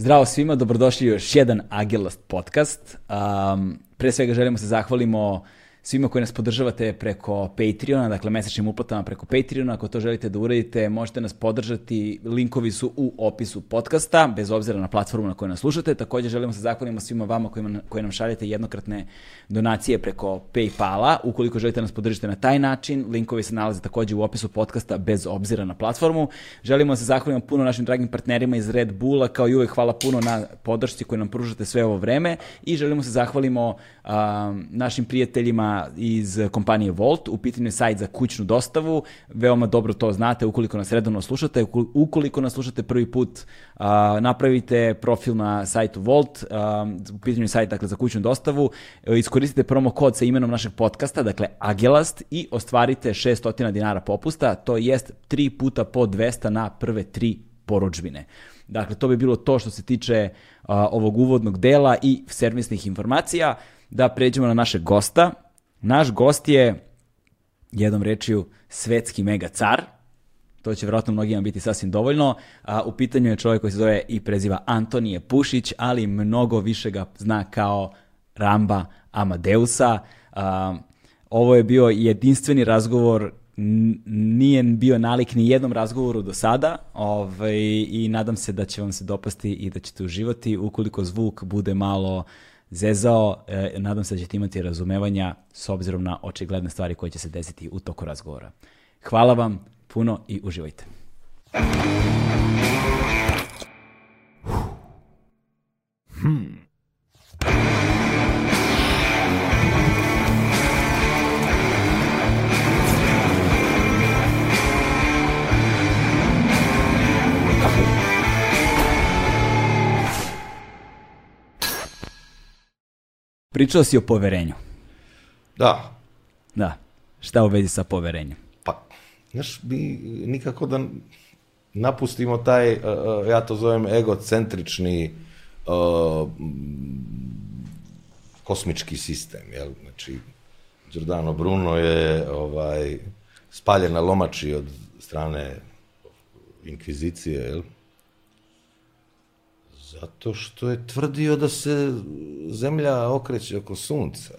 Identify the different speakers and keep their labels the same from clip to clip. Speaker 1: Zdravo svima, dobrodošli u još jedan Agilast podcast. Um, pre svega želimo da se zahvalimo svima koji nas podržavate preko Patreona, dakle mesečnim uplatama preko Patreona. Ako to želite da uradite, možete nas podržati. Linkovi su u opisu podcasta, bez obzira na platformu na kojoj nas slušate. Takođe želimo se zahvalimo svima vama koji, koje nam šaljete jednokratne donacije preko Paypala. Ukoliko želite da nas podržite na taj način, linkovi se nalaze takođe u opisu podcasta, bez obzira na platformu. Želimo da se zahvalimo puno našim dragim partnerima iz Red Bulla, kao i uvek hvala puno na podršci koju nam pružate sve ovo vreme i želimo da se zahvalimo um, našim prijateljima iz kompanije Volt, u pitanju je sajt za kućnu dostavu, veoma dobro to znate ukoliko nas redovno slušate, ukoliko nas slušate prvi put, a, napravite profil na sajtu Volt, u pitanju je sajt dakle, za kućnu dostavu, e, iskoristite promo kod sa imenom našeg podcasta, dakle Agelast i ostvarite 600 dinara popusta, to jest 3 puta po 200 na prve 3 poručbine. Dakle, to bi bilo to što se tiče a, ovog uvodnog dela i servisnih informacija. Da pređemo na naše gosta. Naš gost je, jednom rečiju, svetski mega car, to će vjerojatno mnogima biti sasvim dovoljno. A, u pitanju je čovjek koji se zove i preziva Antonije Pušić, ali mnogo više ga zna kao Ramba Amadeusa. A, ovo je bio jedinstveni razgovor nije bio nalik ni jednom razgovoru do sada ovaj, i nadam se da će vam se dopasti i da ćete uživati ukoliko zvuk bude malo zezao. E, nadam se da ćete imati razumevanja s obzirom na očigledne stvari koje će se desiti u toku razgovora. Hvala vam puno i uživajte. Hmm. Pričao si o poverenju.
Speaker 2: Da.
Speaker 1: Da. Šta u vezi sa poverenjem?
Speaker 2: Pa, znaš, mi nikako da napustimo taj, e, e, ja to zovem egocentrični uh, kosmički sistem, jel? Znači, Giordano Bruno je ovaj, spaljen na lomači od strane inkvizicije, jel? Zato što je tvrdio da se zemlja okreće oko sunca.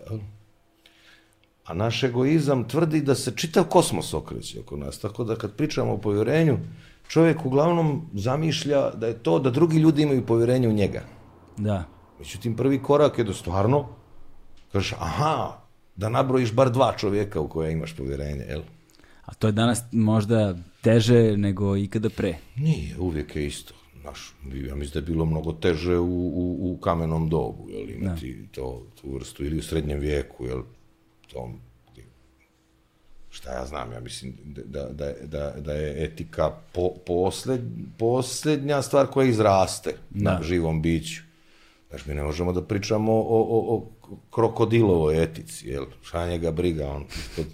Speaker 2: A naš egoizam tvrdi da se čitav kosmos okreće oko nas. Tako da kad pričamo o povjerenju, čovjek uglavnom zamišlja da je to da drugi ljudi imaju povjerenje u njega.
Speaker 1: Da.
Speaker 2: Međutim, prvi korak je da stvarno kažeš, aha, da nabrojiš bar dva čovjeka u koje imaš povjerenje, jel?
Speaker 1: A to je danas možda teže nego ikada pre.
Speaker 2: Nije, uvijek je isto. Znaš, ja mislim da je bilo mnogo teže u, u, u kamenom dobu, jel, da. imati da. to, tu vrstu, ili u srednjem vijeku, jel, tom, šta ja znam, ja mislim da, da, da, da, da je etika po, posled, poslednja stvar koja izraste da. na živom biću. Znaš, mi ne možemo da pričamo o, o, o krokodilovoj etici, jel, šta njega briga, on ispod,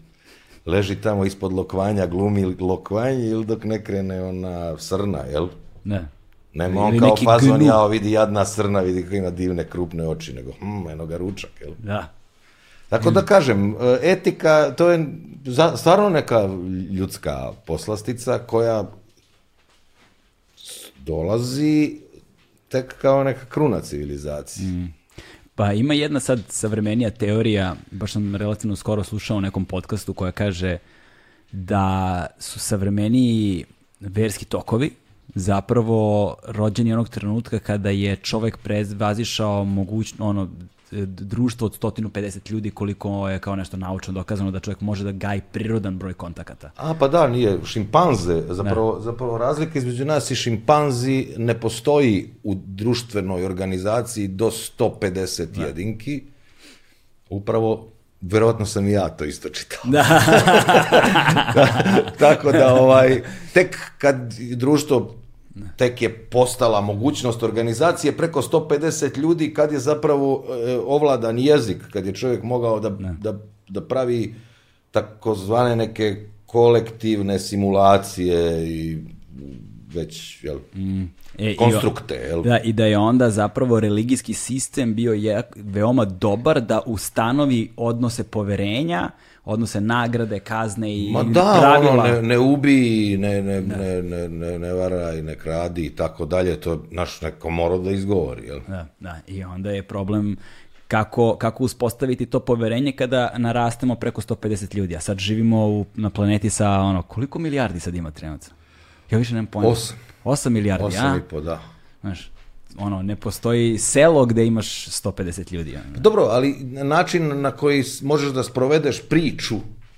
Speaker 2: leži tamo ispod lokvanja, glumi lokvanje ili dok ne krene ona srna, jel? Ne. Ne, on kao fazon, gnu. vidi jadna srna, vidi kako ima divne, krupne oči, nego, hm, eno ga ručak, jel? Da. Tako da kažem, e, etika, to je stvarno neka ljudska poslastica koja dolazi tek kao neka kruna civilizacije. Mm.
Speaker 1: Pa ima jedna sad savremenija teorija, baš sam relativno skoro slušao u nekom podcastu koja kaže da su savremeniji verski tokovi, zapravo rođen je onog trenutka kada je čovek prevazišao mogućno, ono, društvo od 150 ljudi koliko je kao nešto naučno dokazano da čovjek može da gaji prirodan broj kontakata.
Speaker 2: A pa da, nije šimpanze, da. zapravo, da. zapravo razlika između nas i šimpanzi ne postoji u društvenoj organizaciji do 150 da. jedinki. Upravo verovatno sam i ja to isto čitao. Da. da. Tako da ovaj tek kad društvo tek je postala mogućnost organizacije preko 150 ljudi kad je zapravo e, ovladan jezik, kad je čovjek mogao da, da, da pravi takozvane neke kolektivne simulacije i već jel, mm. e, konstrukte.
Speaker 1: Jel? Da, i da je onda zapravo religijski sistem bio je, veoma dobar da ustanovi odnose poverenja, odnose nagrade, kazne i Ma
Speaker 2: da,
Speaker 1: pravila. ono,
Speaker 2: ne, ne ubi, ne, ne, da. ne, ne, ne, ne varaj, ne kradi i tako dalje, to naš neko mora da izgovori,
Speaker 1: jel? Da, da, i onda je problem kako, kako uspostaviti to poverenje kada narastemo preko 150 ljudi, a sad živimo u, na planeti sa ono, koliko milijardi sad ima trenutno? Ja više nemam pojma. 8. 8 milijardi, 8 a?
Speaker 2: 8 i po, da. Znaš,
Speaker 1: ono, ne postoji selo gde imaš 150 ljudi. Ono.
Speaker 2: Dobro, ali način na koji možeš da sprovedeš priču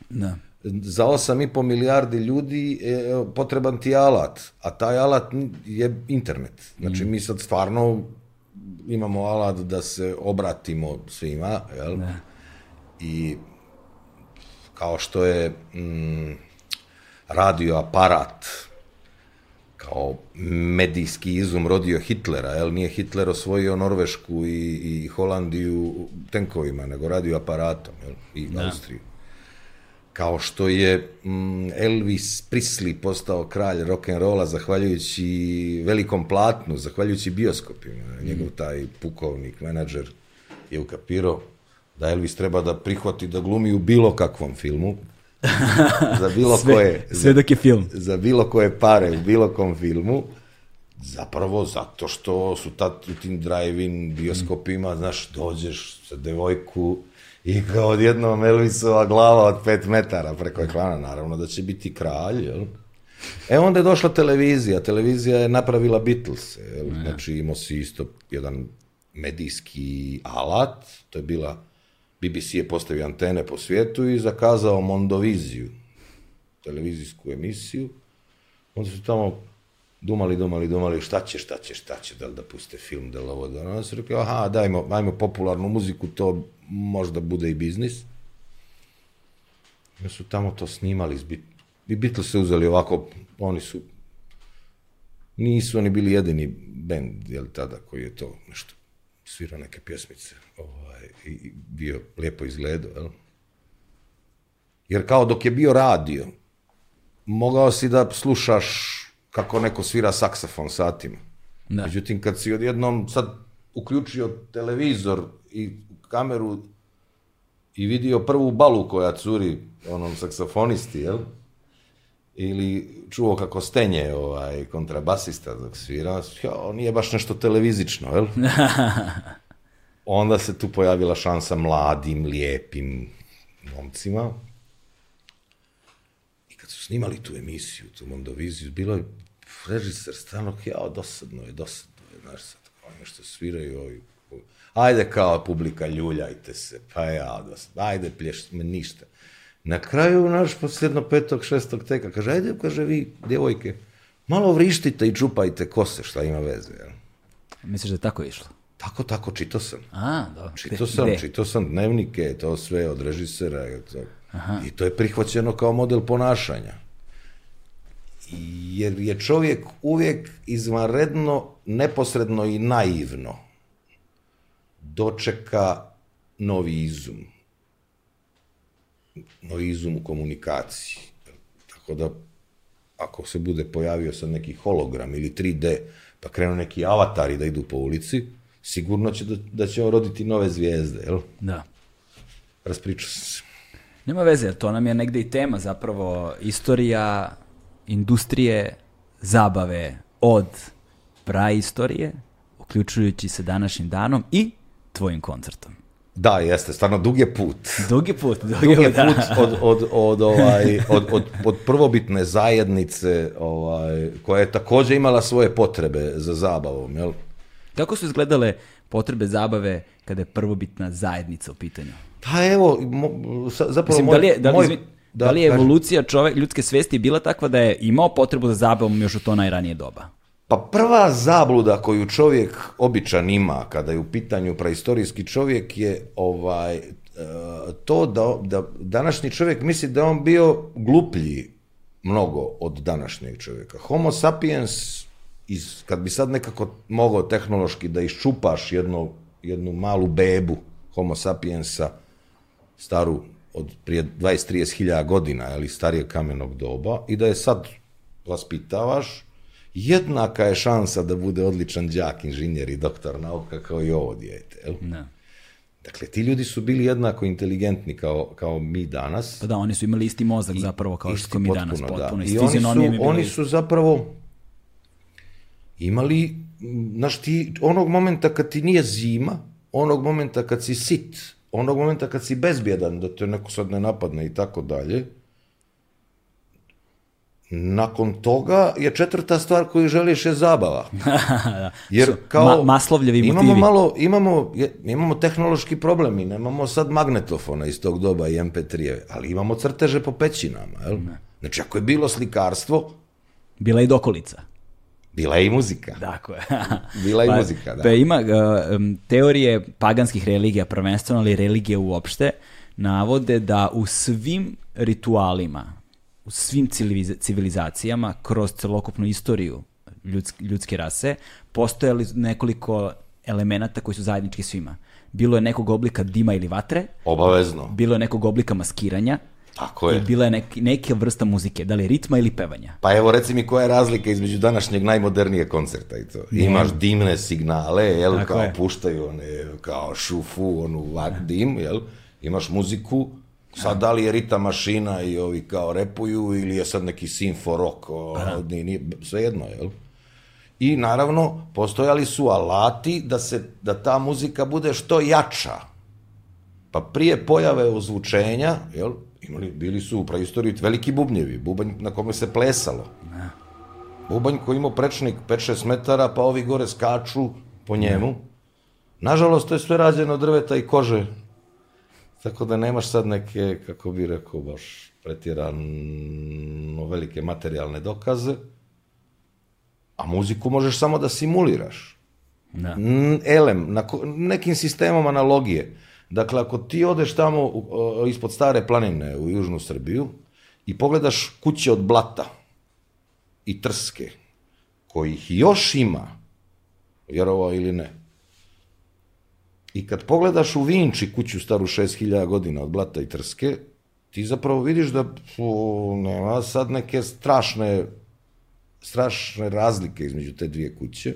Speaker 2: da. za 8,5 milijardi ljudi je potreban ti alat, a taj alat je internet. Znači, mm. mi sad stvarno imamo alat da se obratimo svima, jel? Da. I kao što je mm, radio aparat, kao medijski izum rodio Hitlera, jel nije Hitler osvojio Norvešku i, i Holandiju tenkovima, nego radio aparatom jel? i da. Austriju. Kao što je mm, Elvis Prisli postao kralj rock'n'rolla zahvaljujući velikom platnu, zahvaljujući bioskopima. Mm. Njegov taj pukovnik, menadžer je ukapirao da Elvis treba da prihvati da glumi u bilo kakvom filmu,
Speaker 1: za bilo sve, koje... Sve dok je film.
Speaker 2: Za, bilo koje pare u bilo kom filmu. Zapravo zato što su tad u tim drive-in bioskopima, mm. znaš, dođeš sa devojku i kao odjednom Elvisova glava od pet metara preko ekrana, naravno da će biti kralj, jel? E onda je došla televizija, televizija je napravila Beatles, jel? znači imao si isto jedan medijski alat, to je bila BBC je postavio antene po svijetu i zakazao Mondoviziju, televizijsku emisiju. Onda su tamo dumali, dumali, dumali, šta će, šta će, šta će, da li da puste film, da li ovo, da li ono. rekli, aha, dajmo, ajmo popularnu muziku, to možda bude i biznis. Ja su tamo to snimali, i Beatles se uzeli ovako, oni su, nisu oni bili jedini band, jel tada, koji je to nešto svirao neke pjesmice ovaj, i bio lijepo izgledao, jel? Jer kao dok je bio radio, mogao si da slušaš kako neko svira saksafon satima. Da. Međutim, kad si odjednom sad uključio televizor i kameru i vidio prvu balu koja curi onom saksofonisti, jel? Ili čuo kako stenje ovaj kontrabasista dok svira, jo, nije baš nešto televizično, jel? onda se tu pojavila šansa mladim, lijepim momcima. I kad su snimali tu emisiju, tu Mondoviziju, bilo je režiser stano, jao, dosadno je, dosadno je, znaš sad, oni što sviraju ovi, ajde kao publika, ljuljajte se, pa ja, dosadno, ajde plješ, ništa. Na kraju, naš, posljedno petog, šestog teka, kaže, ajde, kaže, vi, djevojke, malo vrištite i čupajte kose, šta ima veze, jel?
Speaker 1: Misliš da je tako išlo?
Speaker 2: Tako, tako, čitao sam.
Speaker 1: A,
Speaker 2: dobro. Čitao sam, čitao sam dnevnike, to sve od režisera. To. Aha. I to je prihvaćeno kao model ponašanja. Jer je čovjek uvijek izvanredno, neposredno i naivno dočeka novi izum. Novi izum u komunikaciji. Tako da, ako se bude pojavio sad neki hologram ili 3D, pa krenu neki avatari da idu po ulici, sigurno će da, da će on roditi nove zvijezde, jel? Da. Raspričao se.
Speaker 1: Nema veze, to nam je negde i tema zapravo, istorija industrije zabave od praistorije, uključujući se današnjim danom i tvojim koncertom.
Speaker 2: Da, jeste, stvarno
Speaker 1: dug je put. Dug je
Speaker 2: put, dug, dug je da. put od, od, od, ovaj, od, od, od prvobitne zajednice ovaj, koja je takođe imala svoje potrebe za zabavom, jel?
Speaker 1: Kako su izgledale potrebe zabave kada je prvobitna zajednica u pitanju? Pa evo, mo, sa, zapravo Mislim, moj, da li je, da li, moj, izvin, da, da li je evolucija čovek, ljudske svesti bila takva da je imao potrebu za zabavom još u to najranije doba?
Speaker 2: Pa prva zabluda koju čovjek običan ima kada je u pitanju praistorijski čovjek je ovaj e, to da, da današnji čovjek misli da on bio gluplji mnogo od današnjeg čovjeka. Homo sapiens iz, kad bi sad nekako mogao tehnološki da iščupaš jednu, jednu malu bebu homo sapiensa, staru od prije 20-30 hiljada godina, ali starije kamenog doba, i da je sad vaspitavaš, jednaka je šansa da bude odličan đak, inženjer i doktor nauka kao i ovo dijete. Jel? Da. Dakle, ti ljudi su bili jednako inteligentni kao, kao mi danas.
Speaker 1: Pa da, oni su imali isti mozak I, zapravo kao što mi potpuno, danas da.
Speaker 2: potpuno. Da. I, oni su, oni su zapravo imali, znaš ti, onog momenta kad ti nije zima, onog momenta kad si sit, onog momenta kad si bezbjedan, da te neko sad ne napadne i tako dalje, Nakon toga je četvrta stvar koju želiš je zabava. Da, da.
Speaker 1: Jer kao Ma, maslovljevi
Speaker 2: motivi.
Speaker 1: Imamo
Speaker 2: malo imamo imamo tehnološki problem i nemamo sad magnetofona iz tog doba i MP3, ali imamo crteže po pećinama, je da. Znači ako je bilo slikarstvo,
Speaker 1: bila
Speaker 2: je
Speaker 1: dokolica.
Speaker 2: Bila je i muzika.
Speaker 1: Tako je.
Speaker 2: Bila je
Speaker 1: pa, i
Speaker 2: muzika,
Speaker 1: da. Pa ima uh, um, teorije paganskih religija, prvenstveno, ali religije uopšte, navode da u svim ritualima, u svim civilizacijama, kroz celokupnu istoriju ljudske, ljudske rase, postojali nekoliko elemenata koji su zajednički svima. Bilo je nekog oblika dima ili vatre.
Speaker 2: Obavezno.
Speaker 1: Bilo je nekog oblika maskiranja.
Speaker 2: Tako je. I
Speaker 1: bila je nek, neka vrsta muzike, da li ritma ili pevanja.
Speaker 2: Pa evo reci mi koja je razlika između današnjeg najmodernije koncerta i to. Imaš dimne signale, jel, Tako kao je. puštaju one, kao šufu, onu vak dim, jel. Imaš muziku, sad da, da li je rita mašina i ovi kao repuju ili je sad neki sinfo rock, nije, pa da. ni, sve jedno, jel. I naravno, postojali su alati da, se, da ta muzika bude što jača. Pa prije pojave ozvučenja, jel, imali, bili su u praistoriji veliki bubnjevi, bubanj na kome se plesalo. Ne. Bubanj koji imao prečnik 5-6 metara, pa ovi gore skaču po njemu. Ne. Nažalost, to je sve rađeno drveta i kože. Tako da nemaš sad neke, kako bi rekao, baš pretjerano velike materijalne dokaze, a muziku možeš samo da simuliraš. Da. Elem, na nekim sistemom analogije. Dakle, ako ti odeš tamo uh, ispod stare planine u južnu Srbiju i pogledaš kuće od blata i trske, kojih još ima, vjerovao ili ne, i kad pogledaš u Vinči kuću staru 6000 godina od blata i trske, ti zapravo vidiš da o, nema sad neke strašne, strašne razlike između te dvije kuće.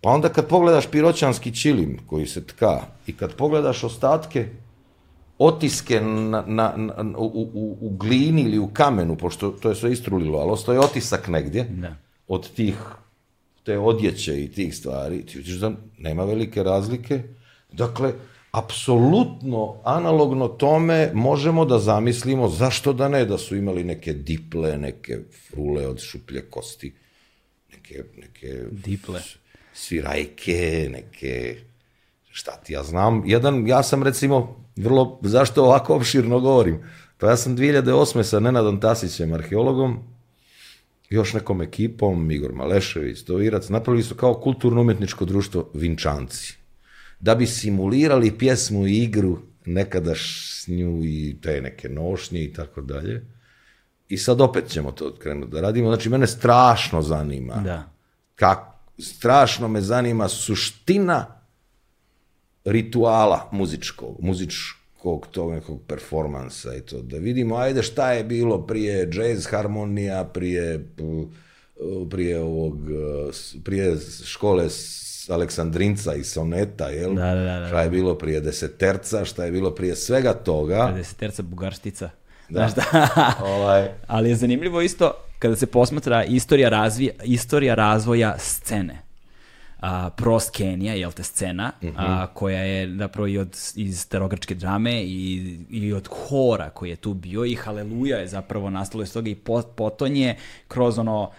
Speaker 2: Pa onda kad pogledaš piroćanski čilim koji se tka i kad pogledaš ostatke otiske na, na, na u, u, u, glini ili u kamenu, pošto to je sve istrulilo, ali ostaje otisak negdje da. od tih te odjeće i tih stvari, ti vidiš da nema velike razlike. Dakle, apsolutno analogno tome možemo da zamislimo zašto da ne, da su imali neke diple, neke frule od šuplje kosti, neke... neke
Speaker 1: diple?
Speaker 2: svirajke, neke, šta ti ja znam. Jedan, ja sam recimo, vrlo, zašto ovako opširno govorim? Pa ja sam 2008. sa Nenadom Tasićem, arheologom, još nekom ekipom, Igor Malešević, Dovirac, napravili su kao kulturno-umetničko društvo Vinčanci. Da bi simulirali pjesmu i igru nekadašnju i te neke nošnje i tako dalje. I sad opet ćemo to krenuti da radimo. Znači, mene strašno zanima da. kako strašno me zanima suština rituala muzičkog, muzičkog tog nekog performansa i to. Da vidimo, ajde, šta je bilo prije jazz harmonija, prije, eh, prije ovog, eh, prije škole Aleksandrinca i soneta, jel? Da, da, da, da, Šta je bilo prije deseterca, šta je bilo prije svega toga.
Speaker 1: Deseterca, bugarštica. Da. Znaš da? ovaj. Ali je zanimljivo isto, kada se posmatra istorija, razvija, istorija razvoja scene. A, Prost Kenija, jel te scena, mhm. a, koja je zapravo i od, iz starogrčke drame i, i od hora koji je tu bio i Haleluja je zapravo nastalo iz toga i pot, potonje kroz ono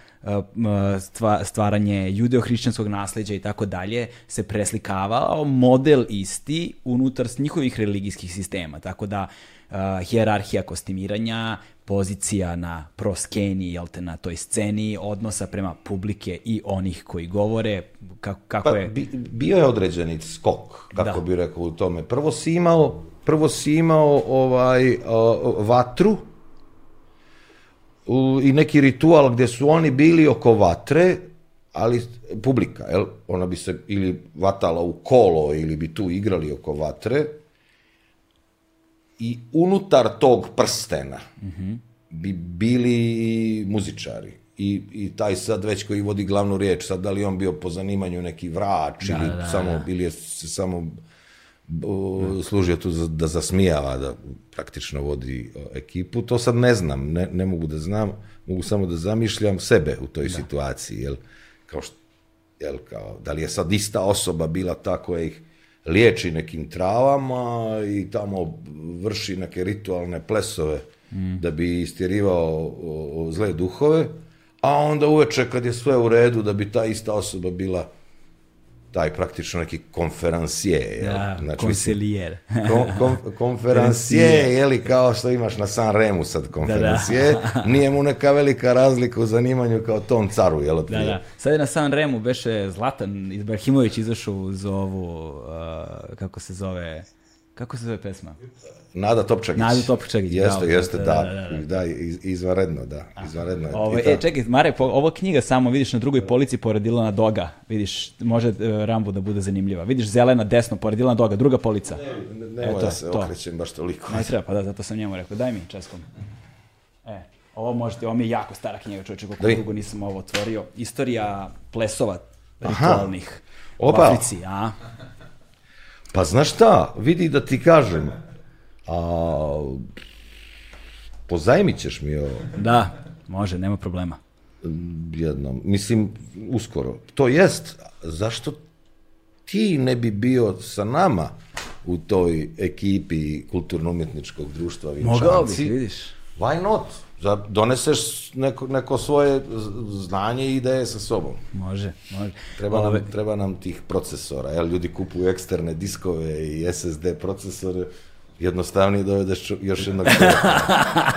Speaker 1: stvaranje judeo-hrišćanskog nasleđa i tako dalje se preslikavao model isti unutar njihovih religijskih sistema. Tako da uh, eh, hjerarhija kostimiranja, pozicija na proskeni, jel te, na toj sceni, odnosa prema publike i onih koji govore,
Speaker 2: kako, kako pa, je... Bi, bio je određeni skok, kako da. bi rekao u tome. Prvo si imao, prvo si imao ovaj, uh, vatru, uh, i neki ritual gdje su oni bili oko vatre, ali publika, jel? Ona bi se ili vatala u kolo ili bi tu igrali oko vatre, i unutar tog prstena mm -hmm. bi bili muzičari. I, I taj sad već koji vodi glavnu riječ, sad da li on bio po zanimanju neki vrač da, ili da, samo, da. ili je se samo o, služio tu za, da zasmijava, da praktično vodi o, ekipu, to sad ne znam, ne, ne mogu da znam, mogu samo da zamišljam sebe u toj da. situaciji, jel, kao što, jel, kao, da li je sad ista osoba bila ta koja ih liječi nekim travama i tamo vrši neke ritualne plesove mm. da bi istjerivao zle duhove, a onda uveče kad je sve u redu da bi ta ista osoba bila taj praktično neki konferansije. Jel? Da,
Speaker 1: znači, konselijer. Kon,
Speaker 2: kon, konferansije, jeli kao što imaš na San Remu sad konferansije, da, da. nije mu neka velika razlika u zanimanju kao tom caru, jel? Da,
Speaker 1: da. Sad je na San Remu beše Zlatan Ibrahimović izašao uz ovu, uh, kako se zove, kako se zove pesma?
Speaker 2: Nada Topčagić.
Speaker 1: Nada Topčagić.
Speaker 2: Jeste, da, jeste, da, da, da, da izvaredno, da, da izvaredno. Da,
Speaker 1: ovo, e, čekaj, Mare, po, ova knjiga samo vidiš na drugoj polici pored Ilana Doga, vidiš, može e, Rambu da bude zanimljiva. Vidiš zelena desno pored Ilana Doga, druga polica.
Speaker 2: Ne, ne, ne e, to, da se to. okrećem baš toliko.
Speaker 1: Ne treba, pa da, zato sam njemu rekao, daj mi českom. E, ovo možete, ovo mi je jako stara knjiga, čovječe, koliko Daj. dugo nisam ovo otvorio. Istorija plesova ritualnih Aha. Opa. u Africi, a?
Speaker 2: Pa znaš šta, vidi da ti kažem, A, pozajmit ćeš mi ovo.
Speaker 1: Da, može, nema problema.
Speaker 2: Jednom. Mislim, uskoro. To jest, zašto ti ne bi bio sa nama u toj ekipi kulturno-umjetničkog društva
Speaker 1: Vinčanci? Mogao
Speaker 2: bih,
Speaker 1: vidiš.
Speaker 2: Why not? Da doneseš neko, neko svoje znanje i ideje sa sobom.
Speaker 1: Može, može.
Speaker 2: Treba nam, treba nam tih procesora, jel, ljudi kupuju eksterne diskove i SSD procesore, jednostavnije dovedeš još jednog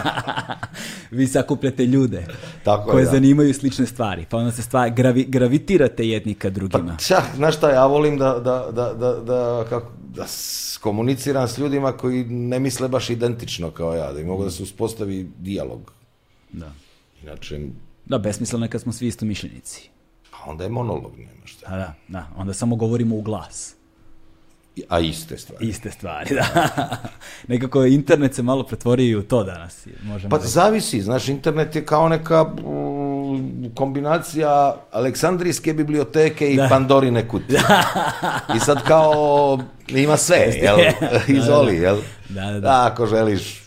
Speaker 1: Vi sakupljate ljude Tako koje ja. Da. zanimaju slične stvari, pa onda se stvari, gravi, gravitirate jedni ka drugima. Pa
Speaker 2: čak, znaš šta, ja volim da, da, da, da, da, kako, da komuniciram s ljudima koji ne misle baš identično kao ja, da im mogu da se uspostavi dijalog.
Speaker 1: Da. Inače... Da, besmisleno je kad smo svi istomišljenici.
Speaker 2: Pa onda je monolog, nema šta.
Speaker 1: A da, da, onda samo govorimo u glas.
Speaker 2: A iste stvari.
Speaker 1: Iste stvari, da. Nekako internet se malo pretvorio u to danas.
Speaker 2: Možemo pa da... zavisi, znaš, internet je kao neka kombinacija Aleksandrijske biblioteke i da. Pandorine kutije. I sad kao ima sve, jel? Da, da, da. Izoli, jel? Da, da, da. da, ako želiš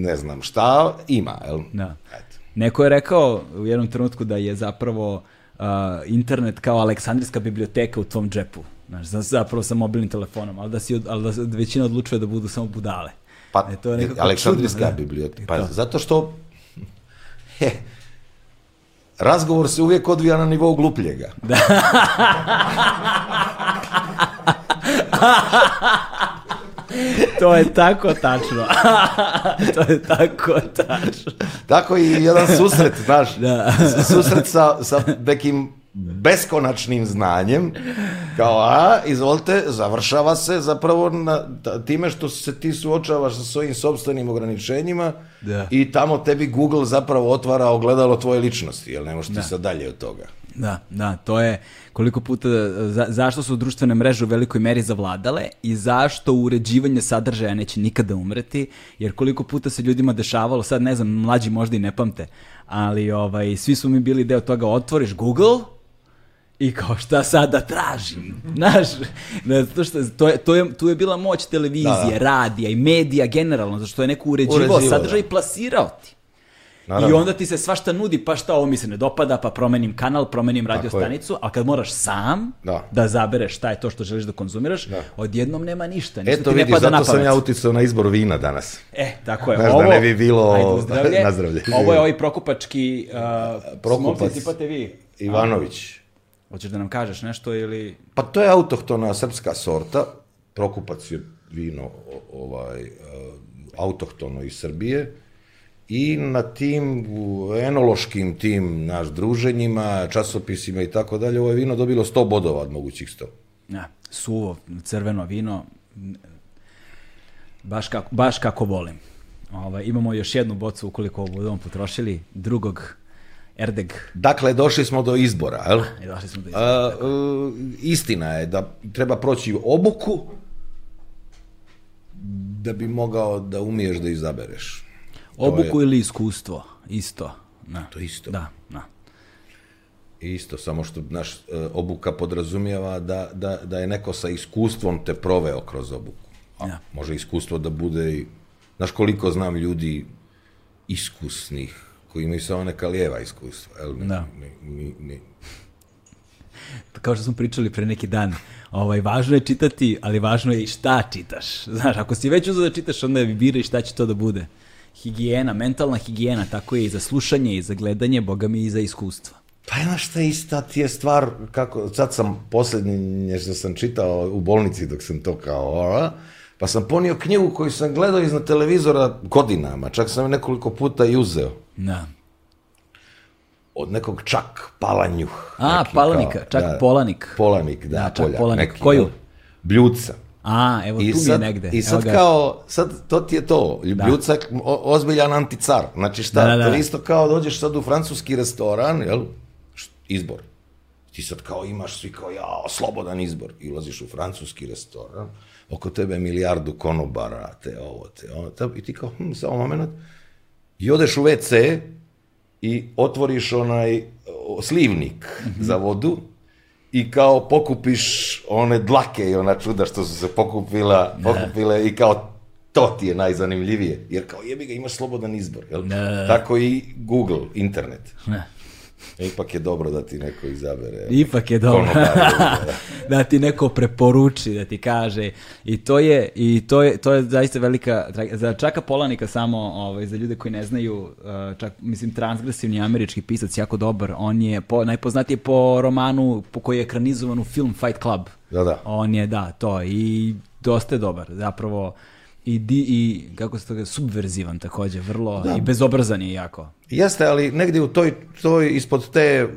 Speaker 2: ne znam šta, ima, jel? Da.
Speaker 1: Eto. Neko je rekao u jednom trenutku da je zapravo uh, internet kao Aleksandrijska biblioteka u tvom džepu. Znaš, zapravo sa mobilnim telefonom, ali da, si, ali da većina odlučuje da budu samo budale.
Speaker 2: Pa, e, to je Aleksandrijska čudno, biblioteka. Pa, zato što he, razgovor se uvijek odvija na nivou glupljega. Da.
Speaker 1: to je tako tačno. to je tako tačno.
Speaker 2: Tako i jedan susret, znaš, da. susret sa, sa nekim beskonačnim znanjem, kao a, izvolite, završava se zapravo na, time što se ti suočavaš sa svojim sobstvenim ograničenjima da. i tamo tebi Google zapravo otvara ogledalo tvoje ličnosti, jel ne možeš ti da. sad dalje od toga.
Speaker 1: Da, da, to je koliko puta, za, zašto su društvene mreže u velikoj meri zavladale i zašto uređivanje sadržaja neće nikada umreti, jer koliko puta se ljudima dešavalo, sad ne znam, mlađi možda i ne pamte, ali ovaj, svi su mi bili deo toga, otvoriš Google, I kao šta sad da tražim, znaš, zato što to je, to je, tu je bila moć televizije, da, da. radija i medija generalno, zato što je neko uređivao, uređivao da. sadržaj i plasirao ti. Naravno. I onda ti se svašta nudi, pa šta ovo mi se ne dopada, pa promenim kanal, promenim radio stanicu, a kad moraš sam da. da zabereš šta je to što želiš da konzumiraš, da. odjednom nema ništa. ništa
Speaker 2: Eto ti vidiš, ne pada zato sam ja uticao na izbor vina danas. E, tako je. Znaš, da ovo, da ne bi
Speaker 1: bilo zdravlje. na zdravlje. Ovo je ovaj prokupački... Uh,
Speaker 2: Prokupac. Smolci, vi. Ivanović.
Speaker 1: Hoćeš da nam kažeš nešto ili...
Speaker 2: Pa to je autohtona srpska sorta, Prokupac je vino ovaj, eh, autohtono iz Srbije i na tim enološkim tim naš druženjima, časopisima i tako dalje, ovo je vino dobilo 100 bodova od mogućih 100.
Speaker 1: Ja, suvo, crveno vino, baš kako, baš kako volim. Ovaj, imamo još jednu bocu ukoliko ovo budemo potrošili, drugog Erdeg.
Speaker 2: Dakle, došli smo do izbora, jel? Došli smo do izbora. Uh, istina je da treba proći obuku da bi mogao da umiješ da izabereš.
Speaker 1: Obuku je... ili iskustvo, isto.
Speaker 2: Na. To isto.
Speaker 1: Da, na.
Speaker 2: Isto, samo što naš e, obuka podrazumijeva da, da, da je neko sa iskustvom te proveo kroz obuku. A, ja. Može iskustvo da bude i... Znaš koliko znam ljudi iskusnih koji imaju samo neka lijeva iskustva. El, ne, da. Ne, ne, ne.
Speaker 1: Kao što smo pričali pre neki dan, ovaj, važno je čitati, ali važno je i šta čitaš. Znaš, ako si već uzao da čitaš, onda biraj šta će to da bude. Higijena, mentalna higijena, tako je i za slušanje, i za gledanje, boga mi i za iskustva.
Speaker 2: Pa jedna šta ista ti je stvar, kako, sad sam posljednje što sam čitao u bolnici dok sam to kao, ora, pa sam ponio knjigu koju sam gledao iznad televizora godinama, čak sam je nekoliko puta i uzeo. Da. Od nekog Čak Palanjuh.
Speaker 1: A, neki, Palanika, kao, Čak da, Polanik.
Speaker 2: Polanik, da, da
Speaker 1: Čak Poljak,
Speaker 2: Polanik.
Speaker 1: Neki, Koju?
Speaker 2: Da. Bljuca.
Speaker 1: A, evo I tu
Speaker 2: sad,
Speaker 1: mi je negde.
Speaker 2: I sad kao, sad to ti je to, da. Bljuca da. ozbiljan anticar. Znači šta, da, da, da. to isto kao dođeš sad u francuski restoran, jel, izbor. Ti sad kao imaš svi kao, ja, slobodan izbor. I ulaziš u francuski restoran, oko tebe milijardu konobara, te ovo, te ono, te, i ti kao, hm, samo moment, i odeš u WC i otvoriš onaj slivnik mm -hmm. za vodu i kao pokupiš one dlake i ona čuda što su se pokupila, da. pokupile i kao to ti je najzanimljivije. Jer kao jebi ga imaš slobodan izbor. Jel? Ne. Da. Tako i Google, internet. Ne. Da. E, ipak je dobro da ti neko izabere.
Speaker 1: Ipak je dobro. Da. da ti neko preporuči, da ti kaže. I to je, i to je, to je zaista velika, za Čaka Polanika samo, ovaj, za ljude koji ne znaju, eh, čak, mislim, transgresivni američki pisac, jako dobar. On je po, najpoznatiji po romanu po koji je ekranizovan u film Fight Club. Da, da. On je, da, to. I dosta je dobar. Zapravo, i, di, i kako se toga, subverzivan takođe, vrlo da. i bezobrazan je jako.
Speaker 2: Jeste, ali negde u toj, toj ispod te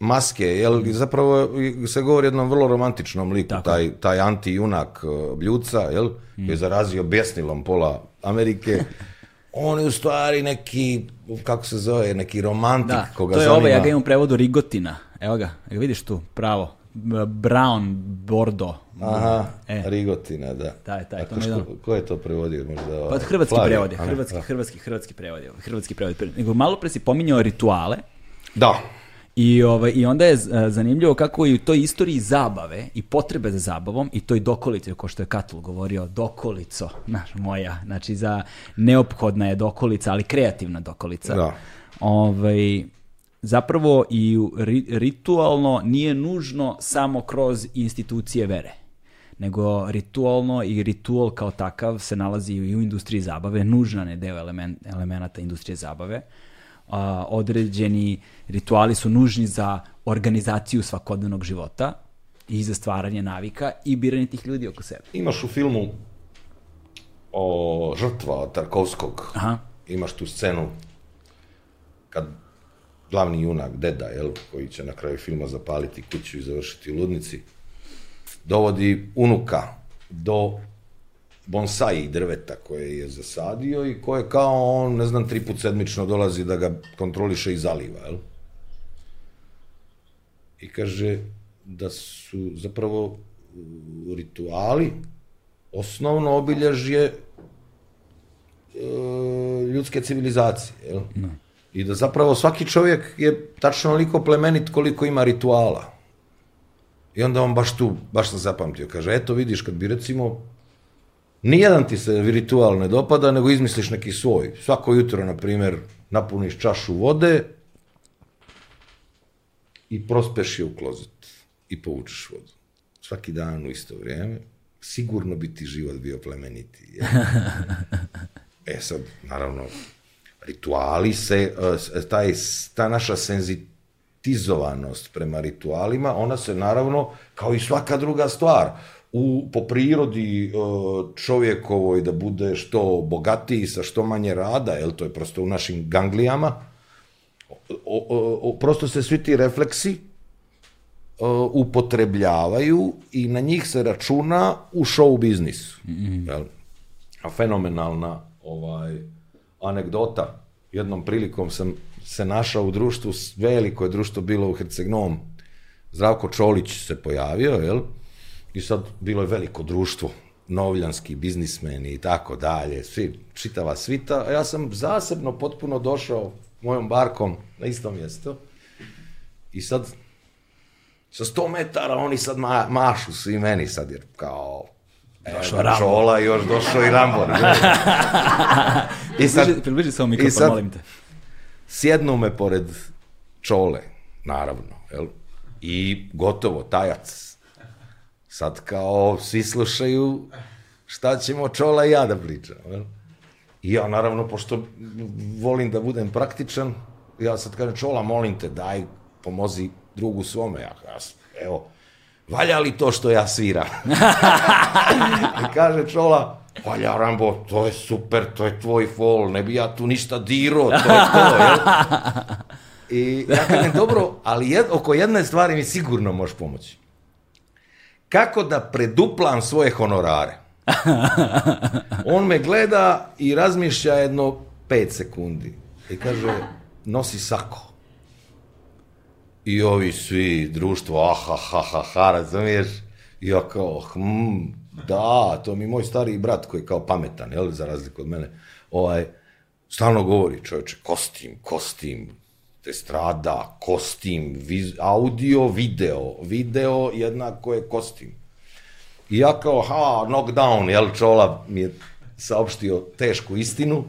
Speaker 2: maske, jel mm. zapravo se govori jednom vrlo romantičnom liku, Tako. taj, taj anti-junak e, Bljuca, jel, mm. koji je mm. zarazio besnilom pola Amerike, on je u stvari neki, kako se zove, neki romantik da,
Speaker 1: koga to je ovaj, zanima. ovo, ja ga imam prevodu Rigotina, evo ga, ga vidiš tu, pravo, brown, Bordeaux.
Speaker 2: Aha, e. Rigotina, da. Taj, taj, to ško, ko je to prevodio možda? Pa
Speaker 1: ovaj? hrvatski Flavio, prevodi, da. hrvatski, hrvatski, hrvatski, hrvatski prevodi, hrvatski prevodi. Nego malo pre si pominjao rituale.
Speaker 2: Da.
Speaker 1: I, ovaj, I onda je e, zanimljivo kako i u toj istoriji zabave i potrebe za zabavom i toj dokolici, kao što je Katul govorio, dokolico, naš, moja, znači za neophodna je dokolica, ali kreativna dokolica. Da. Ovaj, zapravo i ritualno nije nužno samo kroz institucije vere nego ritualno i ritual kao takav se nalazi i u industriji zabave, nužan je deo element, elemenata industrije zabave. Uh, određeni rituali su nužni za organizaciju svakodnevnog života i za stvaranje navika i biranje tih ljudi oko sebe.
Speaker 2: Imaš u filmu o žrtva Tarkovskog, Aha. imaš tu scenu kad glavni junak, deda, jel, koji će na kraju filma zapaliti kuću i završiti ludnici, dovodi unuka do bonsai drveta koje je zasadio i koje kao on, ne znam, tri put sedmično dolazi da ga kontroliše i zaliva, jel? I kaže da su zapravo rituali osnovno obilježje e, ljudske civilizacije, jel? No. Da. I da zapravo svaki čovjek je tačno onoliko plemenit koliko ima rituala. I onda on baš tu, baš sam zapamtio, kaže, eto vidiš kad bi recimo, nijedan ti se ritual ne dopada, nego izmisliš neki svoj. Svako jutro, na primjer, napuniš čašu vode i prospeš je u klozet i povučeš vodu. Svaki dan u isto vrijeme, sigurno bi ti život bio plemeniti. Ja. E sad, naravno, rituali se, e, e, taj, ta naša senzitivnost, romantizovanost prema ritualima, ona se naravno, kao i svaka druga stvar, u, po prirodi e, čovjekovoj da bude što bogatiji sa što manje rada, jel to je prosto u našim ganglijama, o, o, o, prosto se svi ti refleksi o, e, upotrebljavaju i na njih se računa u show biznisu. Mm Jel? A fenomenalna ovaj anegdota. Jednom prilikom sam se našao u društvu, veliko je društvo bilo u Hercegnovom. Zdravko Čolić se pojavio, jel? I sad bilo je veliko društvo, novljanski biznismeni i tako dalje, svi, čitava svita, a ja sam zasebno potpuno došao mojom barkom na isto mjesto i sad sa 100 metara oni sad ma, mašu svi meni sad, jer kao
Speaker 1: e, Došao Rambo. Čola
Speaker 2: još došao i Rambo.
Speaker 1: I sad, približi, približi samo mikrofon, molim te.
Speaker 2: Sjednu me pored čole, naravno, jel? I gotovo, tajac. Sad kao, svi slušaju šta ćemo čola i ja da pričam, jel? I ja, naravno, pošto volim da budem praktičan, ja sad kažem, čola, molim te, daj, pomozi drugu svome. Ja, ja evo, valja li to što ja sviram? I kaže Čola, valja Rambo, to je super, to je tvoj fol, ne bi ja tu ništa diro, to je to, jel? I ja kažem, dobro, ali jed, oko jedne stvari mi sigurno možeš pomoći. Kako da preduplam svoje honorare? On me gleda i razmišlja jedno 5 sekundi. I kaže, nosi sako i ovi svi, društvo, aha, ah, ha, ha, ha, razumiješ? I ja kao, hm, da, to mi moj stari brat koji je kao pametan, jel, za razliku od mene, ovaj, stalno govori, čovječe, kostim, kostim, estrada, kostim, viz, audio, video, video jednako je kostim. I ja kao, ha, knockdown, jel, Čola mi je saopštio tešku istinu,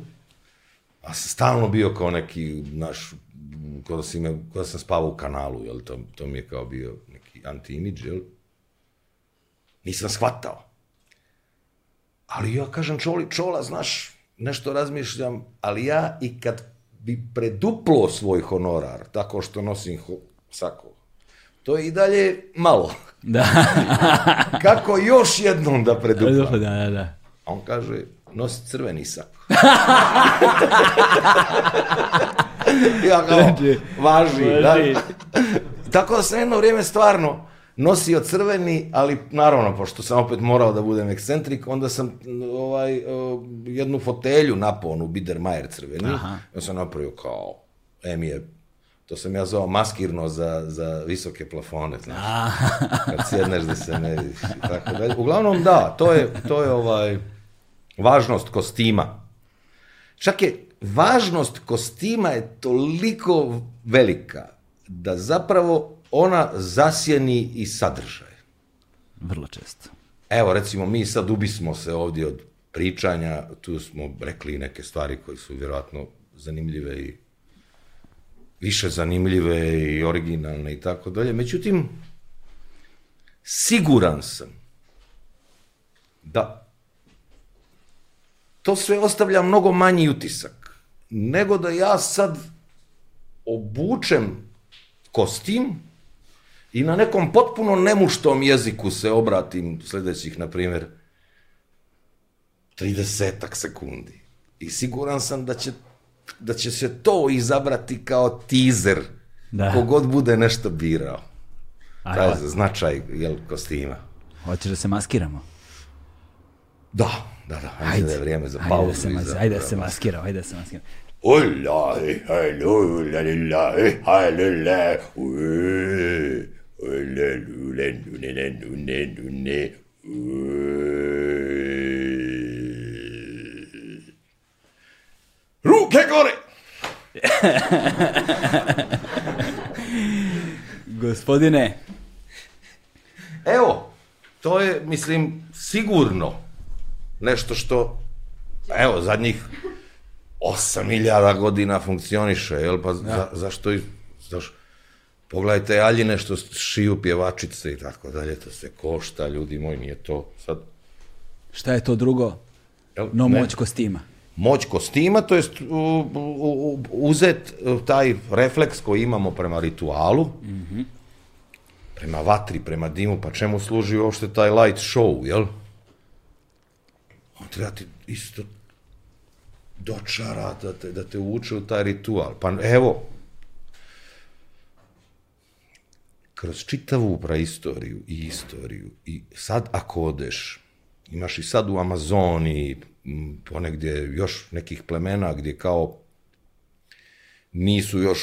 Speaker 2: a stalno bio kao neki naš kao da, si me, da sam spavao u kanalu, jel, to, to mi je kao bio neki anti-imidž, jel? Nisam shvatao. Ali ja kažem, čoli, čola, znaš, nešto razmišljam, ali ja i kad bi preduplo svoj honorar, tako što nosim sako, to je i dalje malo. Da. Kako još jednom da preduplam? Da, da, da. A on kaže, nosi crveni sako. ja kao, znači, važi. važi. Da? Tako da sam jedno vrijeme stvarno nosio crveni, ali naravno, pošto sam opet morao da budem ekscentrik, onda sam ovaj, eh, jednu fotelju napao, onu Biedermeier crveni. Ja sam napravio kao, em je to sam ja zvao maskirno za, za visoke plafone, znaš. Kad sjedneš da se ne vidiš tako da. Uglavnom, da, to je, to je ovaj, važnost kostima. Čak je, važnost kostima je toliko velika da zapravo ona zasjeni i sadržaj.
Speaker 1: Vrlo često.
Speaker 2: Evo, recimo, mi sad ubismo se ovdje od pričanja, tu smo rekli neke stvari koje su vjerojatno zanimljive i više zanimljive i originalne i tako dalje. Međutim, siguran sam da to sve ostavlja mnogo manji utisak nego da ja sad obučem kostim i na nekom potpuno nemuštom jeziku se obratim sledećih, na primer, 30 sekundi. I siguran sam da će, da će se to izabrati kao tizer, da. kogod bude nešto birao. Aj, Taj značaj jel, kostima.
Speaker 1: Hoćeš da se maskiramo?
Speaker 2: Da, da,
Speaker 1: da. Ajde, ajde da
Speaker 2: je
Speaker 1: vrijeme za da pauzu. Ajde da se, mas, ajde da se maskiramo, ajde da se maskiramo. Ullahi, hallulillahi, hallulillahi,
Speaker 2: hallulillahi, Ruke gore!
Speaker 1: Gospodine.
Speaker 2: Evo, to je, mislim, sigurno nešto što, evo, zadnjih 8 milijada godina funkcioniše, jel? Pa ja. Da. za, zašto, i, zašto, pogledajte Aljine što šiju pjevačice i tako dalje, to se košta, ljudi moji, nije to sad...
Speaker 1: Šta je to drugo? Jel? No ne. moć kostima.
Speaker 2: Moć kostima, to jest uzet e, taj refleks koji imamo prema ritualu, mm -hmm. prema vatri, prema dimu, pa čemu služi uopšte taj light show, jel? On treba ti isto dočara, da te, da te uče u taj ritual. Pa evo, kroz čitavu praistoriju i istoriju i sad ako odeš, imaš i sad u Amazoni, ponegde još nekih plemena gdje kao nisu još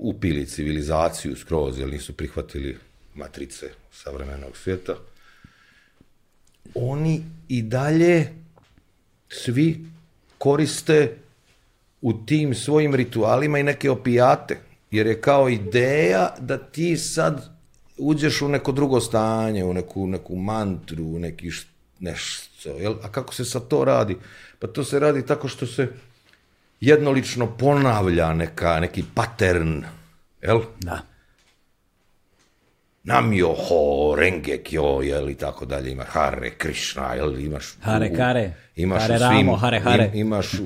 Speaker 2: upili civilizaciju skroz, jer nisu prihvatili matrice savremenog svijeta, oni i dalje svi koriste u tim svojim ritualima i neke opijate, jer je kao ideja da ti sad uđeš u neko drugo stanje, u neku, neku mantru, u neki št, nešto, jel? A kako se sad to radi? Pa to se radi tako što se jednolično ponavlja neka, neki pattern. jel?
Speaker 1: Da.
Speaker 2: Namjoho, Rengekyo, jel i tako dalje, ima Hare Krishna, jel imaš...
Speaker 1: Hare u, Kare, imaš Hare u svim, Ramo, Hare Hare.
Speaker 2: Im, imaš u,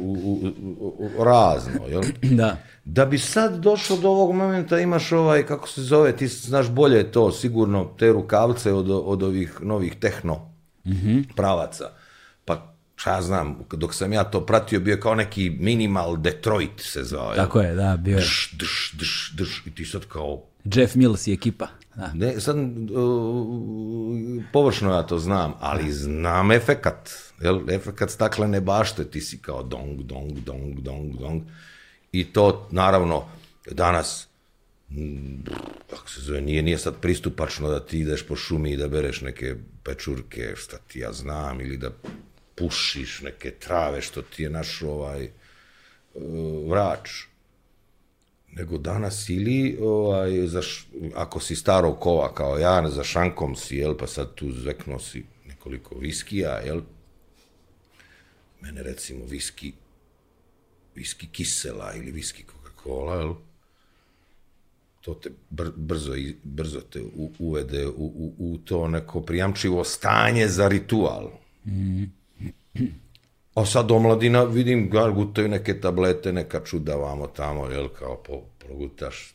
Speaker 2: u, razno, jel?
Speaker 1: Da.
Speaker 2: Da bi sad došlo do ovog momenta imaš ovaj, kako se zove, ti znaš bolje to sigurno, te rukavce od, od ovih novih tehno mm-hmm. pravaca. Pa šta ja znam, dok sam ja to pratio, bio kao neki minimal Detroit se zove.
Speaker 1: Tako je, da, bio je. Drš, drš,
Speaker 2: dš, dš, i ti sad kao,
Speaker 1: Jeff Mills i ekipa. Da.
Speaker 2: Ne, sad, površno ja to znam, ali da. znam efekat. Jel, efekat staklene bašte, ti si kao dong, dong, dong, dong, dong. I to, naravno, danas, mm, kako se zove, nije, nije sad pristupačno da ti ideš po šumi i da bereš neke pečurke, šta ti ja znam, ili da pušiš neke trave što ti je naš ovaj uh, vrač nego danas ili ovaj, za š, ako si starog kova kao ja, za šankom si, jel, pa sad tu zveknuo si nekoliko viskija, jel, mene recimo viski, viski kisela ili viski Coca-Cola, jel, to te br brzo, i, brzo te u, uvede u, u, u to neko prijamčivo stanje za ritual. Mm. A sad omladina, vidim, gutaju neke tablete, neka čuda vamo tamo, jel, kao po, progutaš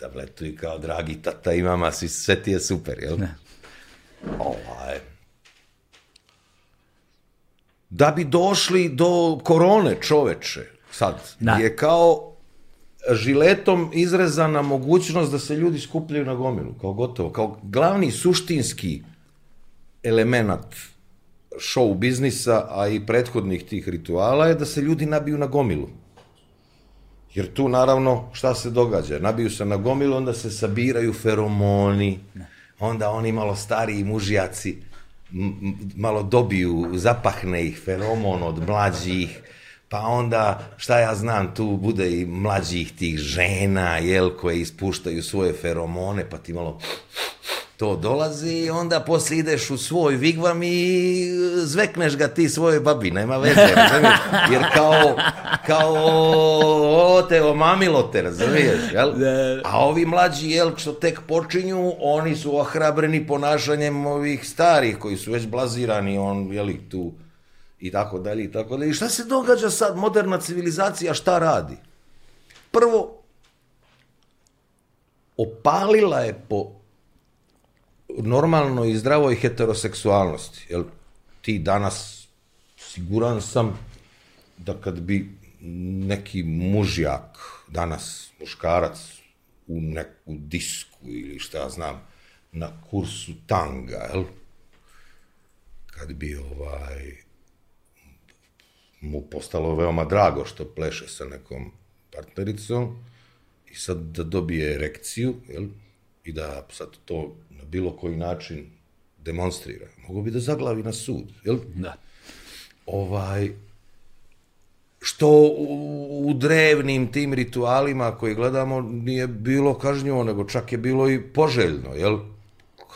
Speaker 2: tabletu i kao dragi tata i mama, svi, sve ti je super, jel? Ne. Ovaj. Da bi došli do korone, čoveče, sad, da. je kao žiletom izrezana mogućnost da se ljudi skupljaju na gomilu, kao gotovo, kao glavni suštinski element show biznisa, a i prethodnih tih rituala je da se ljudi nabiju na gomilu. Jer tu naravno šta se događa? Nabiju se na gomilu, onda se sabiraju feromoni, onda oni malo stariji mužjaci malo dobiju, zapahne ih feromon od mlađih, pa onda šta ja znam, tu bude i mlađih tih žena, jel, koje ispuštaju svoje feromone, pa ti malo to dolazi i onda posle ideš u svoj vigvam i e, zvekneš ga ti svojoj babi, nema veze, razumiješ? Jer kao, kao o, te omamilo te, razumiješ, jel? Da. A ovi mlađi, jel, što tek počinju, oni su ohrabreni ponašanjem ovih starih koji su već blazirani, on, jeli, tu i tako dalje i tako dalje. I šta se događa sad? Moderna civilizacija šta radi? Prvo, opalila je po normalnoj i zdravoj heteroseksualnosti. Jel, ti danas siguran sam da kad bi neki mužjak danas, muškarac, u neku disku ili šta ja znam, na kursu tanga, jel? Kad bi ovaj mu postalo veoma drago što pleše sa nekom partnericom i sad da dobije erekciju, jel? i da sad to na bilo koji način demonstrira. Mogu bi da zaglavi na sud, jel?
Speaker 1: Da.
Speaker 2: Ovaj, što u, u drevnim tim ritualima koji gledamo nije bilo kažnjivo, nego čak je bilo i poželjno, jel?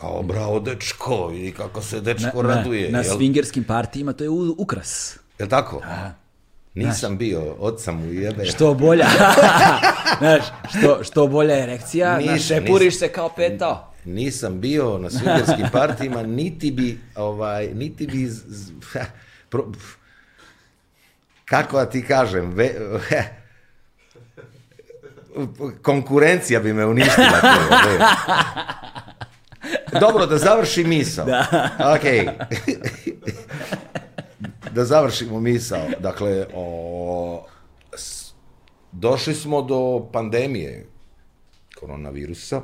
Speaker 2: Kao bravo dečko, i kako se dečko na, raduje.
Speaker 1: Na, na jel? svingerskim partijima to je u, ukras.
Speaker 2: Jel tako? Da. Nisam znaš, bio, od sam mu
Speaker 1: Što bolja, znaš, što, što bolja erekcija, Niš, šepuriš nis, se kao petao.
Speaker 2: Nisam bio na svingerskim partijima, niti bi, ovaj, niti bi, z, z, pro, kako da ti kažem, ve, konkurencija bi me uništila. Tjero, Dobro, da završi misao. Da. Okay. da završimo misao. Dakle, o, s, došli smo do pandemije koronavirusa.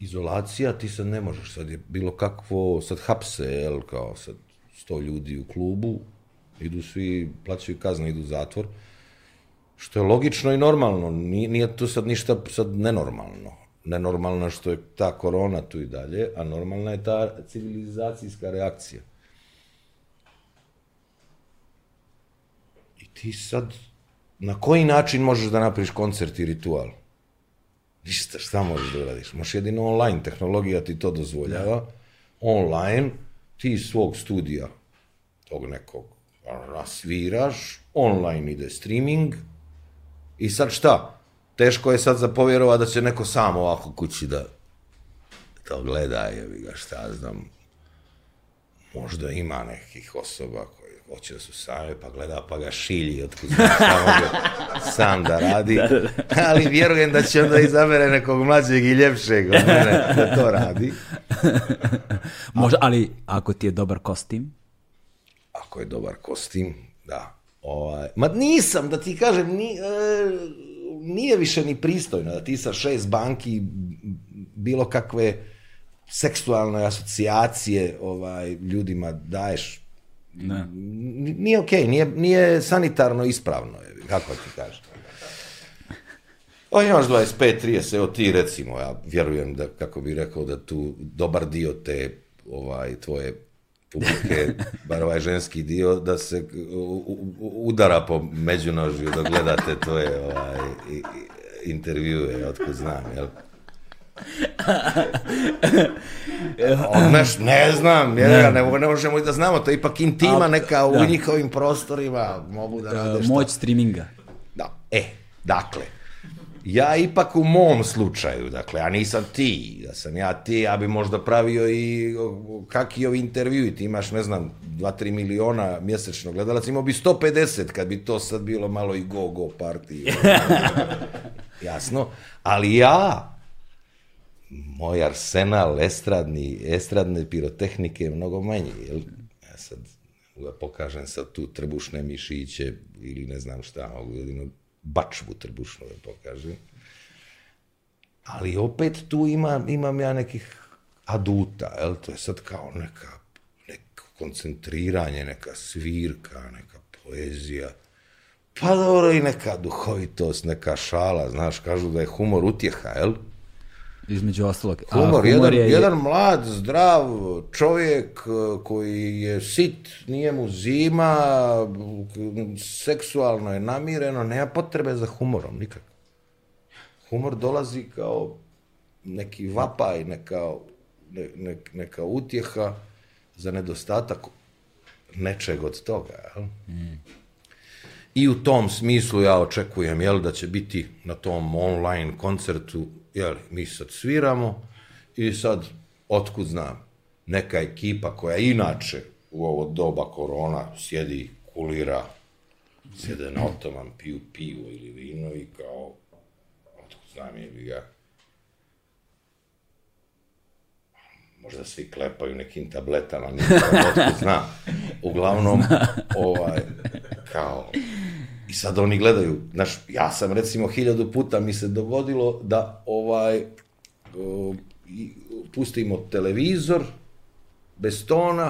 Speaker 2: Izolacija, ti sad ne možeš, sad je bilo kakvo, sad hapse, jel, kao sad sto ljudi u klubu, idu svi, plaćaju kazne, idu u zatvor. Što je logično i normalno, nije, nije to sad ništa sad nenormalno. Nenormalno što je ta korona tu i dalje, a normalna je ta civilizacijska reakcija. ti sad na koji način možeš da napriš koncert i ritual? Ništa, šta možeš da radiš? Možeš jedino online, tehnologija ti to dozvoljava. Da. Online, ti iz svog studija, tog nekog, rasviraš, online ide streaming, i sad šta? Teško je sad zapovjerova da će neko samo ovako kući da to gleda, jevi ga, šta znam. Možda ima nekih osoba koje hoće da su sami, pa gleda, pa ga šilji, otkud samo sam da radi, da, da, da. ali vjerujem da će onda izabere nekog mlađeg i ljepšeg od mene da to radi.
Speaker 1: Možda, ali ako ti je dobar kostim?
Speaker 2: Ako je dobar kostim, da. Ovaj, ma nisam, da ti kažem, ni, e, nije više ni pristojno da ti sa šest banki bilo kakve seksualne asocijacije ovaj ljudima daješ Ne. Nije okej, okay, nije, nije sanitarno ispravno, kako ti kažem. On imaš 25-30, evo ti recimo, ja vjerujem da, kako bi rekao, da tu dobar dio te ovaj, tvoje publike, bar ovaj ženski dio, da se udara po međunožju da gledate tvoje ovaj, intervjue, otko znam, jel? Odnaš, ne znam, jer ne. ne, ne možemo i da znamo, to je ipak intima neka u da. njihovim prostorima, mogu da, da rade
Speaker 1: šta. Moć streaminga.
Speaker 2: Da, e, dakle, ja ipak u mom slučaju, dakle, ja nisam ti, da sam ja ti, ja bi možda pravio i kakijev intervju i ti imaš, ne znam, 2-3 miliona mjesečno gledalaca, imao bi 150 kad bi to sad bilo malo i go-go partije. Jasno, ali ja moj arsenal estradni, estradne pirotehnike je mnogo manji, jel? Ja sad da pokažem sad tu trbušne mišiće ili ne znam šta, mogu jedino bačvu trbušnu da pokažem. Ali opet tu ima, imam ja nekih aduta, jel? To je sad kao neka, neko koncentriranje, neka svirka, neka poezija. Pa dobro i neka duhovitost, neka šala, znaš, kažu da je humor utjeha, jel? Mm
Speaker 1: između ostalog. humor,
Speaker 2: humor jedan, je... jedan mlad, zdrav čovjek eh, koji je sit, nije mu zima, seksualno je namireno, nema potrebe za humorom nikak. Humor dolazi kao neki vapaj, neka, ne, ne, neka utjeha za nedostatak nečeg od toga. Jel? Mm. I u tom smislu ja očekujem jel, da će biti na tom online koncertu jeli, mi sad sviramo i sad, otkud znam, neka ekipa koja inače u ovo doba korona sjedi, kulira, sjede na otoman, piju pivo ili vino i kao, otkud znam je bi ga, možda svi klepaju nekim tabletama, nisam otkud znam. Uglavnom, ovaj, kao, I sad oni gledaju, znaš, ja sam recimo hiljadu puta mi se dogodilo da ovaj, pustimo televizor bez tona,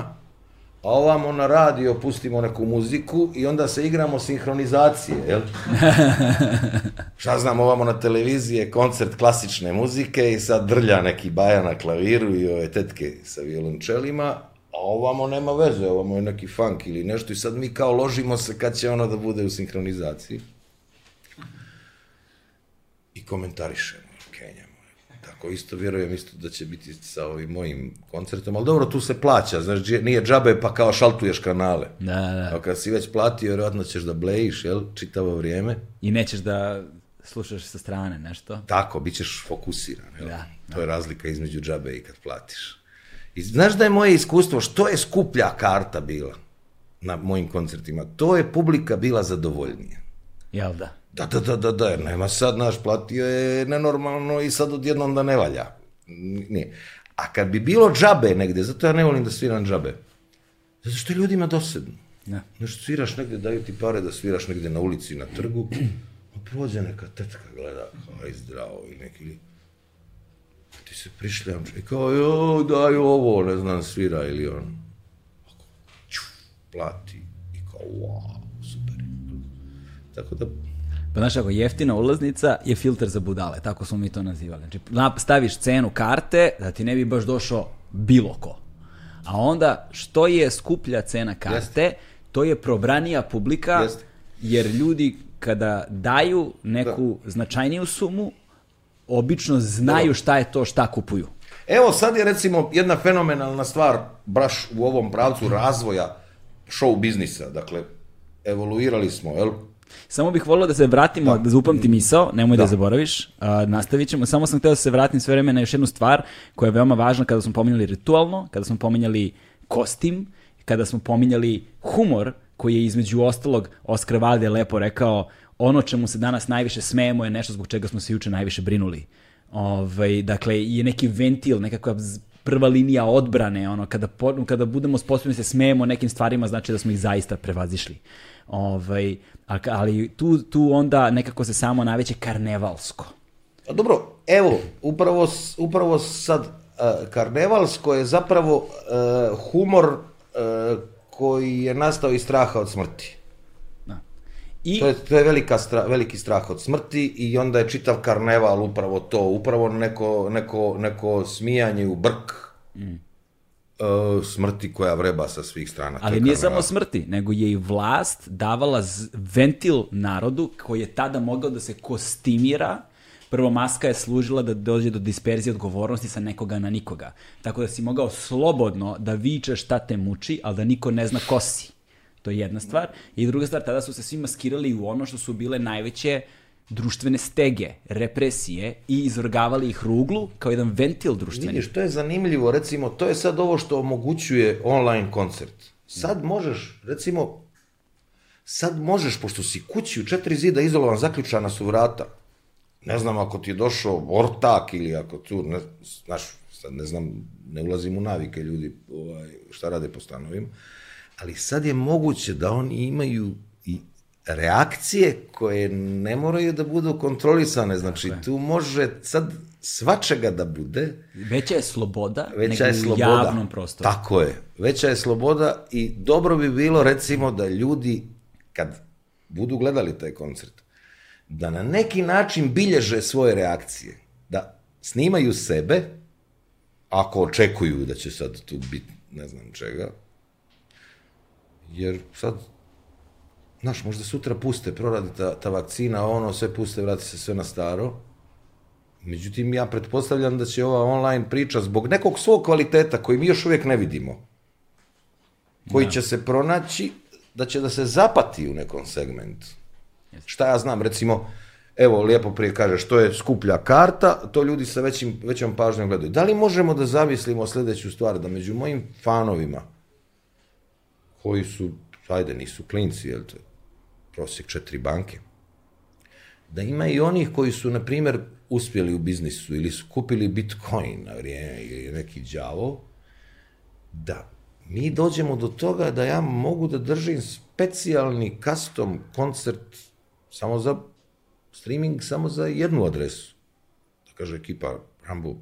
Speaker 2: a ovamo na radio pustimo neku muziku i onda se igramo sinhronizacije, jel? Šta znam, ovamo na televiziji je koncert klasične muzike i sad drlja neki baja na klaviru i ove tetke sa violončelima, a ovamo nema veze, ovamo je neki funk ili nešto i sad mi kao ložimo se kad će ono da bude u sinhronizaciji. I komentarišemo, kenjamo. Tako isto vjerujem isto da će biti sa ovim mojim koncertom, ali dobro, tu se plaća, znaš, nije džabe pa kao šaltuješ kanale.
Speaker 1: Da, da.
Speaker 2: A kad si već platio, vjerojatno ćeš da blejiš, jel, čitavo vrijeme.
Speaker 1: I nećeš da slušaš sa strane nešto.
Speaker 2: Tako, bit ćeš fokusiran, jel? Da, da. To je da. razlika između džabe i kad platiš. I znaš da je moje iskustvo što je skuplja karta bila na mojim koncertima? To je publika bila zadovoljnija.
Speaker 1: Jel da?
Speaker 2: Da, da, da, da, da, nema sad, naš platio je nenormalno i sad odjednom da ne valja. Nije. A kad bi bilo džabe negde, zato ja ne volim da sviram džabe, zato što je ljudima dosadno. Ne. Da. Znaš, sviraš negde, daju ti pare da sviraš negde na ulici, na trgu, a pa prođe neka tetka gleda, aj zdravo, i neki Pa ti se prišljam, i kao, jo, daj ovo, ne znam, svira ili on. Ču, plati. I kao, wow, super.
Speaker 1: Tako da, Pa znaš, ako jeftina ulaznica je filter za budale, tako smo mi to nazivali. Znači, staviš cenu karte da ti ne bi baš došao bilo ko. A onda, što je skuplja cena karte, Jeste. to je probranija publika, Jeste. jer ljudi kada daju da. neku da. značajniju sumu, obično znaju šta je to šta kupuju.
Speaker 2: Evo sad je recimo jedna fenomenalna stvar baš u ovom pravcu razvoja show biznisa. Dakle, evoluirali smo, jel?
Speaker 1: Samo bih volio da se vratimo, da, da upamti misao, nemoj da, da zaboraviš, A, nastavit ćemo. Samo sam hteo da se vratim sve vreme na još jednu stvar koja je veoma važna kada smo pominjali ritualno, kada smo pominjali kostim, kada smo pominjali humor, koji je između ostalog Oscar Wilde lepo rekao ono čemu se danas najviše smejemo je nešto zbog čega smo se juče najviše brinuli. Ovaj, dakle, je neki ventil, nekakva prva linija odbrane, ono, kada, kada budemo sposobni da se smejemo nekim stvarima, znači da smo ih zaista prevazišli. Ovaj, ali tu, tu onda nekako se samo naveće karnevalsko.
Speaker 2: Dobro, evo, upravo, upravo sad e, karnevalsko je zapravo e, humor e, koji je nastao iz straha od smrti. I... To je, to je velika stra, veliki strah od smrti i onda je čitav karneval upravo to, upravo neko, neko, neko smijanje u brk mm. Uh, smrti koja vreba sa svih strana.
Speaker 1: Ali nije samo smrti, nego je i vlast davala ventil narodu koji je tada mogao da se kostimira Prvo, maska je služila da dođe do disperzije odgovornosti sa nekoga na nikoga. Tako da si mogao slobodno da vičeš šta te muči, ali da niko ne zna ko si. To je jedna stvar. I druga stvar, tada su se svi maskirali u ono što su bile najveće društvene stege, represije i izvrgavali ih ruglu kao jedan ventil društveni.
Speaker 2: Vidiš, to je zanimljivo, recimo, to je sad ovo što omogućuje online koncert. Sad možeš, recimo, sad možeš, pošto si kući u četiri zida izolovan, zaključana su vrata. Ne znam ako ti je došao ortak ili ako tu, ne, znaš, sad ne znam, ne ulazim u navike ljudi ovaj, šta rade po stanovima ali sad je moguće da oni imaju i reakcije koje ne moraju da budu kontrolisane, znači tu može sad svačega da bude.
Speaker 1: Veća je sloboda veća nego je sloboda. u javnom prostoru.
Speaker 2: Tako je, veća je sloboda i dobro bi bilo recimo da ljudi kad budu gledali taj koncert, da na neki način bilježe svoje reakcije, da snimaju sebe, ako očekuju da će sad tu biti ne znam čega, Jer sad, znaš, možda sutra puste, proradi ta, ta vakcina, ono, sve puste, vrati se sve na staro. Međutim, ja pretpostavljam da će ova online priča zbog nekog svog kvaliteta koji mi još uvijek ne vidimo, koji ne. Da. će se pronaći, da će da se zapati u nekom segmentu. Yes. Šta ja znam, recimo, evo, lijepo prije kaže, što je skuplja karta, to ljudi sa većim, većom pažnjom gledaju. Da li možemo da zamislimo sljedeću stvar, da među mojim fanovima, koji su, ajde, nisu klinci, jel te, je prosjek četiri banke, da ima i onih koji su, na primer, uspjeli u biznisu ili su kupili Bitcoin na vrijeme ili neki đavo, da mi dođemo do toga da ja mogu da držim specijalni custom koncert samo za streaming, samo za jednu adresu. Da kaže ekipa, Rambo,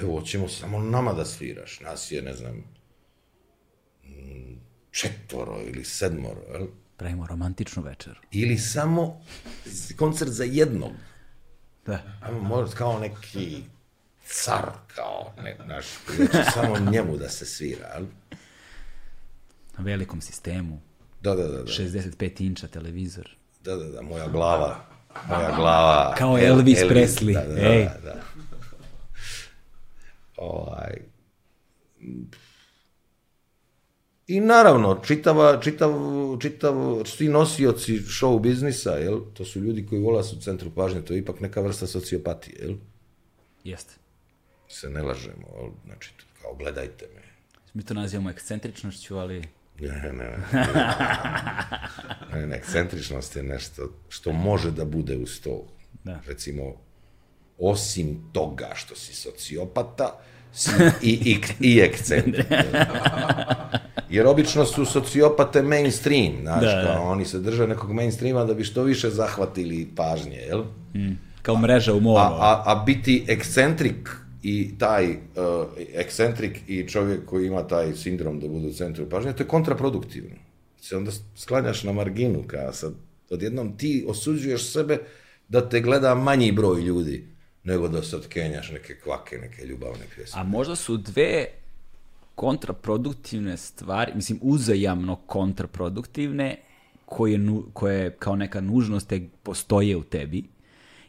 Speaker 2: evo, hoćemo samo nama da sviraš, nas je, ne znam, četvoro ili sedmoro, jel?
Speaker 1: Pravimo romantičnu večer.
Speaker 2: Ili samo koncert za jednog. Da. Ajmo, možda kao neki car, kao, ne, naš, znači, samo njemu da se svira, jel?
Speaker 1: Na velikom sistemu.
Speaker 2: Da, da, da. da.
Speaker 1: 65 inča televizor.
Speaker 2: Da, da, da, moja glava. Moja glava.
Speaker 1: Kao El, Elvis, Elvis Presley. Da, da, da Ej. da. da. Ovaj,
Speaker 2: I naravno, čitava, čitav, čitav, svi nosioci show biznisa, jel? to su ljudi koji vola da su u centru pažnje, to je ipak neka vrsta sociopatije, jel?
Speaker 1: Jeste.
Speaker 2: Se ne lažemo, ali, znači, kao gledajte me.
Speaker 1: Mi to nazivamo ekscentričnošću, ali... Ne, ne,
Speaker 2: ne. ne, ne, ekscentričnost je nešto što može da bude u stolu. Da. Recimo, osim toga što si sociopata, si i, i, i ekscentričan. Jer obično su sociopate mainstream, znaš, da, kao da. oni se drže nekog mainstreama da bi što više zahvatili pažnje, jel? Mm,
Speaker 1: kao mreža u moru. A,
Speaker 2: a, a biti ekscentrik i taj uh, ekscentrik i čovjek koji ima taj sindrom da bude u centru pažnje, to je kontraproduktivno. Se onda sklanjaš na marginu, ka sad odjednom ti osuđuješ sebe da te gleda manji broj ljudi nego da sad kenjaš neke kvake, neke ljubavne pjesme.
Speaker 1: A možda su dve kontraproduktivne stvari, mislim uzajamno kontraproduktivne, koje, koje kao neka nužnost te postoje u tebi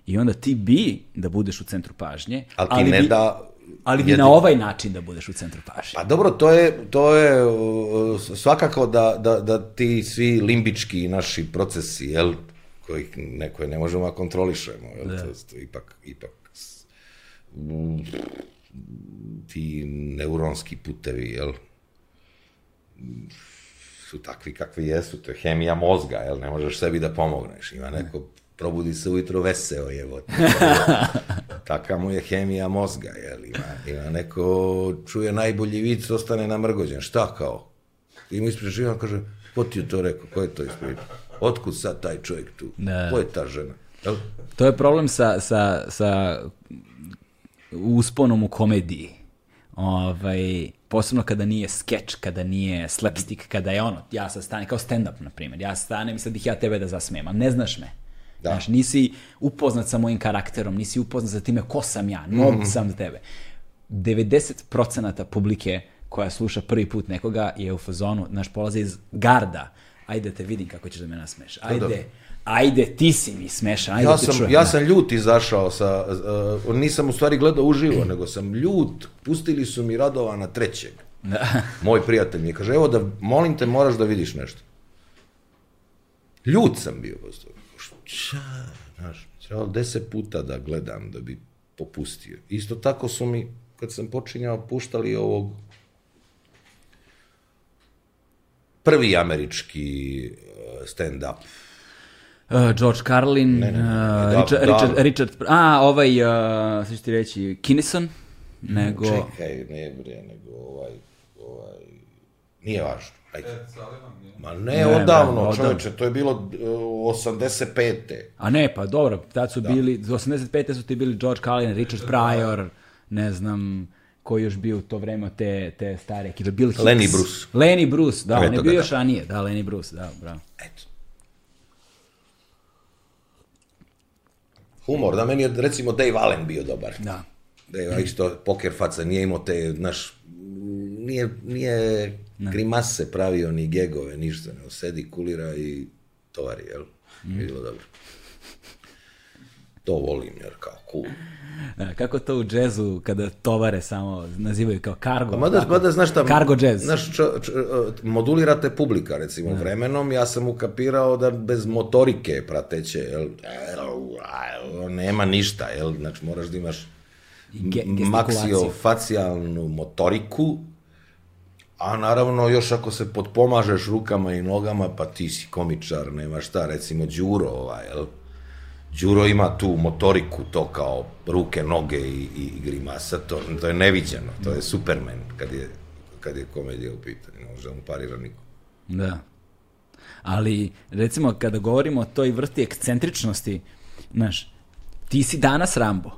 Speaker 1: i onda ti bi da budeš u centru pažnje,
Speaker 2: ali, ali
Speaker 1: ne bi,
Speaker 2: da
Speaker 1: ali bi na ovaj način da budeš u centru pažnje.
Speaker 2: Pa dobro, to je, to je svakako da, da, da ti svi limbički naši procesi, jel, koji ne, ne možemo da kontrolišemo, jel, da. to, to ipak, ipak ti neuronski putevi, jel, su takvi kakvi jesu, to je hemija mozga, jel, ne možeš sebi da pomogneš, ima neko probudi se ujutro veseo je, evo. Taka mu je hemija mozga, jel, ima, ima neko čuje najbolji vic, ostane namrgođen, šta kao? I mu ispriča, on kaže, ko ti je to rekao, ko je to ispričao? Otkud sad taj čovjek tu? Ne. Da. Ko je ta žena? Jel?
Speaker 1: To je problem sa, sa, sa usponom u komediji. Ovaj, posebno kada nije sketch, kada nije slapstick, kada je ono, ja sad stanem, kao stand-up, na primjer, ja stanem i sad bih ja tebe da zasmijem, ne znaš me. Da. Znaš, nisi upoznat sa mojim karakterom, nisi upoznat sa time ko sam ja, nov mm sam za tebe. 90% publike koja sluša prvi put nekoga je u fazonu, znaš, polaze iz garda, ajde te vidim kako ćeš da me nasmeš, pa ajde, da, da ajde, ti si mi smešan, ajde
Speaker 2: ja
Speaker 1: sam, te čujem.
Speaker 2: Ja da. sam ljut izašao sa, uh, nisam u stvari gledao uživo, mm. nego sam ljut, pustili su mi Radovana trećeg. Da. Moj prijatelj mi kaže, evo da, molim te, moraš da vidiš nešto. Ljut sam bio, šta, znaš, trebalo deset puta da gledam da bi popustio. Isto tako su mi, kad sam počinjao, puštali ovog prvi američki eh, stand-up
Speaker 1: Uh, George Carlin, ne, ne, ne. Uh, Richard, Richard, Richard, a ovaj, uh, sve ti reći, Kineson, nego... Mm,
Speaker 2: čekaj, ne bre, nego ovaj, ovaj, nije važno. Ajde. E, Ma ne, ne odavno, ne, čoveče, to je bilo uh, 85.
Speaker 1: A ne, pa dobro, tad su da. bili, 85. su ti bili George Carlin, Richard da. Pryor, ne znam, koji još bio u to vreme te, te stare ekipe,
Speaker 2: Bill Hicks. Lenny Bruce.
Speaker 1: Lenny Bruce, da, Eto on je bio da. još ranije, da, Lenny Bruce, da, bravo. Eto.
Speaker 2: Humor, da, meni je recimo Dave Allen bio dobar.
Speaker 1: Da. Dave,
Speaker 2: isto poker faca, nije imao te, znaš, nije, nije ne. grimase pravio, ni gegove, ništa, ne, sedi, kulira i tovari, jel? Mm. Je bilo dobro. To volim, jer kao cool.
Speaker 1: E, kako to u džezu, kada tovare samo nazivaju kao kargo? Pa mada, mada
Speaker 2: znaš šta, kargo džez. Znaš, č, č, modulirate publika, recimo, ne. Da. vremenom. Ja sam ukapirao da bez motorike prateće, el, jel, nema ništa, el, znači moraš da imaš maksiofacijalnu motoriku, A naravno, još ako se podpomažeš rukama i nogama, pa ti si komičar, nema šta, recimo Đuro, ovaj, jel? Đuro ima tu motoriku, to kao ruke, noge i, i, i grimasa, to, to je neviđeno, to je Superman kad je, kad je komedija u pitanju, ne može da mu parira niko.
Speaker 1: Da. Ali, recimo, kada govorimo o toj vrsti ekscentričnosti, znaš, ti si danas Rambo,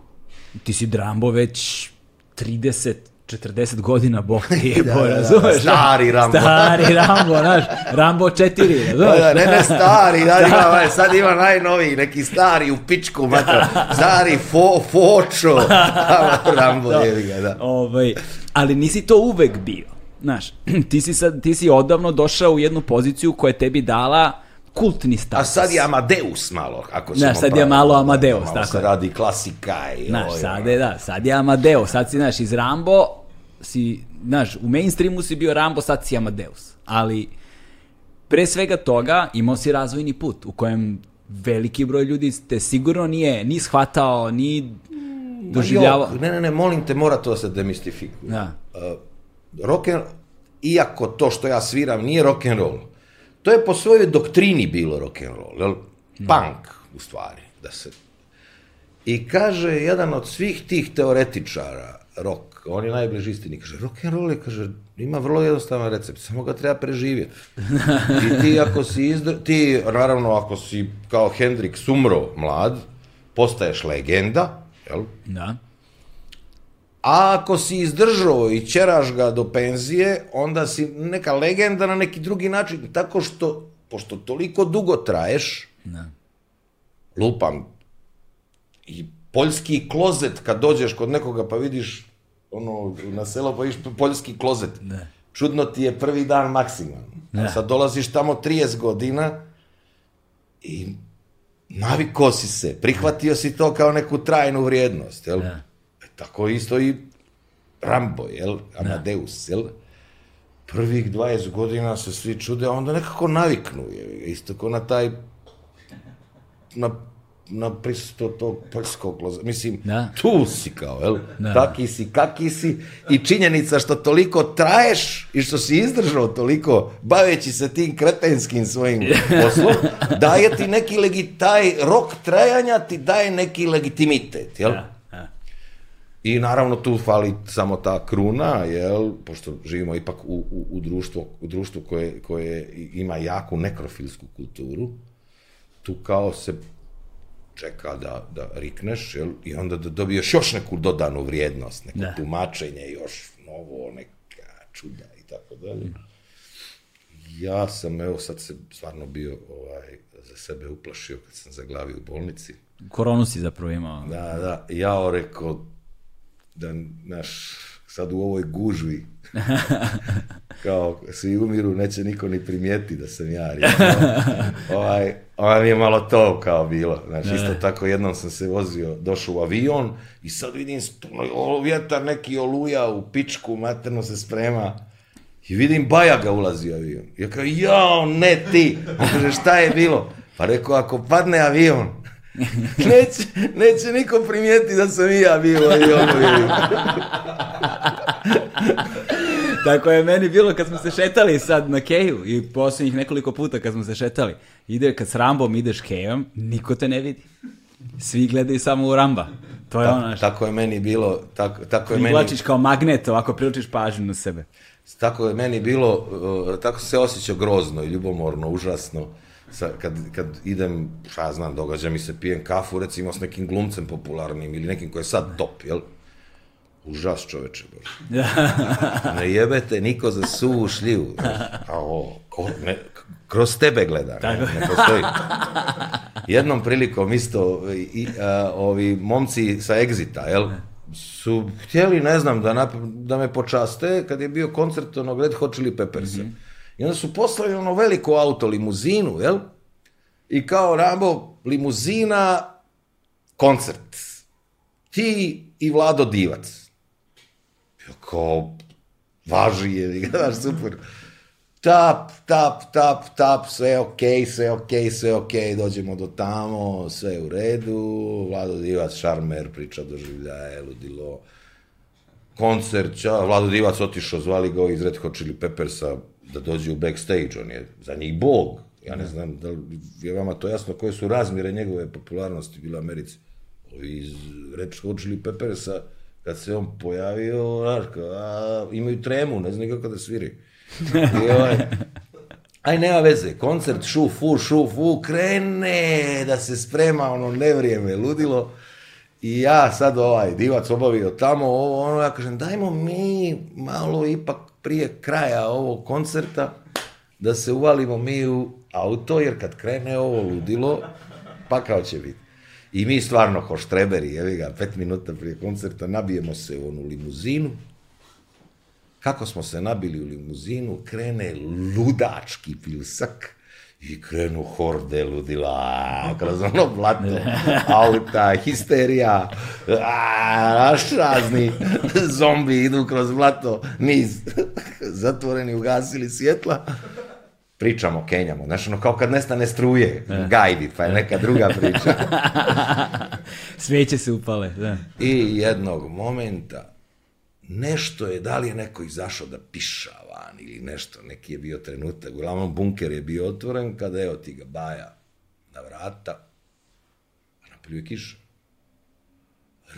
Speaker 1: ti si Rambo već 30, 40 godina bok ti je, da, da, da. bo, razumeš?
Speaker 2: Da, stari Rambo.
Speaker 1: Stari Rambo, znaš, Rambo 4, razumeš?
Speaker 2: Da, ne, ne, stari, da, da. Ima, e, sad ima najnoviji, neki stari u pičku, matra, stari fo, fočo, Rambo da. je ga, da.
Speaker 1: Ovaj, ali nisi to uvek bio, znaš, ti si, sad, ti si odavno došao u jednu poziciju koja
Speaker 2: je
Speaker 1: tebi dala kultni status.
Speaker 2: A sad je Amadeus malo, ako se da, Znaš,
Speaker 1: sad pravi, je malo Amadeus,
Speaker 2: malo
Speaker 1: tako
Speaker 2: se radi klasika i...
Speaker 1: Znaš, ovaj, sad je, da, sad je Amadeus, sad si, znaš, iz Rambo si, znaš, u mainstreamu si bio Rambo, sad si Amadeus. Ali, pre svega toga, imao si razvojni put u kojem veliki broj ljudi te sigurno nije ni shvatao, ni mm,
Speaker 2: doživljavao. Ne, ne, ne, molim te, mora to da se demistifikuje. Da. Uh, rock and, iako to što ja sviram nije rock and roll, To je po svojoj doktrini bilo rock and roll, jel? Da. Punk, u stvari, da se... I kaže, jedan od svih tih teoretičara, rock, on je najbliži istini, kaže, rock rock'n'roll je, kaže, ima vrlo jednostavan recept, samo ga treba preživjeti. I ti ako si izdr... ti, naravno, ako si kao Hendrik sumro mlad, postaješ legenda, jel?
Speaker 1: Da.
Speaker 2: A ako si izdržao i ćeraš ga do penzije, onda si neka legenda na neki drugi način. Tako što, pošto toliko dugo traješ, ne. Da. lupam, i poljski klozet kad dođeš kod nekoga pa vidiš ono, na selo pa vidiš poljski klozet. Ne. Da. Čudno ti je prvi dan maksimalno. Ne. Da. Sad dolaziš tamo 30 godina i naviko si se, prihvatio si to kao neku trajnu vrijednost, jel? Ne. Tako isto i Rambo, jel? Da. Amadeus, jel? Prvih 20 godina se svi čude, a onda nekako naviknu, je, isto ko na taj, na, na prisustvo tog poljskog loza. Mislim, da. tu si kao, jel? Da. Taki si, kaki si i činjenica što toliko traješ i što si izdržao toliko, baveći se tim kretenskim svojim poslom, daje ti neki legi, taj rok trajanja ti daje neki legitimitet, jel? Da. I naravno tu fali samo ta kruna, jel, pošto živimo ipak u, u, u, društvo, u društvu koje, koje ima jaku nekrofilsku kulturu, tu kao se čeka da, da rikneš, jel, i onda da dobiješ još neku dodanu vrijednost, neko da. tumačenje, još novo, neka čuda i tako dalje. Ja sam, evo, sad se stvarno bio ovaj, za sebe uplašio kad sam zaglavio u bolnici.
Speaker 1: Koronu si zapravo imao.
Speaker 2: Da, da, o rekao, da naš sad u ovoj gužvi kao svi umiru, neće niko ni primijeti da sam ja. ovaj, ovaj mi je malo to kao bilo. Znači, isto tako jednom sam se vozio, došao u avion i sad vidim o, vjetar neki oluja u pičku, materno se sprema. I vidim Bajaga ulazi u avion. Ja kao, jao, ne ti. On kaže, šta je bilo? Pa rekao, ako padne avion, Neće, neće niko primijeti da sam i ja bio i ono bio.
Speaker 1: Tako je meni bilo kad smo se šetali sad na keju i posljednjih nekoliko puta kad smo se šetali. Ide, kad s Rambom ideš kejom, niko te ne vidi. Svi gledaju samo u Ramba. To je
Speaker 2: Ta,
Speaker 1: ono
Speaker 2: Tako je meni bilo. Tako,
Speaker 1: tako je meni... kao magnet, ovako priličiš pažnju na sebe.
Speaker 2: Tako je meni bilo, tako se osjećao grozno i ljubomorno, užasno sa, kad, kad idem, šta ja znam, događa mi se, pijem kafu, recimo, s nekim glumcem popularnim ili nekim koji je sad top, jel? Užas čoveče, bože. ne jebete niko za suvu šljivu. A o, o, ne, kroz tebe gleda, Tako. ne, ne postoji. Jednom prilikom isto, i, a, ovi momci sa Exita, jel? su htjeli, ne znam, da, nap, da me počaste kad je bio koncert onog Red Hot Chili Peppersa. Mm -hmm I onda su poslali ono veliko auto, limuzinu, jel? I kao Rambo, limuzina, koncert. Ti i Vlado Divac. Ja kao, važi je, gledaš, super. Tap, tap, tap, tap, sve okej, okay, sve okej, okay, sve okej, okay. dođemo do tamo, sve u redu, Vlado Divac, šarmer, priča doživljaje, ludilo, koncert, ča, Vlado Divac otišao, zvali ga iz Red Hot Chili Peppersa, da dođe u backstage, on je za njih bog. Ja ne da. znam da li je vama to jasno koje su razmjere njegove popularnosti bila Americi. Ovi iz Red Hot Chili Peppersa, kad se on pojavio, raška, a, imaju tremu, ne znam kako da sviri. I ovaj, aj nema veze, koncert šu, fu, šu, fu, krene da se sprema ono nevrijeme, ludilo. I ja sad ovaj divac obavio tamo ovo, ono, ja kažem dajmo mi malo ipak prije kraja ovog koncerta da se uvalimo mi u auto, jer kad krene ovo ludilo, pa kao će biti. I mi stvarno ko štreberi, evi ga, pet minuta prije koncerta, nabijemo se u onu limuzinu. Kako smo se nabili u limuzinu, krene ludački pljusak i krenu horde ludila kroz ono blato, ali ta histerija, a, razni zombi idu kroz blato, niz, zatvoreni, ugasili svjetla, pričamo, kenjamo, znaš, ono kao kad nestane struje, e. gajdi, pa je neka druga priča.
Speaker 1: Sveće se upale, da.
Speaker 2: I jednog momenta, nešto je, da li je neko izašao da piša, ili nešto, neki je bio trenutak. Uglavnom, bunker je bio otvoren kada je otiga baja na vrata, a napolju je kiša.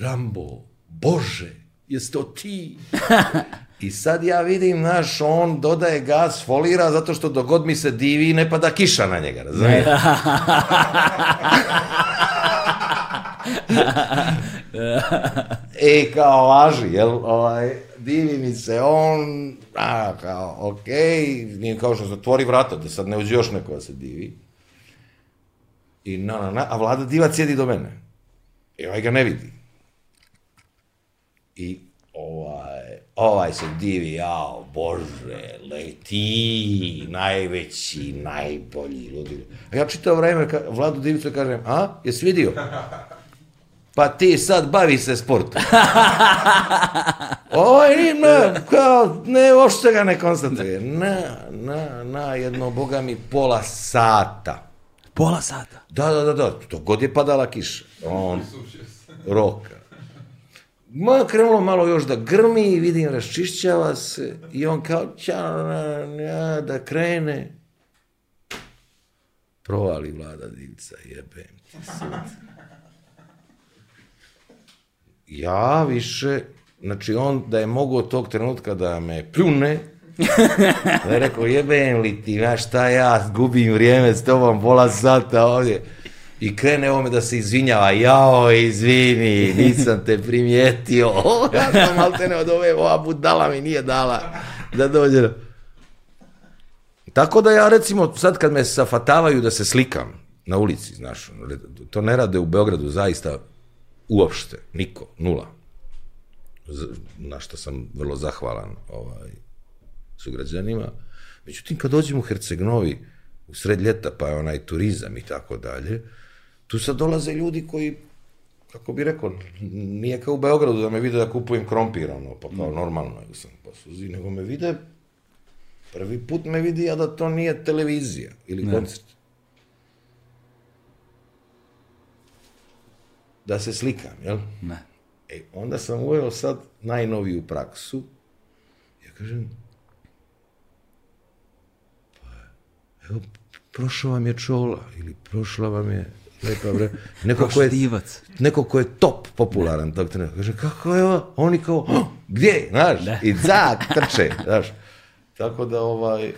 Speaker 2: Rambo, Bože, jeste to ti? I sad ja vidim, znaš, on dodaje gas, folira, zato što dogod mi se divi, ne pada kiša na njega, razumiješ? e, kao laži, jel? Ovaj, divi mi se on, a, kao, okej, okay. nije kao što zatvori vrata, da sad ne uđe još neko da se divi. I na, na, na, a vlada diva sjedi do mene. I ovaj ga ne vidi. I ovaj, ovaj se divi, jao, bože, leti, najveći, najbolji ljudi. A ja čitao vreme, ka, vladu divicu kažem, a, jesi vidio? pa ti sad bavi se sportom. Ovaj ima, kao, ne, uopšte ga ne konstatuje. Na, na, na, jedno, boga mi, pola sata.
Speaker 1: Pola sata?
Speaker 2: Da, da, da, da, to god je padala kiša. On, roka. Ma, krenulo malo još da grmi i vidim, raščišćava se i on kao, ča, da krene. Provali vlada divca, jebem ti sunce ja više, znači on da je mogao tog trenutka da me pljune, da je rekao jebem li ti, znaš šta ja, gubim vrijeme s tobom pola sata ovdje. I krene ovo me da se izvinjava, jao, izvini, nisam te primijetio, ja sam maltene od ove, ova budala mi nije dala da dođe. Tako da ja recimo sad kad me safatavaju da se slikam na ulici, znaš, to ne rade u Beogradu zaista Uopšte, niko, nula. Na što sam vrlo zahvalan ovaj, sugrađanima. Međutim, kad dođemo u Hercegnovi, u sred ljeta, pa je onaj turizam i tako dalje, tu sad dolaze ljudi koji kako bi rekao, nije kao u Beogradu da me vide da kupujem krompir, ono, pa kao mm. normalno, nego sam pa suzi, nego me vide, prvi put me vidi, a da to nije televizija ili ne. koncert. da se slikam, jel? Ne. E, onda sam uveo sad najnoviju praksu. Ja kažem, pa, evo, prošao vam je čola ili prošla vam je lepa vre. Neko ko je, neko ko je top popularan tog trenutka. Kaže, kako je ovo? Oni kao, oh, gdje? Znaš, ne. i zak, trče, znaš. Tako da, ovaj,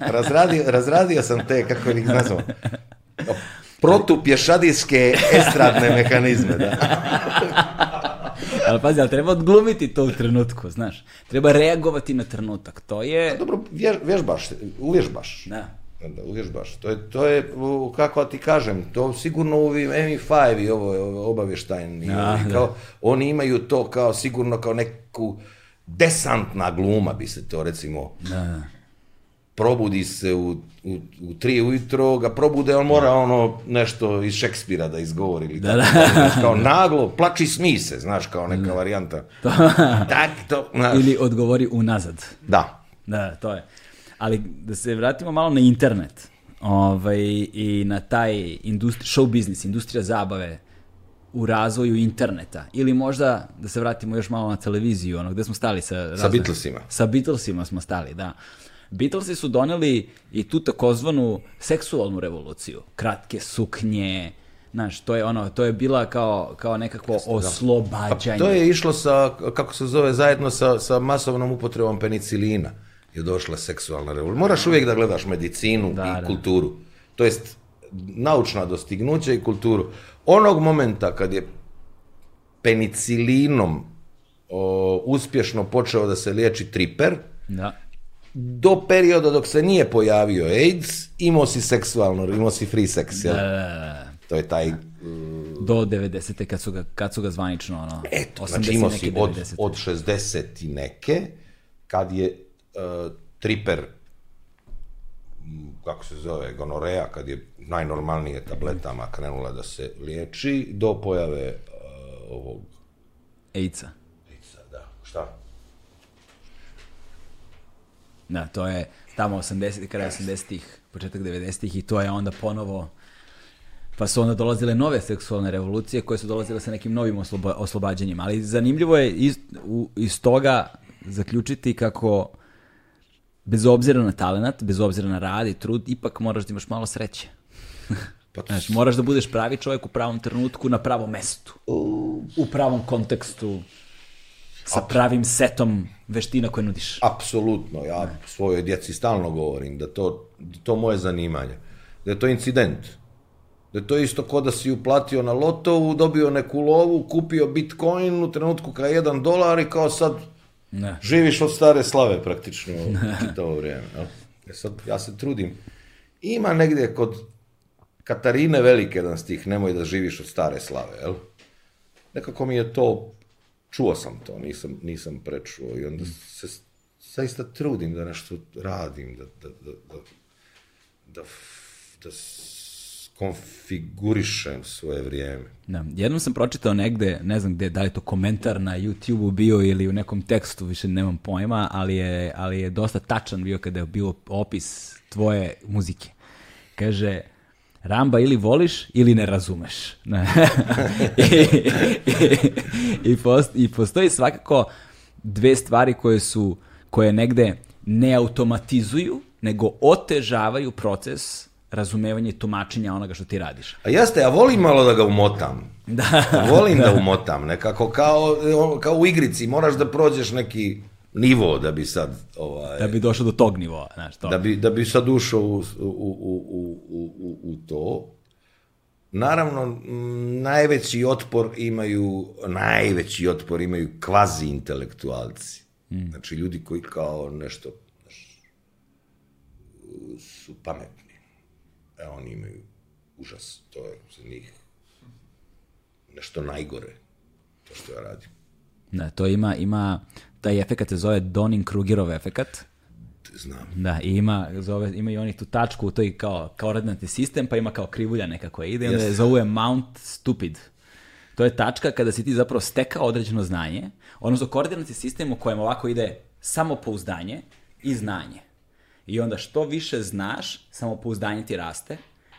Speaker 2: razradio, razradio sam te, kako ih nazvao, protupješadijske estradne mehanizme, da.
Speaker 1: Ali pazi, ali treba odglumiti to u trenutku, znaš. Treba reagovati na trenutak, to je... A pa
Speaker 2: dobro, vježbaš, uvježbaš. Da. Da, uvježbaš. To je, to je, kako ti kažem, to sigurno u MI5 i ovo je obavještajni. Da, da. kao, da. Oni imaju to kao sigurno kao neku desantna gluma, bi se to recimo. Da. Probudi se u u, u tri ujutro ga probude, on mora da. ono nešto iz Šekspira da izgovori. Ili da, da. kao naglo, plači smi se, znaš, kao neka da. varijanta. to...
Speaker 1: Tak, to, znaš. Ili odgovori unazad.
Speaker 2: Da.
Speaker 1: Da, to je. Ali da se vratimo malo na internet ovaj, i na taj industri, show biznis, industrija zabave u razvoju interneta. Ili možda, da se vratimo još malo na televiziju, ono, gde smo stali sa... Razne,
Speaker 2: sa Beatlesima.
Speaker 1: Sa Beatlesima smo stali, da. Uh, Beatlesi su doneli i tu takozvanu seksualnu revoluciju. Kratke suknje, Znaš, to je ono, to je bila kao, kao nekakvo da. oslobađanje. Pa,
Speaker 2: to je išlo sa, kako se zove, zajedno sa, sa masovnom upotrebom penicilina je došla seksualna revolucija. Moraš da. uvijek da gledaš medicinu da, i da. kulturu. To jest, naučna dostignuća i kulturu. Onog momenta kad je penicilinom o, uspješno počeo da se liječi triper, da do perioda dok se nije pojavio AIDS, imao si seksualno, imao si free sex, jel? Da, da, da. da. To je taj...
Speaker 1: Do 90. kad su ga, kad su ga zvanično, ono, Eto,
Speaker 2: 80 znači imao si od, 90. od 60 i neke, kad je uh, triper, kako se zove, gonoreja, kad je najnormalnije tabletama krenula da se liječi, do pojave uh, ovog...
Speaker 1: AIDS-a. Da, to je tamo 80, kraja 80-ih, početak 90-ih i to je onda ponovo pa su onda dolazile nove seksualne revolucije koje su dolazile sa nekim novim osloba, oslobađanjima. Ali zanimljivo je iz, u, iz toga zaključiti kako bez obzira na talenat, bez obzira na rad i trud, ipak moraš da imaš malo sreće. Pa znači, moraš da budeš pravi čovjek u pravom trenutku, na pravom mestu, u pravom kontekstu sa pravim setom veština koje nudiš.
Speaker 2: Apsolutno, ja svojoj djeci stalno govorim da to, da to moje zanimanje, da je to incident, da je to isto ko da si uplatio na lotovu, dobio neku lovu, kupio bitcoin u trenutku ka jedan dolar i kao sad ne. živiš od stare slave praktično to vrijeme. Ja, e sad, ja se trudim. Ima negde kod Katarine Velike jedan stih, nemoj da živiš od stare slave, jel? Nekako mi je to čuo sam to, nisam, nisam prečuo i onda mm. se saista trudim da nešto radim, da, da, da, da, da, da konfigurišem svoje vrijeme.
Speaker 1: Da. Jednom sam pročitao negde, ne znam gde, da li to komentar na YouTube-u bio ili u nekom tekstu, više nemam pojma, ali je, ali je dosta tačan bio kada je bio opis tvoje muzike. Kaže, Ramba ili voliš ili ne razumeš. I, i, i, post, I postoji svakako dve stvari koje su, koje negde ne automatizuju, nego otežavaju proces razumevanja i tumačenja onoga što ti radiš.
Speaker 2: A jeste, ja volim malo da ga umotam. Da. Volim da, da umotam, nekako kao, kao u igrici, moraš da prođeš neki nivo da bi sad...
Speaker 1: Ovaj, da bi došao do tog nivoa, znaš, to.
Speaker 2: Da bi, da bi sad ušao u, u, u, u, u, u to. Naravno, najveći otpor imaju, najveći otpor imaju kvazi intelektualci. Mm. Znači, ljudi koji kao nešto znaš, su pametni. E, oni imaju užas. To je za njih nešto najgore, to što ja radim.
Speaker 1: Da, to ima, ima taj efekat se zove Donning-Krugerov efekat.
Speaker 2: Znam.
Speaker 1: Da, i ima, zove, ima i onih tu tačku, to je kao, koordinatni sistem, pa ima kao krivulja neka koja ide, onda yes. je zove Mount Stupid. To je tačka kada si ti zapravo stekao određeno znanje, odnosno koordinatni sistem u kojem ovako ide samopouzdanje i znanje. I onda što više znaš, samopouzdanje ti raste.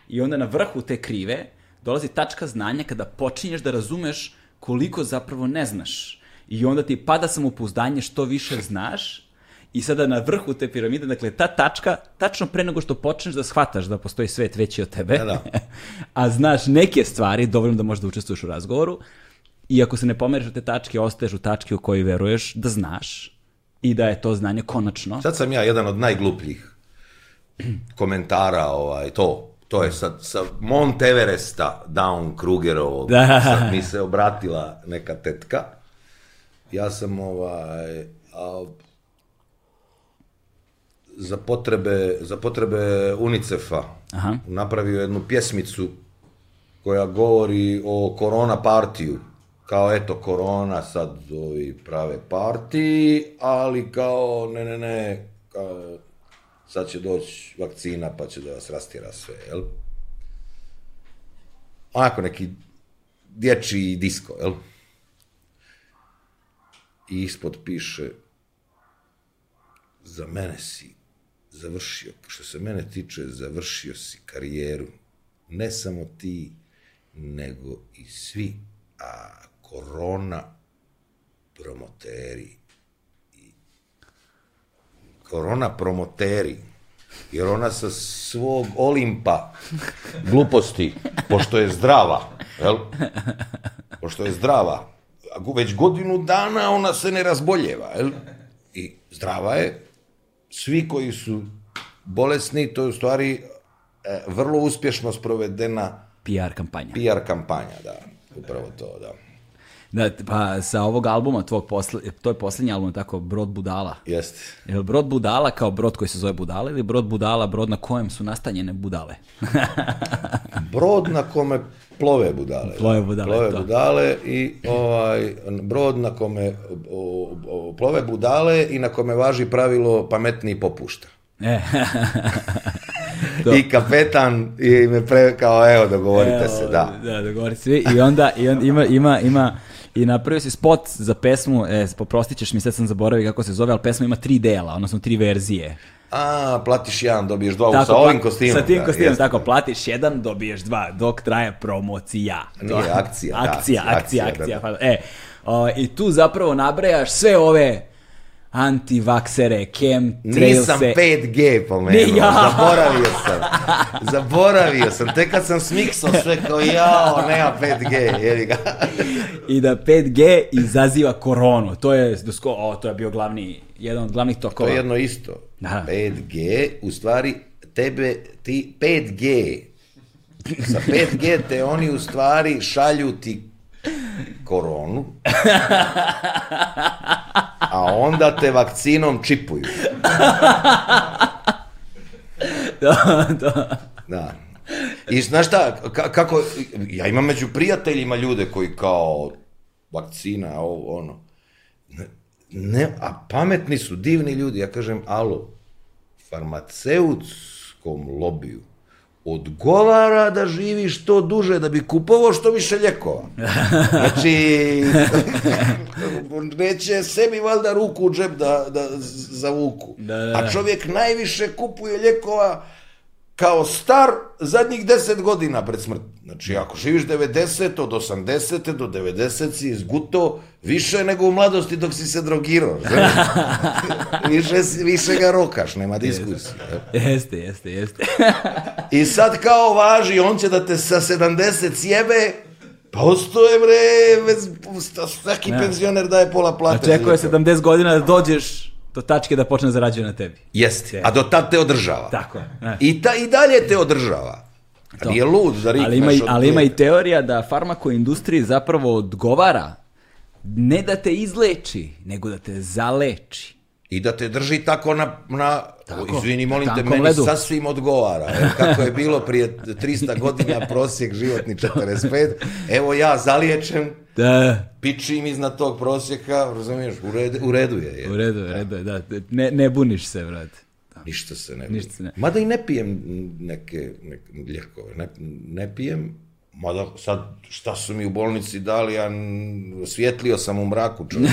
Speaker 1: I onda na vrhu te krive dolazi tačka znanja kada počinješ da razumeš koliko zapravo ne znaš i onda ti pada samopouzdanje što više znaš i sada na vrhu te piramide, dakle ta tačka, tačno pre nego što počneš da shvataš da postoji svet veći od tebe, da, da. a znaš neke stvari, dovoljno da možeš da učestvuješ u razgovoru, i ako se ne pomeriš od te tačke, ostaješ u tački u kojoj veruješ da znaš i da je to znanje konačno.
Speaker 2: Sad sam ja jedan od najglupljih komentara, ovaj, to, to je sad, sa Mont Everesta down Krugerovog, da. sad mi se obratila neka tetka Ja sam ovaj, a, za potrebe, za potrebe UNICEF-a Aha. napravio jednu pjesmicu koja govori o korona partiju. Kao eto, korona sad ovi prave partiji, ali kao ne, ne, ne, kao, sad će doći vakcina pa će da vas rastira sve, jel? Onako neki dječji disko, jel? i ispod piše za mene si završio, što se mene tiče, završio si karijeru. Ne samo ti, nego i svi. A korona promoteri i korona promoteri jer ona sa svog Olimpa gluposti, pošto je zdrava, jel? Pošto je zdrava, ako već godinu dana ona se ne razboljeva, jel? I zdrava je. Svi koji su bolesni, to je u stvari e, vrlo uspješno sprovedena
Speaker 1: PR kampanja.
Speaker 2: PR kampanja, da. Upravo to, da.
Speaker 1: Da, pa sa ovog albuma tvog posle, to je posljednji album, tako, Brod budala. Jeste. Jel Brod budala kao brod koji se zove budala ili Brod budala, brod na kojem su nastanjene budale?
Speaker 2: brod na kome plove budale.
Speaker 1: Plove budale,
Speaker 2: plove to. budale i ovaj brod na kome o, o, plove budale i na kome važi pravilo pametni popušta. E. I kapetan i me pre, kao evo dogovorite evo, se,
Speaker 1: da. Da, dogovorite se i onda i on, ima, ima, ima I napravio si spot za pesmu, e, poprostit ćeš mi, sad sam zaboravio kako se zove, ali pesma ima tri dela, odnosno tri verzije.
Speaker 2: A, platiš jedan, dobiješ dva tako, sa ovim kostimom.
Speaker 1: Sa tim da, kostimom, da, tako, platiš jedan, dobiješ dva, dok traje promocija.
Speaker 2: No, akcija,
Speaker 1: akcija, da, akcija, akcija, da, akcija, E, o, i tu zapravo nabrajaš sve ove antivaksere, chemtrailse.
Speaker 2: Nisam 5G pomenuo, ja. zaboravio sam. Zaboravio sam, tek kad sam smiksao sve kao jao, nema 5G, jedi ga.
Speaker 1: I da 5G izaziva koronu, to je, dosko, o, to je bio glavni, jedan od glavnih tokova.
Speaker 2: To je jedno isto. Da. 5G, u stvari, tebe, ti 5G, sa 5G te oni u stvari šalju ti koronu. a onda te vakcinom čipuju. da, da. Da. I znaš šta, kako, ja imam među prijateljima ljude koji kao vakcina, ovo, ono. Ne, a pametni su, divni ljudi. Ja kažem, alo, farmaceutskom lobiju odgovara da živi što duže, da bi kupovao što više ljekova. Znači, neće sebi valjda ruku u džep da, da zavuku. Da, da, da. A čovjek najviše kupuje ljekova kao star zadnjih 10 godina pred smrt. Znači, ako živiš 90, od 80 do 90 si izguto više nego u mladosti dok si se drogirao. više, više ga rokaš, nema diskusije.
Speaker 1: Jeste, jeste, jeste.
Speaker 2: I sad kao važi, on će da te sa 70 sjebe, pa ostoje bre, svaki da. penzioner daje pola plate.
Speaker 1: Znači, 70 godina da dođeš do tačke da počne da zarađuje na tebi.
Speaker 2: Jeste, a do tad te održava.
Speaker 1: Tako
Speaker 2: je. E. I, ta, I dalje te održava. To. Nije lud da rikneš ali ima, i,
Speaker 1: ali ima i teorija da farmakoindustriji zapravo odgovara ne da te izleči, nego da te zaleči.
Speaker 2: I da te drži tako na, na tako, izvini, molim te, meni ledu. sasvim odgovara. Evo, kako je bilo prije 300 godina prosjek životni 45, evo ja zaliječem, Da. Piči im iznad tog prosjeka, razumiješ, u, red, u redu je. je. U redu je,
Speaker 1: da. redu je, da. Ne, ne buniš se, vrati.
Speaker 2: Da. Ništa se ne Ništa se ne. Mada i ne pijem neke, neke ljekove. Ne, ne pijem, mada sad šta su mi u bolnici dali, ja svjetlio sam u mraku čovjek.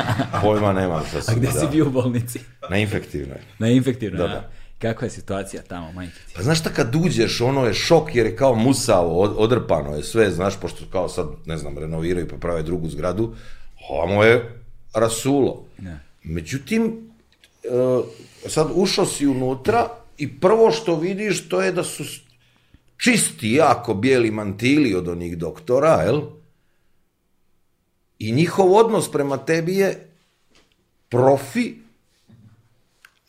Speaker 2: Pojma nema
Speaker 1: šta su A gde mi si da. bio u bolnici?
Speaker 2: Na infektivnoj.
Speaker 1: Na infektivnoj, da. da. Kakva je situacija tamo, majke
Speaker 2: ti? Pa znaš šta kad uđeš, ono je šok jer je kao musavo, odrpano je sve, znaš, pošto kao sad, ne znam, renoviraju pa prave drugu zgradu, ovo je rasulo. Ne. Međutim, e, sad ušao si unutra i prvo što vidiš to je da su čisti jako bijeli mantili od onih doktora, jel? I njihov odnos prema tebi je profi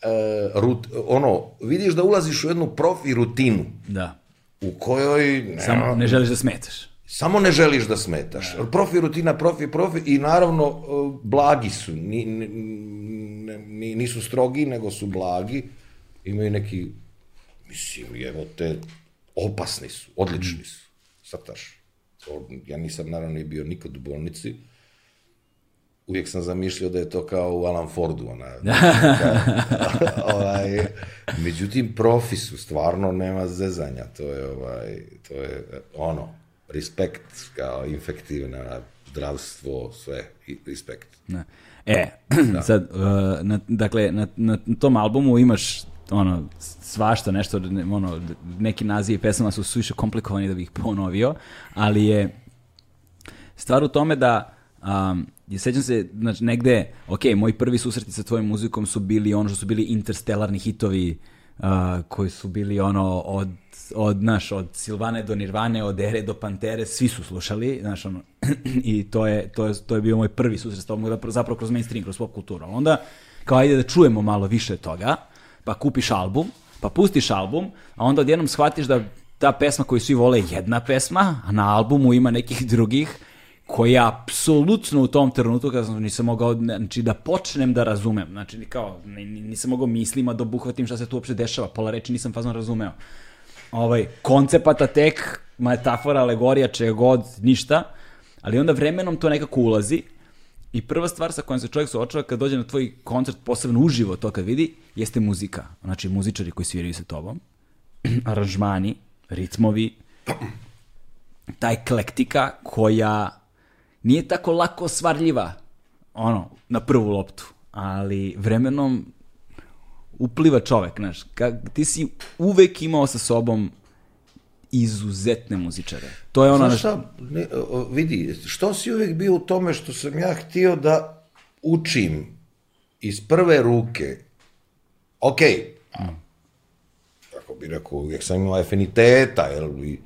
Speaker 2: E, rut, ono, vidiš da ulaziš u jednu profi rutinu. Da. U kojoj...
Speaker 1: Ne, samo ne želiš da smetaš.
Speaker 2: Samo ne želiš da smetaš. Profi rutina, profi, profi i naravno e, blagi su. Ni, ni, nisu strogi, nego su blagi. Imaju neki, mislim, evo te, opasni su, odlični mm. su. Sataš. Ja nisam naravno bio nikad u bolnici, uvijek sam zamišljao da je to kao u Alan Fordu, ona, ovaj, međutim, profi su, stvarno nema zezanja, to je, ovaj, to je ono, respekt, kao infektivna, zdravstvo, sve, respekt. Ne.
Speaker 1: Da. E, da. sad, uh, na, dakle, na, na tom albumu imaš ono, svašta nešto, ono, neki nazivi pesama su suviše komplikovani da bih ponovio, ali je stvar u tome da Um, I sećam se, znači, negde, ok, moji prvi susreti sa tvojom muzikom su bili ono što su bili interstellarni hitovi uh, koji su bili ono od, od, naš, od Silvane do Nirvane, od Ere do Pantere, svi su slušali, znaš, ono, i to je, to, je, to je bio moj prvi susret s tobom, da, zapravo kroz mainstream, kroz pop kulturu. Onda, kao ajde da čujemo malo više toga, pa kupiš album, pa pustiš album, a onda odjednom shvatiš da ta pesma koju svi vole je jedna pesma, a na albumu ima nekih drugih, koja apsolutno u tom trenutku kada sam nisam mogao znači da počnem da razumem znači kao nisam mogao mislima da obuhvatim šta se tu uopšte dešava pola reči nisam fazno razumeo ovaj koncepata tek metafora alegorija čeg god ništa ali onda vremenom to nekako ulazi i prva stvar sa kojom se čovjek suočava kad dođe na tvoj koncert posebno uživo to kad vidi jeste muzika znači muzičari koji sviraju sa tobom aranžmani ritmovi ta eklektika koja nije tako lako osvarljiva, ono, na prvu loptu, ali vremenom upliva čovek, znaš, ka, ti si uvek imao sa sobom izuzetne muzičare. To je ono... Znaš
Speaker 2: šta, ne, vidi, što si uvek bio u tome što sam ja htio da učim iz prve ruke, ok, mm. ako tako bi rekao, uvijek sam imao afiniteta, jel, i,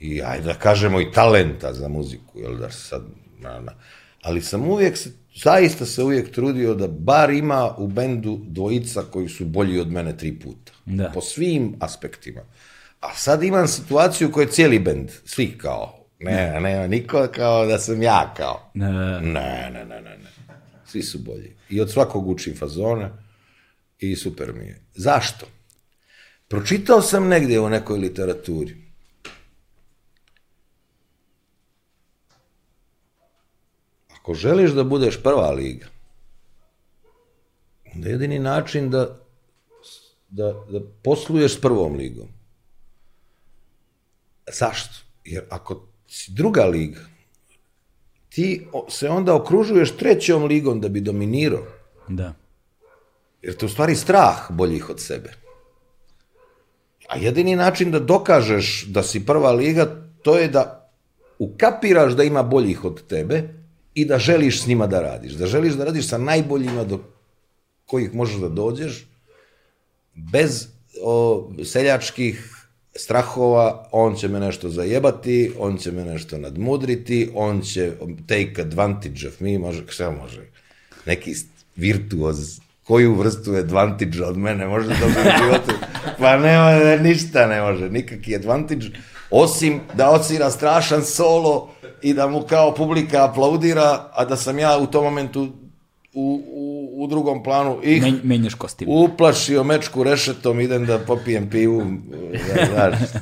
Speaker 2: i ajde da kažemo i talenta za muziku, jel, da sad na, na. Ali sam uvijek, zaista se uvijek trudio da bar ima u bendu dvojica koji su bolji od mene tri puta. Da. Po svim aspektima. A sad imam situaciju koja je cijeli bend, svi kao, ne, da. ne, niko kao da sam ja kao. Da, da. Ne, ne, ne, ne, ne. Svi su bolji. I od svakog uči fazona i super mi je. Zašto? Pročitao sam negdje u nekoj literaturi Ako želiš da budeš prva liga, onda jedini način da, da, da posluješ s prvom ligom. Zašto? Jer ako si druga liga, ti se onda okružuješ trećom ligom da bi dominirao. Da. Jer to u stvari strah boljih od sebe. A jedini način da dokažeš da si prva liga, to je da ukapiraš da ima boljih od tebe i da želiš s njima da radiš. Da želiš da radiš sa najboljima do kojih možeš da dođeš, bez o, seljačkih strahova, on će me nešto zajebati, on će me nešto nadmudriti, on će take advantage of me, može, šta može, neki virtuoz, koju vrstu advantage od mene može da dobije u životu, pa nema, ništa ne može, nikakvi advantage, osim da ocira strašan solo i da mu kao publika aplaudira, a da sam ja u tom momentu u, u, u drugom planu ih
Speaker 1: Men, menjaš kostim.
Speaker 2: uplašio mečku rešetom, idem da popijem pivu. Da,
Speaker 1: znaš.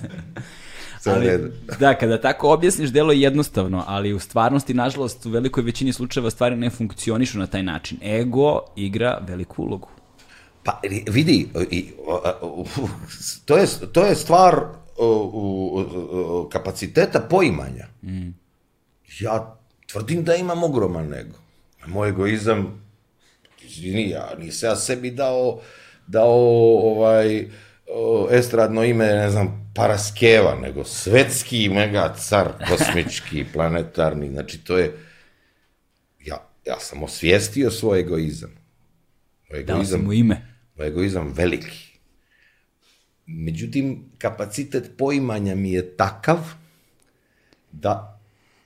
Speaker 2: Ali,
Speaker 1: da, kada tako objasniš, delo je jednostavno, ali u stvarnosti, nažalost, u velikoj većini slučajeva stvari ne funkcionišu na taj način. Ego igra veliku ulogu.
Speaker 2: Pa vidi, to je, to je stvar u, kapaciteta poimanja. Mm ja tvrdim da imam ogroman ego. Moj egoizam, izvini, ja nisam ja sebi dao, dao ovaj, estradno ime, ne znam, Paraskeva, nego svetski mega car kosmički, planetarni, znači to je, ja, ja sam osvijestio svoj egoizam. Moj egoizam, dao sam mu ime. Moj egoizam veliki. Međutim, kapacitet poimanja mi je takav da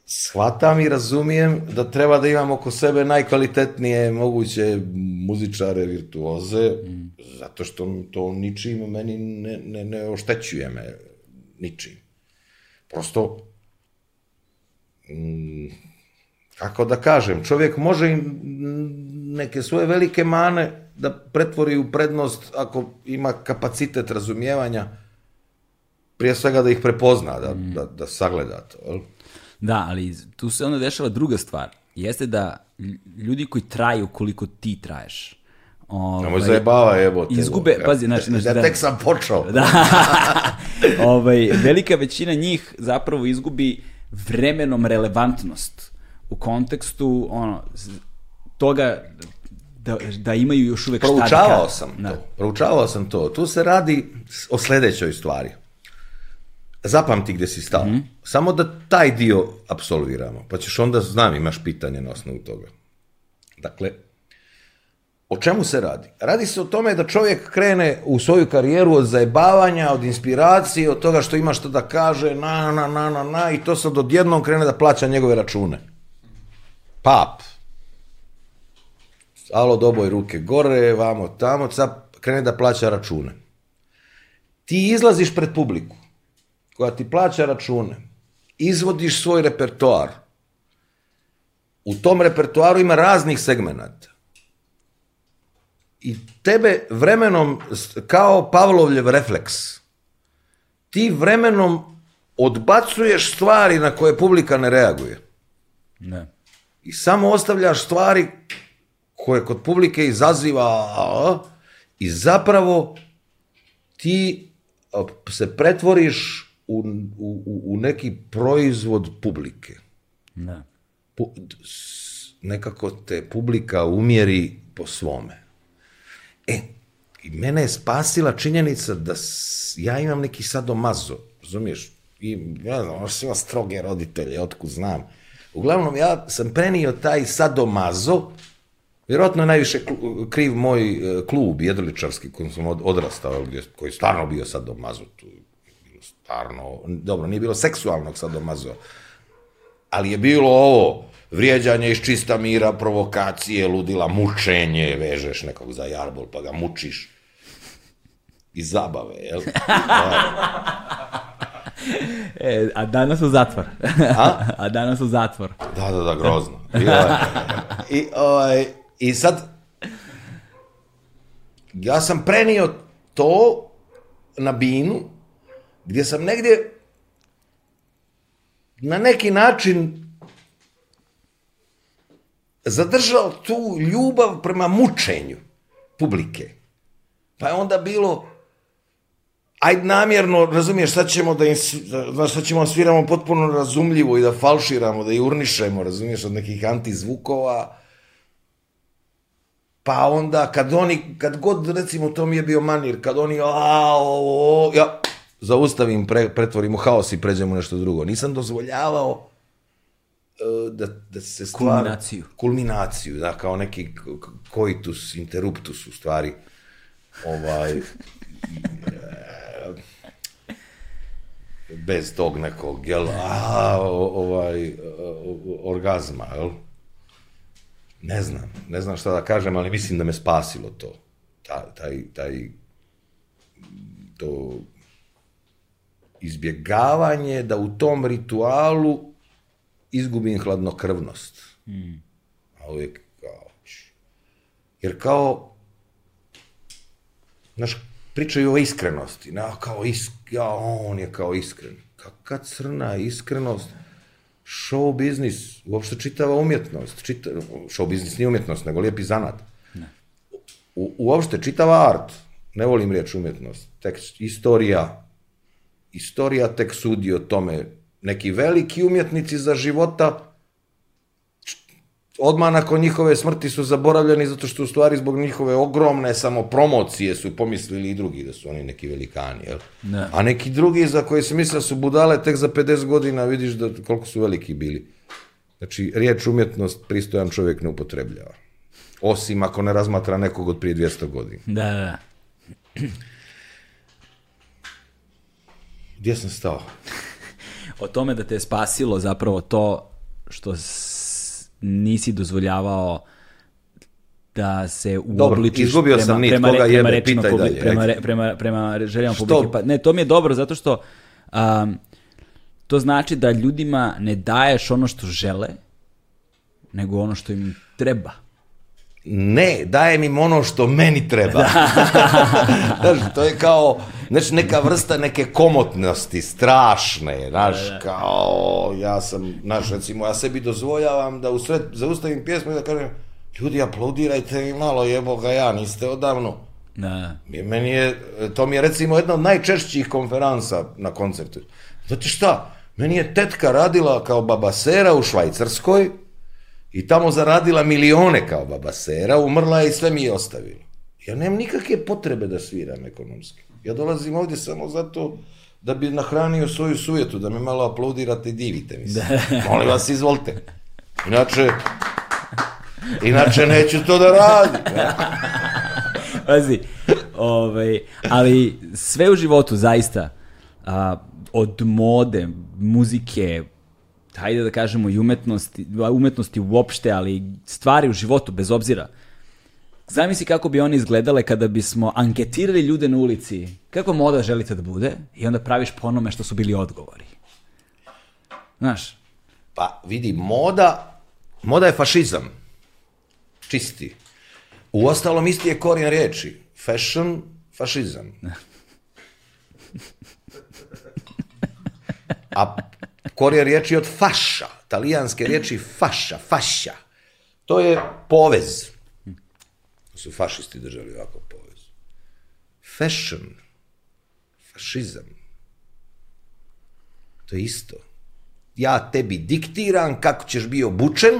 Speaker 2: shvatam i razumijem da treba da imam oko sebe najkvalitetnije moguće muzičare, virtuoze, mm. zato što to ničim meni ne, ne, ne oštećuje me, ničim. Prosto, mm, kako da kažem, čovjek može im neke svoje velike mane da pretvori u prednost ako ima kapacitet razumijevanja, prije svega da ih prepozna, da, mm. da, da sagleda to, jel?
Speaker 1: Da, ali tu se onda dešava druga stvar. Jeste da ljudi koji traju koliko ti traješ,
Speaker 2: Ovaj, Samo zajebava jebote.
Speaker 1: Izgube, ja, pazi, znači, znači, ja da, tek sam počeo. Da, ovaj, velika većina njih zapravo izgubi vremenom relevantnost u kontekstu ono, toga da, da imaju još uvek proučavao
Speaker 2: šta da sam da. to, proučavao sam to. Tu se radi o sledećoj stvari zapamti gde si stao. Mm Samo da taj dio absolviramo, pa ćeš onda, znam, imaš pitanje na osnovu toga. Dakle, o čemu se radi? Radi se o tome da čovjek krene u svoju karijeru od zajebavanja, od inspiracije, od toga što ima što da kaže, na, na, na, na, na, i to sad odjednom krene da plaća njegove račune. Pap. Alo, doboj ruke gore, vamo, tamo, sad krene da plaća račune. Ti izlaziš pred publiku koja ti plaća račune, izvodiš svoj repertoar. U tom repertoaru ima raznih segmenata. I tebe vremenom, kao Pavlovljev refleks, ti vremenom odbacuješ stvari na koje publika ne reaguje. Ne. I samo ostavljaš stvari koje kod publike izaziva i zapravo ti se pretvoriš u, u, u neki proizvod publike.
Speaker 1: Da.
Speaker 2: Pu, nekako te publika umjeri po svome. E, i mene je spasila činjenica da s, ja imam neki sadomazo, razumiješ? I, ja znam, ono ima stroge roditelje, otkud znam. Uglavnom, ja sam prenio taj sadomazo, Vjerojatno je najviše kriv moj e, klub, jedoličarski, kojim sam odrastao, gdje, koji je stvarno bio sadomazo, do stvarno, dobro, nije bilo seksualnog sadomazo, ali je bilo ovo, vrijeđanje iz čista mira, provokacije, ludila, mučenje, vežeš nekog za jarbol pa ga mučiš. I zabave, jel?
Speaker 1: e, a danas u zatvor. A? a danas u zatvor.
Speaker 2: Da, da, da, grozno. I, ovaj, i, ovaj, i sad, ja sam prenio to na binu, gdje sam negdje na neki način zadržao tu ljubav prema mučenju publike. Pa je onda bilo aj namjerno, razumiješ, sad ćemo da, im, da, da, sad ćemo da sviramo potpuno razumljivo i da falširamo, da jurnišemo, razumiješ, od nekih antizvukova. Pa onda, kad oni, kad god, recimo, to mi je bio manir, kad oni, a, o, o, ja, zaustavim, pre, pretvorim u haos i pređem u nešto drugo. Nisam dozvoljavao e, da, da se stvar...
Speaker 1: Kulminaciju.
Speaker 2: Kulminaciju, da, kao neki koitus, interruptus u stvari. Ovaj, e, bez tog nekog, jel, a, ovaj, orgazma, jel? Ne znam, ne znam šta da kažem, ali mislim da me spasilo to. Ta, taj, taj, to izbjegavanje da u tom ritualu izgubim hladnokrvnost. Mm. A uvijek kao, jer kao, znaš, pričaju o iskrenosti, na, kao, isk, ja, on je kao iskren. Kaka crna iskrenost, show biznis, uopšte čitava umjetnost, čita, show biznis nije umjetnost, nego lijepi zanat. Ne. U, uopšte čitava art, ne volim riječ umjetnost, Tekst, istorija, istorija tek sudi o tome. Neki veliki umjetnici za života odmah nakon njihove smrti su zaboravljeni zato što u stvari zbog njihove ogromne samopromocije su pomislili i drugi da su oni neki velikani, jel?
Speaker 1: Ne.
Speaker 2: A neki drugi za koje se misle da su budale tek za 50 godina vidiš da koliko su veliki bili. Znači, riječ umjetnost pristojan čovjek ne upotrebljava. Osim ako ne razmatra nekog od prije 200 godina.
Speaker 1: Da, da. da.
Speaker 2: Gdje sam stao?
Speaker 1: o tome da te je spasilo zapravo to što s, nisi dozvoljavao da se uobličiš
Speaker 2: izgubio prema, sam nit, prema, koga prema jebe, pitaj publik, dalje.
Speaker 1: Prema, re, prema, prema željama što? publike. Pa, ne, to mi je dobro, zato što um, to znači da ljudima ne daješ ono što žele, nego ono što im treba.
Speaker 2: Ne, dajem im ono što meni treba. Znaš, to je kao Znači, neka vrsta neke komotnosti, strašne, znaš, da, da. kao, ja sam, znaš, recimo, ja sebi dozvoljavam da usred, zaustavim pjesmu i da kažem, ljudi, aplaudirajte mi malo, jeboga ja, niste odavno. Da. da. Meni je, to mi je recimo jedna od najčešćih konferansa na koncertu. Znači šta, meni je tetka radila kao babasera u Švajcarskoj i tamo zaradila milione kao babasera, umrla je i sve mi je ostavila. Ja nemam nikakve potrebe da sviram ekonomski. Ja dolazim ovde samo zato da bi nahranio svoju sujetu, da me malo aplaudirate i divite mi se. Da. Molim vas, izvolite. Inače, inače neću to da radim.
Speaker 1: Pazi, ovaj, ali sve u životu zaista, a, od mode, muzike, hajde da kažemo i umetnosti, umetnosti uopšte, ali stvari u životu, bez obzira, Zamisli kako bi one izgledale kada bismo anketirali ljude na ulici. Kako moda želite da bude? I onda praviš po onome što su bili odgovori. Znaš?
Speaker 2: Pa vidi, moda, moda je fašizam. Čisti. U ostalom isti je korijen riječi. Fashion, fašizam. A korijen riječi od faša, talijanske riječi faša, faša. To je povez Pa su fašisti držali ovako povez. Fashion, fašizam, to je isto. Ja tebi diktiram kako ćeš biti obučen,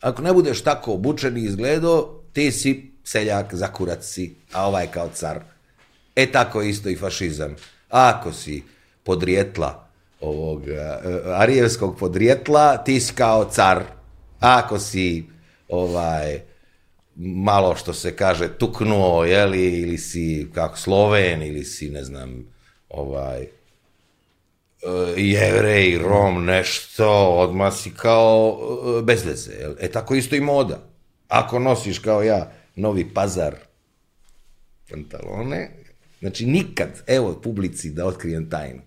Speaker 2: ako ne budeš tako obučen i izgledao, ti si seljak, zakurac si, a ovaj kao car. E tako isto i fašizam. Ako si podrijetla ovog e, arijevskog podrijetla, ti si kao car. Ako si ovaj malo što se kaže tuknuo, jeli, ili si kako Sloven, ili si ne znam, ovaj, e, jevrej, rom, nešto, odmah si kao e, bez veze. E tako isto i moda. Ako nosiš kao ja novi pazar pantalone, znači nikad, evo publici da otkrijem tajnu,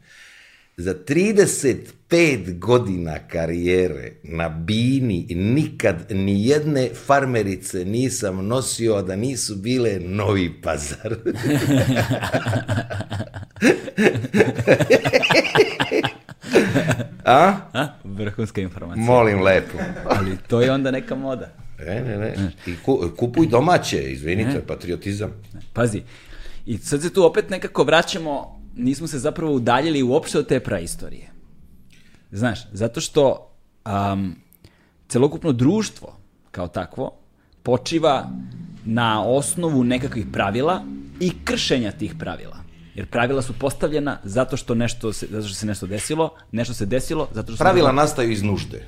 Speaker 2: za 35 godina karijere na bini nikad ni jedne farmerice nisam nosio a da nisu bile novi pazar. A?
Speaker 1: A? Vrhunska informacija.
Speaker 2: Molim lepo.
Speaker 1: Ali to je onda neka moda.
Speaker 2: Ne, ne, ne. I ku, kupuj domaće, izvinite, ne. patriotizam.
Speaker 1: Pazi, i sad se tu opet nekako vraćamo nismo se zapravo udaljili uopšte od te praistorije. Znaš, zato što um, celokupno društvo kao takvo počiva na osnovu nekakvih pravila i kršenja tih pravila. Jer pravila su postavljena zato što nešto se, zato što se nešto desilo, nešto se desilo, zato što
Speaker 2: Pravila nastaju iz nužde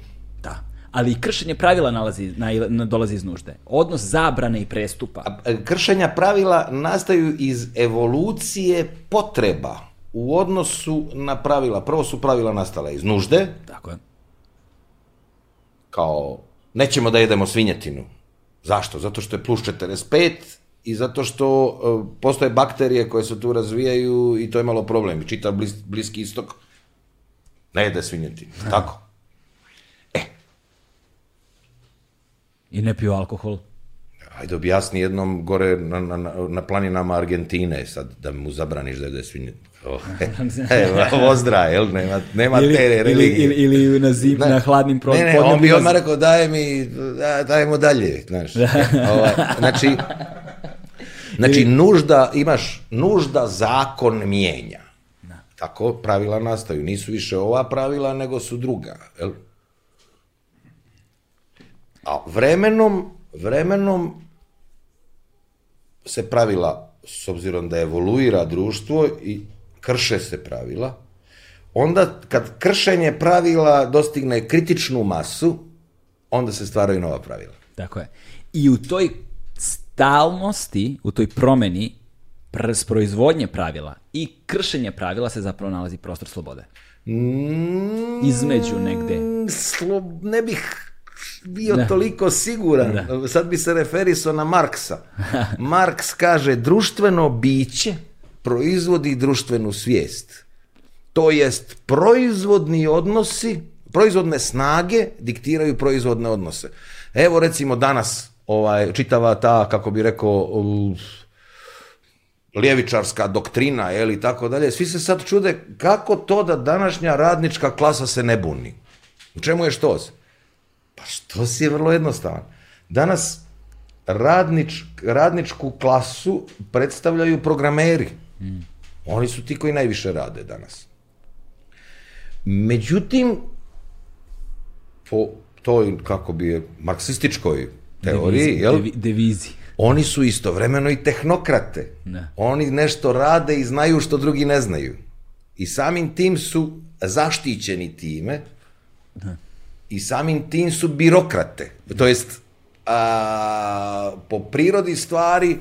Speaker 1: ali i kršenje pravila nalazi, na, na, dolazi iz nužde. Odnos zabrane i prestupa.
Speaker 2: E, kršenja pravila nastaju iz evolucije potreba u odnosu na pravila. Prvo su pravila nastala iz nužde.
Speaker 1: Tako je.
Speaker 2: Kao, nećemo da jedemo svinjetinu. Zašto? Zato što je plus 45 i zato što e, postoje bakterije koje se tu razvijaju i to je malo problem. Čitav blis, Bliski istok ne jede svinjetinu. Tako?
Speaker 1: i ne piju alkohol?
Speaker 2: Ajde objasni jednom gore na, na, na planinama Argentine sad da mu zabraniš da je svinje. Oh, e, ozdra, jel? Nema, nema ili, te
Speaker 1: religije. Ili, ili, ili na, zim, na hladnim
Speaker 2: probu. Ne, ne, on bi odmah rekao daj mi, da, dajemo dalje, znaš. Ovaj, znači, znači nužda, imaš, nužda zakon mijenja. Da. Tako pravila nastaju. Nisu više ova pravila, nego su druga, jel? A vremenom, vremenom se pravila, s obzirom da evoluira društvo i krše se pravila, onda kad kršenje pravila dostigne kritičnu masu, onda se stvaraju nova pravila.
Speaker 1: Tako je. I u toj stalnosti, u toj promeni s proizvodnje pravila i kršenje pravila se zapravo nalazi prostor slobode. Mm, Između negde.
Speaker 2: Slob, ne bih bio da. toliko siguran. Da. Sad bi se referisao na Marksa. Marks kaže, društveno biće proizvodi društvenu svijest. To jest, proizvodni odnosi, proizvodne snage diktiraju proizvodne odnose. Evo recimo danas ovaj čitava ta, kako bi rekao, ljevičarska doktrina i tako dalje, svi se sad čude kako to da današnja radnička klasa se ne buni. U čemu je što? Pa što si je vrlo jednostavan. Danas radnič, radničku klasu predstavljaju programeri. Mm. Oni su ti koji najviše rade danas. Međutim, po toj, kako bi je, marksističkoj teoriji, devizi, jel?
Speaker 1: devizi.
Speaker 2: Oni su istovremeno i tehnokrate. Ne. Da. Oni nešto rade i znaju što drugi ne znaju. I samim tim su zaštićeni time ne. Da i samim tim su birokrate. To jest, a, po prirodi stvari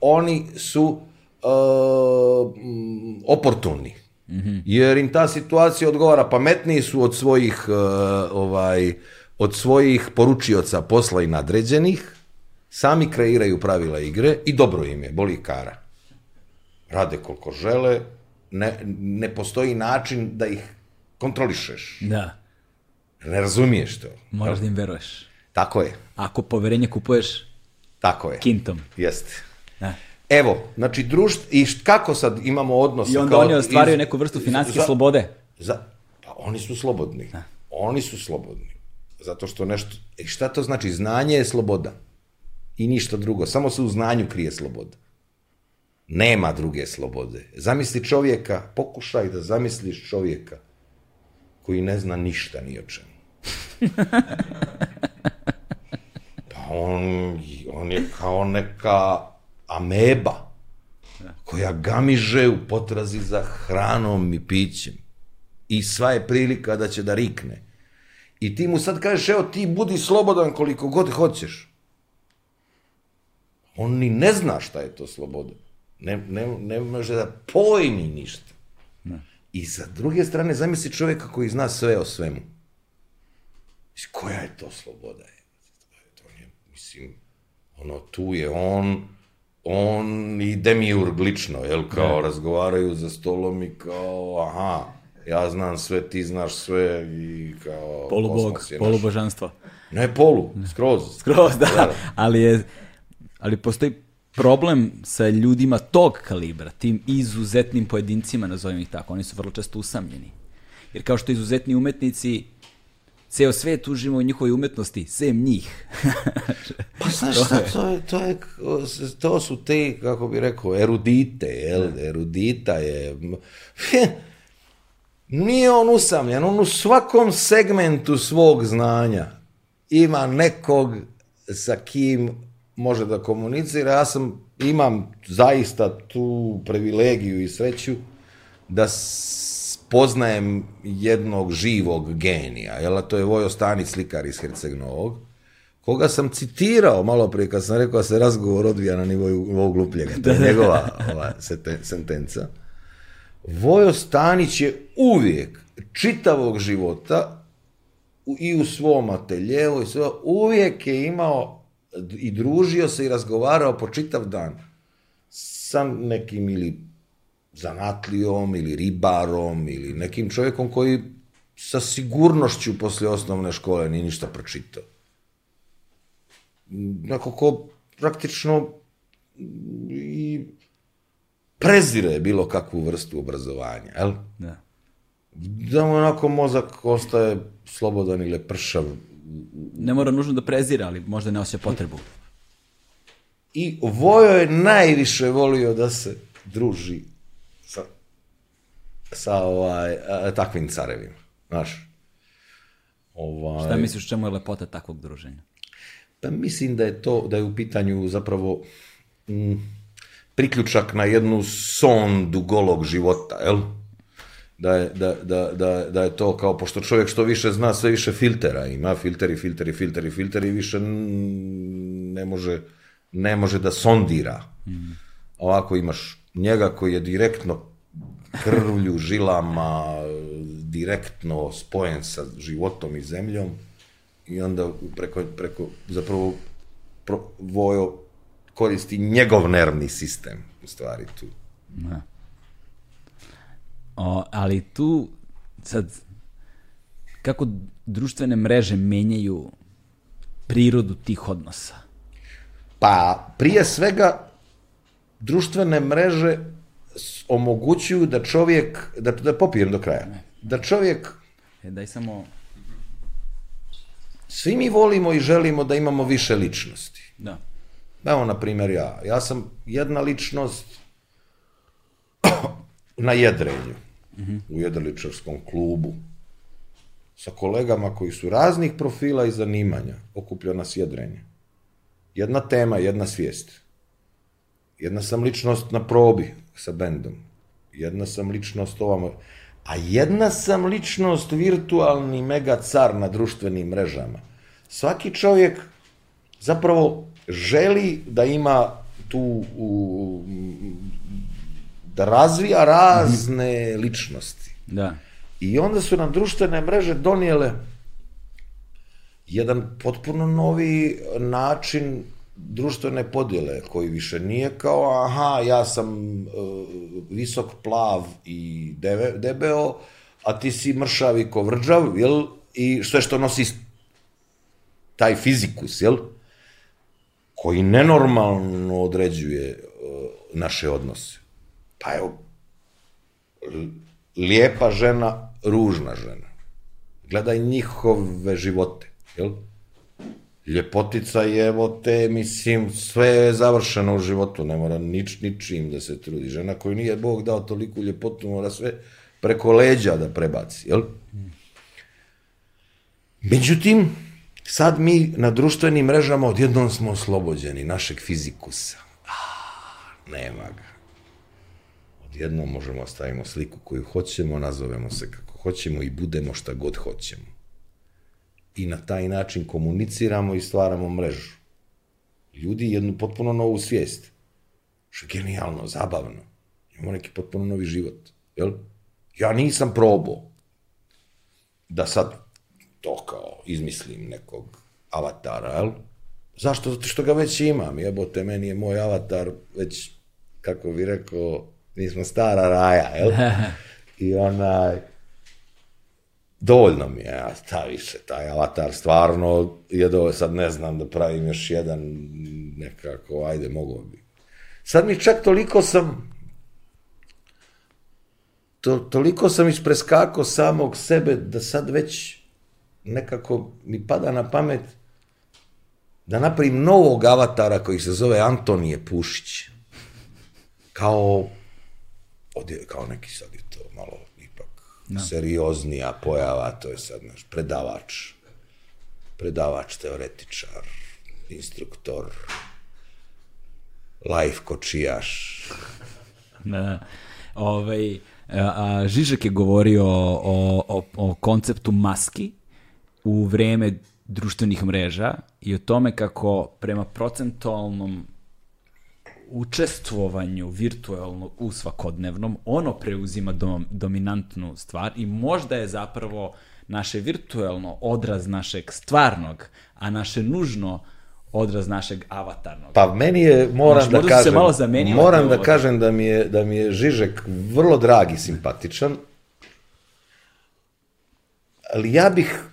Speaker 2: oni su a, e, mm, oportunni. Mm-hmm. Jer im ta situacija odgovara. Pametniji su od svojih a, e, ovaj, od svojih poručioca posla i nadređenih, sami kreiraju pravila igre i dobro im je, boli kara. Rade koliko žele, ne, ne postoji način da ih kontrolišeš.
Speaker 1: Da.
Speaker 2: Ne razumiješ to.
Speaker 1: Moraš da im veruješ.
Speaker 2: Tako je.
Speaker 1: Ako poverenje kupuješ Tako je. kintom.
Speaker 2: Jeste. Ne. Da. Evo, znači društ, i št, kako sad imamo odnos...
Speaker 1: I onda kao, oni ostvaraju iz, neku vrstu financijske za, slobode.
Speaker 2: Za, pa oni su slobodni. Ne. Da. Oni su slobodni. Zato što nešto... I e, šta to znači? Znanje je sloboda. I ništa drugo. Samo se u znanju krije sloboda. Nema druge slobode. Zamisli čovjeka, pokušaj da zamisliš čovjeka koji ne zna ništa ni o čemu pa on, on je kao neka ameba koja gamiže u potrazi za hranom i pićem. I sva je prilika da će da rikne. I ti mu sad kažeš, evo ti budi slobodan koliko god hoćeš. On ni ne zna šta je to sloboda. Ne, ne, ne može da pojmi ništa. Ne. I sa druge strane, zamisli čoveka koji zna sve o svemu. Mislim, koja je to sloboda? On je, mislim, ono, tu je on, on i Demiurg lično, jel, kao, ne. razgovaraju za stolom i kao, aha, ja znam sve, ti znaš sve i kao...
Speaker 1: Polubog, polubožanstvo.
Speaker 2: Ne, polu, skroz.
Speaker 1: Skroz, da, da. ali je, ali postoji problem sa ljudima tog kalibra, tim izuzetnim pojedincima, nazovim ih tako, oni su vrlo često usamljeni. Jer kao što izuzetni umetnici ceo svet uživa u njihovoj umetnosti, sem njih.
Speaker 2: pa znaš šta, to, je, to, je, to su te, kako bih rekao, erudite, jel? Da. Erudita je... Nije on usamljen, on u svakom segmentu svog znanja ima nekog sa kim može da komunicira. Ja sam, imam zaista tu privilegiju i sreću da poznajem jednog živog genija, jel, to je Vojo Stanić slikar iz Herceg Novog, koga sam citirao malo prije kad sam rekao da se razgovor odvija na nivou ovog glupljega. To je da, da, njegova da. ova sentenca. Vojo Stanić je uvijek čitavog života i u svom ateljevu i sve, uvijek je imao i družio se i razgovarao po čitav dan sa nekim ili zanatlijom ili ribarom ili nekim čovjekom koji sa sigurnošću posle osnovne škole nije ništa pročitao. Neko ko praktično i prezire bilo kakvu vrstu obrazovanja, jel?
Speaker 1: Da.
Speaker 2: Da mu onako mozak ostaje slobodan ili pršav.
Speaker 1: Ne mora nužno da prezira, ali možda ne osjeća potrebu.
Speaker 2: I Vojo je najviše volio da se druži sa ovaj, e, takvim carevima. Znaš,
Speaker 1: ovaj... Šta misliš, čemu je lepota takvog druženja?
Speaker 2: Pa mislim da je to, da je u pitanju zapravo m, mm, priključak na jednu sondu golog života, jel? Da je, da, da, da, da je to kao, pošto čovjek što više zna, sve više filtera ima, filteri, filteri, filteri, filteri, više ne može, ne može da sondira. Mm. Ovako imaš njega koji je direktno krvlju, žilama, direktno spojen sa životom i zemljom i onda preko, preko zapravo pro, Vojo koristi njegov nervni sistem u stvari tu. Da.
Speaker 1: O, ali tu sad kako društvene mreže menjaju prirodu tih odnosa?
Speaker 2: Pa, prije svega, društvene mreže omogućuju da čovjek, da, da popijem do kraja, da čovjek...
Speaker 1: E, daj samo...
Speaker 2: Svi mi volimo i želimo da imamo više ličnosti.
Speaker 1: Da. Evo,
Speaker 2: na primjer, ja. Ja sam jedna ličnost na jedrenju, mm -hmm. u jedriličarskom klubu, sa kolegama koji su raznih profila i zanimanja, okuplja nas jedrenje. Jedna tema, jedna svijest. Jedna sam ličnost na probi, sa bendom. Jedna sam ličnost ovamo, a jedna sam ličnost virtualni mega car na društvenim mrežama. Svaki čovjek zapravo želi da ima tu u, da razvija razne mhm. ličnosti.
Speaker 1: Da.
Speaker 2: I onda su nam društvene mreže donijele jedan potpuno novi način društvene podjele koji više nije kao aha ja sam e, visok plav i debe, debeo a ti si mršav i kovrđav jel i sve što nosi taj fizikus jel koji nenormalno određuje e, naše odnose pa evo lijepa žena ružna žena gledaj njihove živote jel ljepotica je, evo te, mislim, sve je završeno u životu, ne mora nič, ničim da se trudi. Žena koju nije Bog dao toliku ljepotu, mora sve preko leđa da prebaci, jel? Međutim, sad mi na društvenim mrežama odjednom smo oslobođeni našeg fizikusa. A, nema ga. Odjednom možemo da stavimo sliku koju hoćemo, nazovemo se kako hoćemo i budemo šta god hoćemo i na taj način komuniciramo i stvaramo mrežu. Ljudi jednu potpuno novu svijest, što je genijalno, zabavno. Imamo neki potpuno novi život, jel? Ja nisam probao da sad to kao izmislim nekog avatara, jel? Zašto? Zato što ga već imam, jebote, meni je moj avatar već, kako bi rekao, nismo stara raja, jel? I onaj, dovoljno mi je, a ta više, taj avatar stvarno je dovoljno, sad ne znam da pravim još jedan, nekako, ajde, mogo bi. Sad mi čak toliko sam, to, toliko sam ispreskako samog sebe da sad već nekako mi pada na pamet da napravim novog avatara koji se zove Antonije Pušić. Kao, ovdje, kao neki sad no. Da. serioznija pojava, to je sad naš predavač, predavač, teoretičar, instruktor, life kočijaš.
Speaker 1: Da, Ovaj, a, Žižek je govorio o, o, o konceptu maski u vreme društvenih mreža i o tome kako prema procentualnom učestvovanju virtualno u svakodnevnom, ono preuzima dom, dominantnu stvar i možda je zapravo naše virtualno odraz našeg stvarnog, a naše nužno odraz našeg avatarnog.
Speaker 2: Pa meni je, moram znači, da kažem, se malo moram da ovo... kažem da mi, je, da mi je Žižek vrlo drag i simpatičan, ali ja bih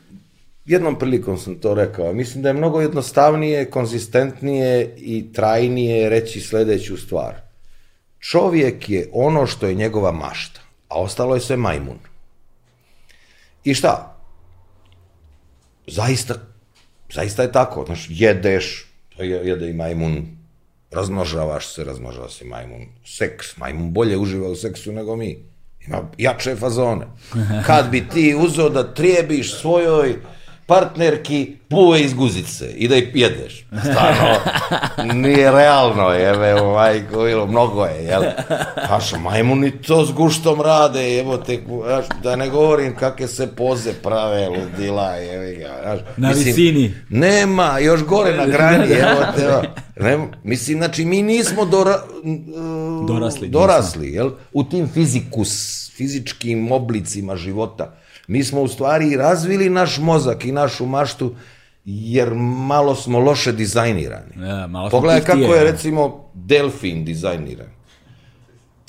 Speaker 2: Jednom prilikom sam to rekao. Mislim da je mnogo jednostavnije, konzistentnije i trajnije reći sledeću stvar. Čovjek je ono što je njegova mašta, a ostalo je sve majmun. I šta? Zaista, zaista je tako. Znaš, jedeš, to je, jede i majmun, razmnožavaš se, razmnožava se majmun. Seks, majmun bolje uživa u seksu nego mi ima jače fazone. Kad bi ti uzeo da trijebiš svojoj partnerki pluje iz guzice i da je jedeš. Stvarno, nije realno, jebe, majko, ilo, mnogo je, jel? Kaš, majmuni to s guštom rade, jebo te, znaš, da ne govorim kakve se poze prave, ludila, jebe ga,
Speaker 1: Na mislim, visini.
Speaker 2: Nema, još gore na grani, evo te, nema, mislim, znači, mi nismo dora, dorasli,
Speaker 1: dorasli, jel?
Speaker 2: U tim fizikus, fizičkim oblicima života Mi smo u stvari razvili naš mozak i našu maštu jer malo smo loše dizajnirani. Ja, malo Pogledaj kako je, je recimo delfin dizajniran.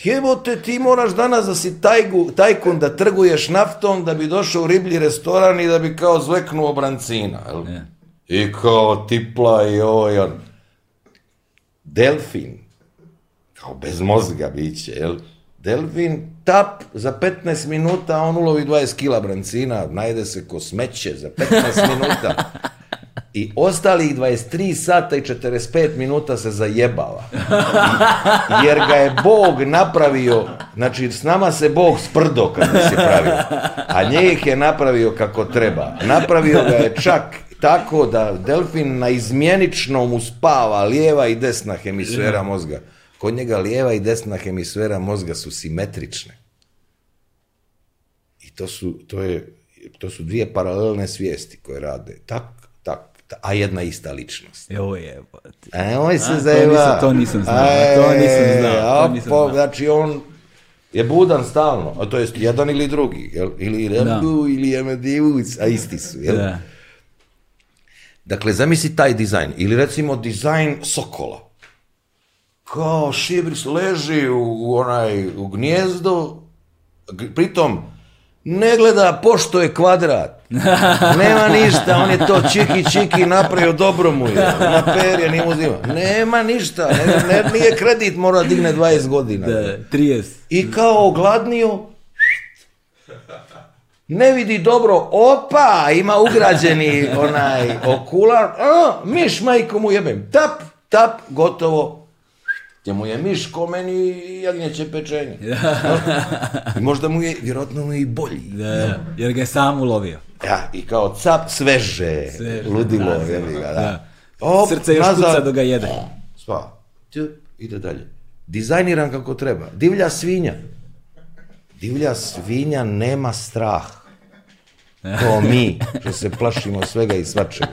Speaker 2: Jebote, ti moraš danas da si tajgu, tajkun da trguješ naftom da bi došao u riblji restoran i da bi kao zveknuo brancina. Jel? Ja. I kao tipla i ovo i Delfin, kao bez mozga biće, jel? Delvin tap za 15 minuta, on ulovi 20 kila brancina, najde se ko smeće za 15 minuta. I ostalih 23 sata i 45 minuta se zajebava. Jer ga je Bog napravio, znači s nama se Bog sprdo kad se pravio. A njih je napravio kako treba. Napravio ga je čak tako da delfin na izmjeničnom uspava lijeva i desna hemisfera mozga. Kod njega lijeva i desna hemisfera mozga su simetrične. I to su, to je, to su dvije paralelne svijesti koje rade. Tak, tak, a jedna ista ličnost.
Speaker 1: Evo je, jebote.
Speaker 2: E, on ovaj
Speaker 1: se zajeva. To nisam znao, to e, nisam znao.
Speaker 2: To
Speaker 1: nisam znao.
Speaker 2: Znači, on je budan stalno, a to jest jedan ili drugi, jel? ili da. Rembu, ili Amadius, a isti su, jel? Da. Dakle, zamisli taj dizajn, ili recimo dizajn Sokola kao Šibris leži u, u onaj u gnjezdo, pritom ne gleda pošto je kvadrat. Nema ništa, on je to čiki čiki napravio, dobro mu je, na perje nije mu zima. Nema ništa, ne, ne, nije kredit, mora da digne 20 godina.
Speaker 1: Da, 30.
Speaker 2: I kao ogladnio, ne vidi dobro, opa, ima ugrađeni onaj okular, a, miš majku mu jebem, tap, tap, gotovo, gdje mu je miš ko meni i jagnjeće pečenje. Da. I možda mu je, vjerojatno i bolji. Da,
Speaker 1: da. jer ga je sam ulovio.
Speaker 2: Ja, i kao cap sveže, sveže ludilo, da, jebi da, ga, da.
Speaker 1: da. Op, Srce još nazad, kuca do ga jede.
Speaker 2: Sva, ide dalje. Dizajniran kako treba. Divlja svinja. Divlja svinja nema strah. Kao mi, što se plašimo svega i svačega.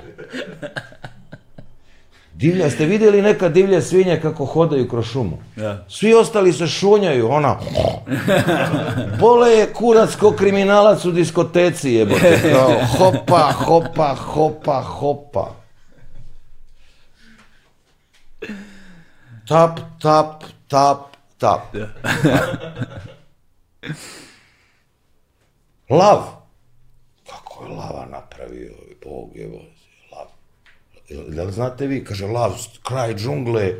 Speaker 2: Divlja, ste videli neka divlje svinje kako hodaju kroz šumu? Da. Svi ostali se šunjaju, ona... Bole je kurac ko kriminalac u diskoteci jebote. Kao, hopa, hopa, hopa, hopa. Tap, tap, tap, tap. Da. Lav. Kako je lava napravio, Bog je Da li znate vi, kaže, lav, kraj džungle,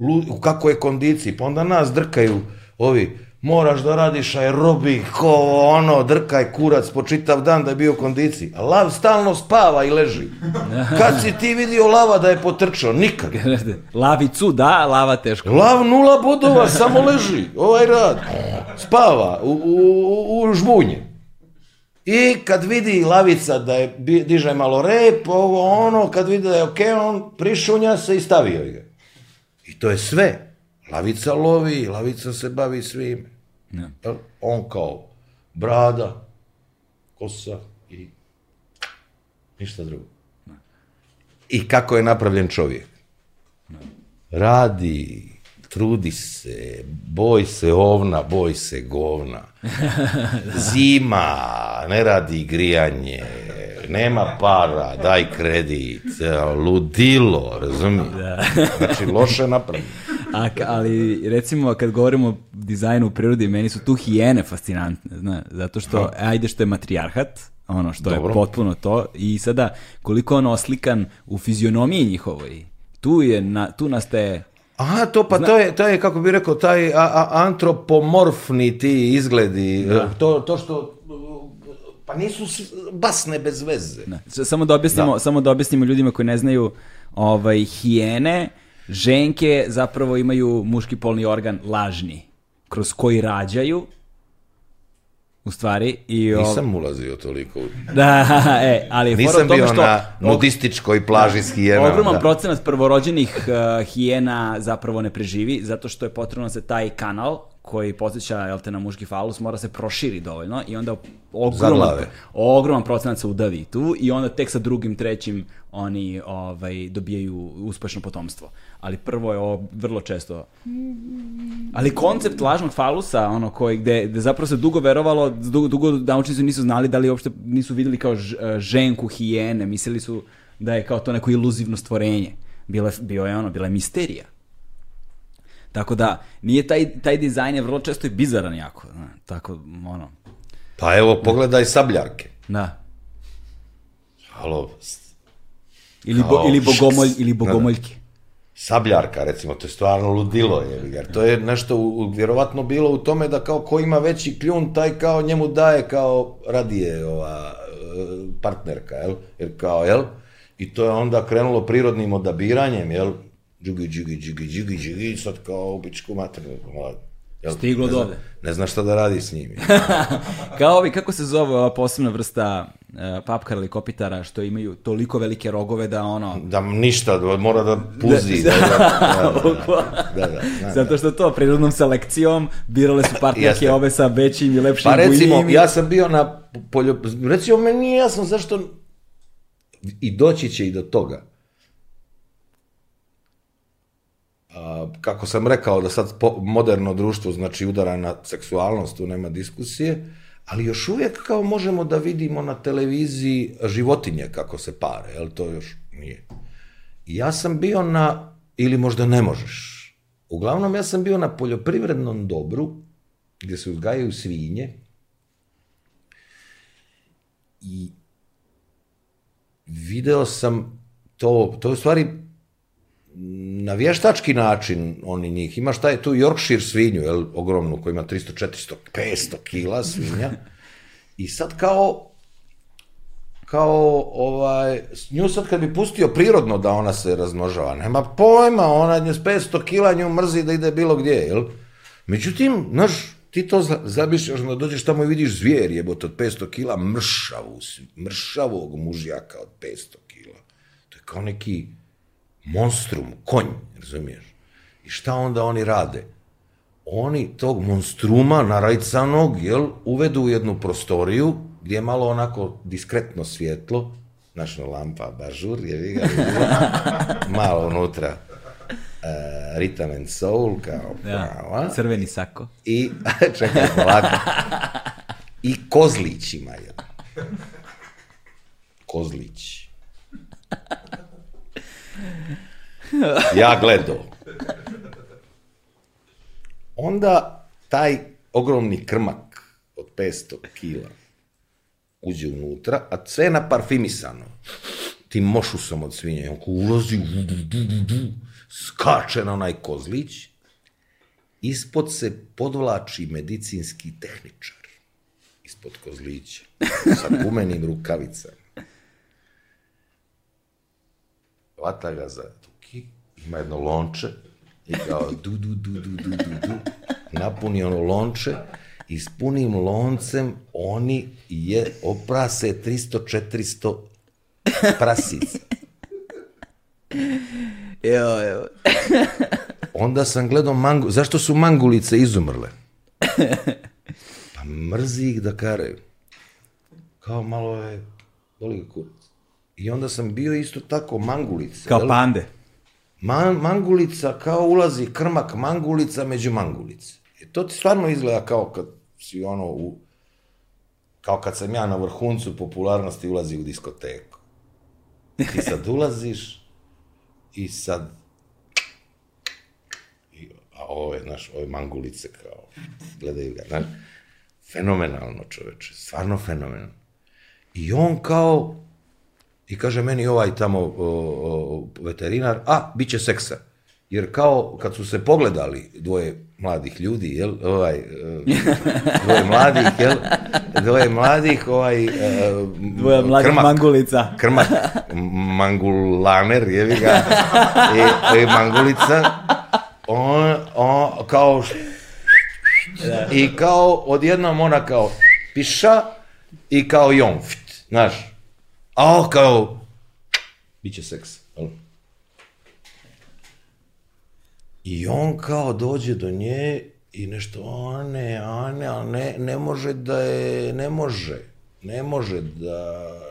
Speaker 2: lu, u kakvoj je kondiciji, pa onda nas drkaju ovi, moraš da radiš aerobik, ko ono, drkaj kurac po čitav dan da je bio u kondiciji. A lav stalno spava i leži. Kad si ti vidio lava da je potrčao? Nikad.
Speaker 1: Lavicu da, lava teško.
Speaker 2: Lav nula bodova, samo leži. Ovaj rad. Spava u, u, u žbunje. I kad vidi lavica da je, diže malo rep, ovo ono, kad vidi da je ok, on prišunja se i stavio ga. I to je sve. Lavica lovi, lavica se bavi svim. Ja. On kao brada, kosa i ništa drugo. I kako je napravljen čovjek? Radi, trudi se, boj se ovna, boj se govna. Zima, ne radi grijanje, nema para, daj kredit, ludilo, razumiješ? Da. znači, loše napravljeno.
Speaker 1: A, ali recimo kad govorimo o dizajnu u prirodi, meni su tu hijene fascinantne, zna, zato što e, ajde što je matrijarhat, ono što Dobro. je potpuno to i sada koliko on oslikan u fizionomiji njihovoj, tu, je, na, tu nastaje
Speaker 2: Aha, to pa Zna... to, je, to je, kako bi rekao, taj a, a, antropomorfni ti izgledi, da. to, to što pa nisu basne bez veze.
Speaker 1: Da. Samo da objasnimo, da. samo da objasnimo ljudima koji ne znaju, ovaj hijene, ženke zapravo imaju muški polni organ lažni kroz koji rađaju u stvari. I, o...
Speaker 2: Nisam ulazio toliko. U...
Speaker 1: Da, e, ali je
Speaker 2: Nisam bio što... na nudističkoj plaži s hijenama.
Speaker 1: Ogroman da. procenat prvorođenih uh, hijena zapravo ne preživi, zato što je potrebno da se taj kanal koji posjeća jel te, na muški falus mora se proširi dovoljno i onda ogroman, ogroman procenat se udavi tu i onda tek sa drugim, trećim oni ovaj, dobijaju uspešno potomstvo. Ali prvo je ovo vrlo često. Ali koncept lažnog falusa, ono koji, gde, gde zapravo se dugo verovalo, dugo, dugo naučnici nisu znali da li uopšte nisu videli kao e, ženku hijene, mislili su da je kao to neko iluzivno stvorenje. Bila, bio je ono, bila je misterija. Tako da, nije taj, taj dizajn je vrlo često i bizaran jako. Ne? Tako, ono...
Speaker 2: Pa evo, pogledaj sabljarke. Da. Halo.
Speaker 1: Ili, bo, ili, bogomolj, ili da, da. bogomoljke.
Speaker 2: Sabljarka, recimo, to je stvarno ludilo, je jer to je nešto u, vjerovatno bilo u tome da kao ko ima veći kljun, taj kao njemu daje kao radije ova e, partnerka, jel? Jer kao, jel? I to je onda krenulo prirodnim odabiranjem, jel? džugi, džugi, džugi, džugi, džugi, sad kao običku maternu.
Speaker 1: Jel, Stiglo ne do ovde.
Speaker 2: Ne znaš šta da radi s njimi.
Speaker 1: kao ovi, kako se zove ova posebna vrsta uh, papkara ili kopitara što imaju toliko velike rogove da ono...
Speaker 2: Da ništa, da mora da puzi. Da, da, da,
Speaker 1: da, da, da Zato što to, prirodnom selekcijom birale su partnerke ove sa većim i lepšim Pa recimo, buljim.
Speaker 2: ja sam bio na poljop... Recimo, meni nije jasno zašto... I doći će i do toga kako sam rekao da sad moderno društvo znači udara na seksualnost, tu nema diskusije, ali još uvijek kao možemo da vidimo na televiziji životinje kako se pare, jel to još nije. Ja sam bio na, ili možda ne možeš, uglavnom ja sam bio na poljoprivrednom dobru gdje se uzgajaju svinje i video sam to, to je u stvari na vještački način oni njih, ima šta je tu Yorkshire svinju, jel, ogromnu, koja ima 300, 400, 500 kila svinja, i sad kao, kao, ovaj, nju sad kad bi pustio prirodno da ona se razmnožava, nema pojma, ona nju s 500 kila nju mrzi da ide bilo gdje, jel? Međutim, znaš, ti to zamišljaš, onda dođeš tamo i vidiš zvijer jebot od 500 kila, mršavu, mršavog mužjaka od 500 kila. To je kao neki, monstrum, konj, razumiješ? I šta onda oni rade? Oni tog monstruma narajcanog, jel, uvedu u jednu prostoriju gdje je malo onako diskretno svjetlo, naša lampa bažur, je ga, malo unutra uh, e, Rhythm and Soul, kao prava.
Speaker 1: Ja, crveni sako.
Speaker 2: I, čekaj, polako. I kozlićima, jel? Kozlić ja gledao. Onda taj ogromni krmak od 500 kila uđe unutra, a sve na parfimisano. Tim mošusom od svinja. On ulazi, du, du, du, du, skače na onaj kozlić. Ispod se podvlači medicinski tehničar. Ispod kozlića. Sa gumenim rukavicama. hvata ga za ruki, ima jedno lonče i kao du, du, du, du, du, du, du, napuni ono lonče i s punim loncem oni je oprase 300-400 prasica.
Speaker 1: Jo, jo.
Speaker 2: Onda sam gledao mangu... Zašto su mangulice izumrle? Pa mrzi ih da karaju. Kao malo je... Boli ga kurac. I onda sam bio isto tako mangulica.
Speaker 1: Kao pande.
Speaker 2: Man, mangulica kao ulazi krmak mangulica među mangulice. I e, to ti stvarno izgleda kao kad si ono u... Kao kad sam ja na vrhuncu popularnosti ulazi u diskoteku. Ti sad ulaziš i sad... I, a ove, znaš, ove mangulice kao... Gledaju ga, znaš. Fenomenalno, čoveče. Stvarno fenomenalno. I on kao I kaže meni ovaj tamo o, o, veterinar, a, bit će seksa. Jer kao kad su se pogledali dvoje mladih ljudi, jel, ovaj, dvoje mladih, jel, dvoje mladih, ovaj, e, dvoje mladih krmak, mangulica. Krmak, mangulaner, je ga, i, e, i e, mangulica, on, on, kao, da. i kao, odjednom ona kao piša i kao jonft, znaš, a kao, bit će seks. I on kao dođe do nje i nešto, a ne, a ne, a ne, ne može da je, ne može, ne može da,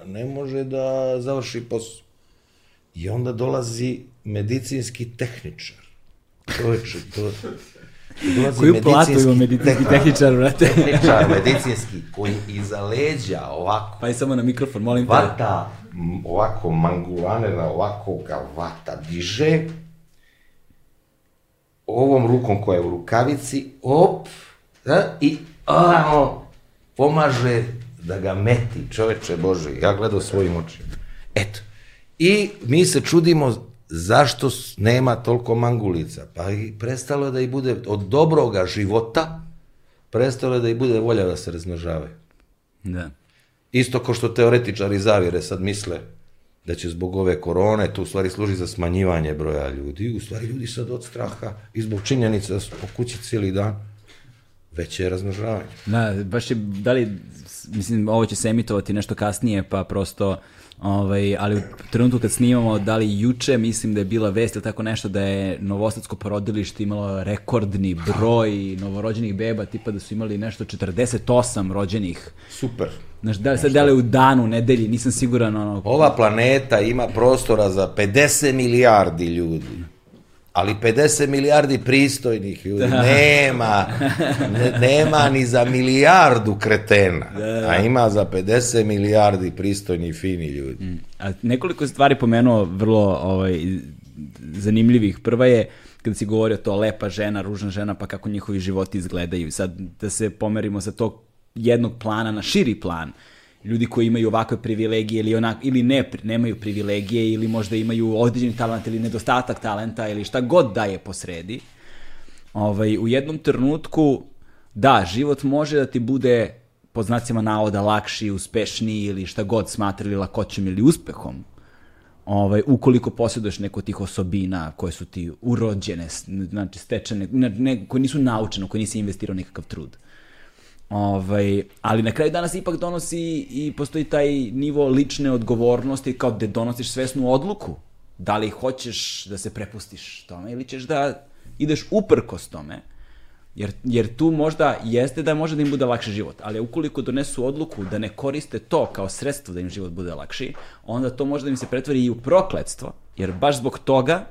Speaker 2: ne može da završi posao. I onda dolazi medicinski tehničar. Čoveče,
Speaker 1: to, Dolazi Koju platu ima medicinski tehničar,
Speaker 2: brate? Tehničar, medicinski, koji iza leđa ovako...
Speaker 1: Pa i samo na mikrofon, molim te.
Speaker 2: Vata, ovako mangulanera, ovako ga vata diže, ovom rukom koja je u rukavici, op, da, i ovamo pomaže da ga meti, čoveče Bože, ja gledam svojim očima. Eto. I mi se čudimo zašto nema toliko mangulica? Pa i prestalo da i bude od dobroga života, prestalo da i bude volja da se razmnožavaju. Da. Isto kao što teoretičari zavire sad misle da će zbog ove korone, to u stvari služi za smanjivanje broja ljudi, u stvari ljudi sad od straha i zbog činjenica da po kući cijeli dan, veće je razmnožavanje.
Speaker 1: Da, baš je, da li, mislim, ovo će se emitovati nešto kasnije, pa prosto Ovaj, ali u trenutku kad snimamo, da li juče, mislim da je bila vest ili tako nešto, da je Novosadsko porodilište imalo rekordni broj novorođenih beba, tipa da su imali nešto 48 rođenih.
Speaker 2: Super.
Speaker 1: Znaš, da li sad dele da u danu, nedelji, nisam siguran. Ono...
Speaker 2: Ova planeta ima prostora za 50 milijardi ljudi ali 50 milijardi pristojnih ljudi da. nema, nema ni za milijardu kretena, da. da, da. a ima za 50 milijardi pristojni fini ljudi. Mm.
Speaker 1: A nekoliko stvari pomenuo vrlo ovaj, zanimljivih. Prva je kada si govorio to lepa žena, ružna žena, pa kako njihovi životi izgledaju. Sad da se pomerimo sa tog jednog plana na širi plan. Uh, ljudi koji imaju ovakve privilegije ili onak, ili ne, nemaju privilegije ili možda imaju određeni talent ili nedostatak talenta ili šta god da je po sredi. Ovaj, u jednom trenutku, da, život može da ti bude po znacima navoda lakši, uspešniji ili šta god smatrali lakoćom ili uspehom, ovaj, ukoliko posjeduješ neko tih osobina koje su ti urođene, znači stečene, ne, ne, koje nisu naučene, koje nisi investirao nekakav trud. Ovaj, ali na kraju danas ipak donosi i postoji taj nivo lične odgovornosti kao da donosiš svesnu odluku. Da li hoćeš da se prepustiš tome ili ćeš da ideš uprkos tome. Jer, jer tu možda jeste da može da im bude lakši život, ali ukoliko donesu odluku da ne koriste to kao sredstvo da im život bude lakši, onda to možda im se pretvori i u prokledstvo, jer baš zbog toga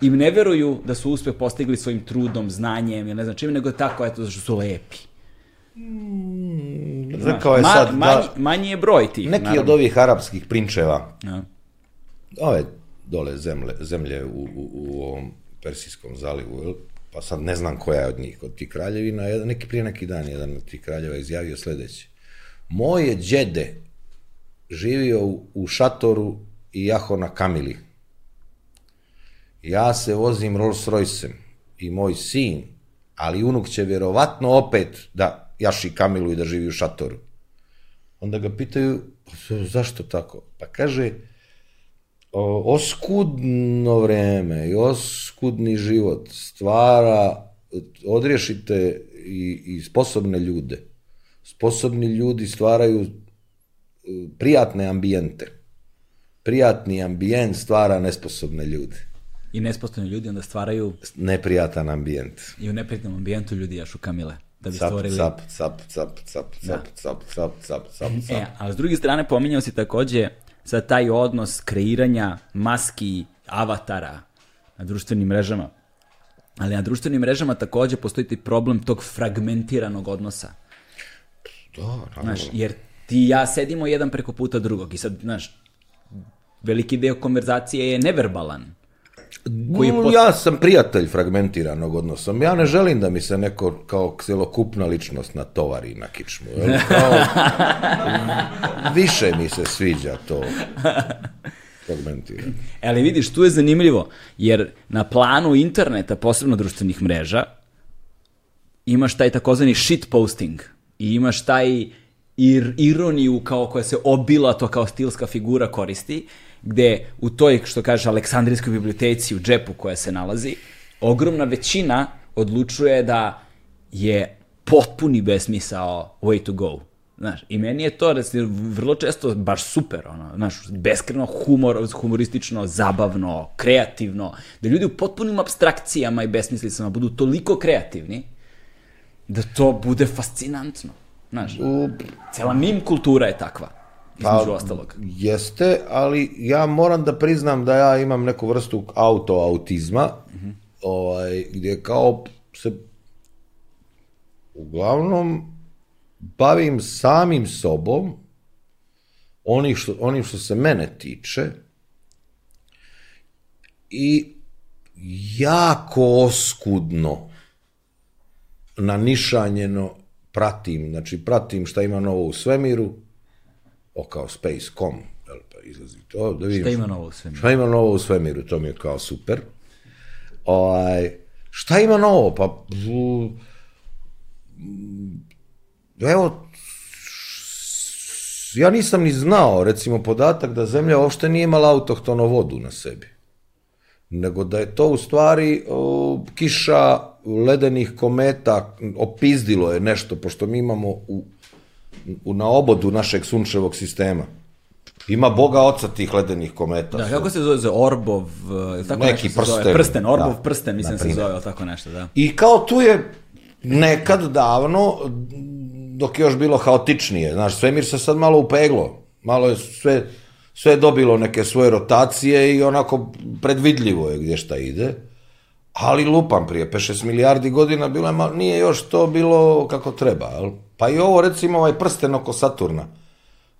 Speaker 1: im ne veruju da su uspeh postigli svojim trudom, znanjem ili ne znam čime, nego tako, eto, zato što su lepi. Mm, Znaš, rekao je ma, sad manj, da, manji je broj tih.
Speaker 2: Neki naravno. od ovih arapskih prinčeva, ja. ove dole zemlje, zemlje u, u, u ovom Persijskom zalivu, pa sad ne znam koja je od njih, od tih kraljevina, jedan, neki prije neki dan jedan od tih kraljeva izjavio sledeće. Moje đede živio u, u šatoru i jaho na kamili. Ja se vozim Rolls royce Roycem i moj sin, ali unuk će vjerovatno opet da jaši kamilu i da živi u šatoru. Onda ga pitaju, zašto tako? Pa kaže, o, oskudno vreme i oskudni život stvara, odriješite i, i sposobne ljude. Sposobni ljudi stvaraju e, prijatne ambijente. Prijatni ambijent stvara nesposobne ljude.
Speaker 1: I nesposobni ljudi onda stvaraju...
Speaker 2: Neprijatan ambijent.
Speaker 1: I u neprijatnom ambijentu ljudi jašu kamile
Speaker 2: da bi cap, stvorili... Cap, cap, cap, cap, cap, da. cap, cap, cap, cap,
Speaker 1: cap. E, a s druge strane pominjao si takođe sa taj odnos kreiranja maski avatara na društvenim mrežama. Ali na društvenim mrežama takođe postoji ti problem tog fragmentiranog odnosa. Da, naravno. Znaš, jer ti i ja sedimo jedan preko puta drugog i sad, znaš, veliki deo konverzacije je neverbalan.
Speaker 2: Koji mm, pot... Ja sam prijatelj fragmentiranog odnosa. Ja ne želim da mi se neko kao celokupna ličnost natovari na kičmu. Jel? Kao, više mi se sviđa to
Speaker 1: fragmentirano. E, ali vidiš, tu je zanimljivo, jer na planu interneta, posebno društvenih mreža, imaš taj takozvani shit posting i imaš taj ir, ironiju kao koja se obila to kao stilska figura koristi, gde u toj, što kaže, Aleksandrijskoj biblioteci u džepu koja se nalazi, ogromna većina odlučuje da je potpuni besmisao way to go. Znaš, i meni je to, recimo, vrlo često baš super, ono, znaš, beskreno humor, humoristično, zabavno, kreativno, da ljudi u potpunim abstrakcijama i besmislicama budu toliko kreativni, da to bude fascinantno. Znaš, cela mim kultura je takva između pa, ostalog.
Speaker 2: Jeste, ali ja moram da priznam da ja imam neku vrstu autoautizma, mm -hmm. ovaj, gdje kao se uglavnom bavim samim sobom, onih što, onim što se mene tiče, i jako oskudno nanišanjeno pratim, znači pratim šta ima novo u svemiru, o kao space.com, jel, pa izlazi to, da vidim.
Speaker 1: Šta ima novo u svemiru?
Speaker 2: Šta ima novo u svemiru, to mi je kao super. Ovaj, šta ima novo? Pa, bu, mm, evo, ja nisam ni znao, recimo, podatak da zemlja uopšte nije imala autohtono vodu na sebi. Nego da je to u stvari o, kiša ledenih kometa, opizdilo je nešto, pošto mi imamo u na obodu našeg sunčevog sistema. Ima boga oca tih ledenih kometa.
Speaker 1: Da, kako se zove, zove Orbov, eh, tako neki nešto prsten. Zove. Prsten, Orbov da, prsten, mislim da se zove, tako nešto, da.
Speaker 2: I kao tu je nekad davno, dok je još bilo haotičnije, znaš, svemir se sad malo upeglo, malo je sve, sve dobilo neke svoje rotacije i onako predvidljivo je gdje šta ide ali lupam prije 5-6 milijardi godina bilo je, nije još to bilo kako treba. Pa i ovo recimo ovaj prsten oko Saturna.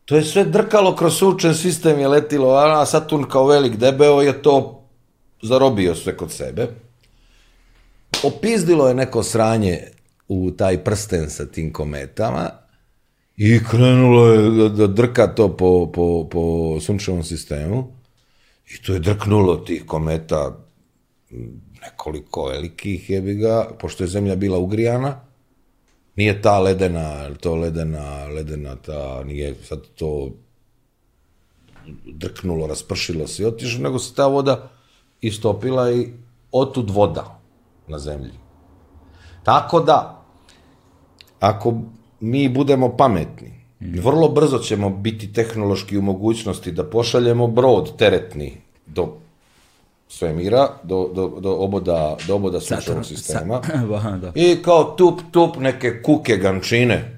Speaker 2: To je sve drkalo kroz sunčev sistem je letilo, a Saturn kao velik debeo je to zarobio sve kod sebe. Opizdilo je neko sranje u taj prsten sa tim kometama i krenulo je da, da drka to po, po, po sunčevom sistemu i to je drknulo tih kometa nekoliko velikih jebi ga, pošto je zemlja bila ugrijana, nije ta ledena, to ledena, ledena ta, nije sad to drknulo, raspršilo se i otišlo, nego se ta voda istopila i otud voda na zemlji. Tako da, ako mi budemo pametni, mhm. vrlo brzo ćemo biti tehnološki u mogućnosti da pošaljemo brod teretni do svemira, do, do, do oboda, do oboda sunčevog sistema. Sa, da. I kao tup, tup neke kuke gančine.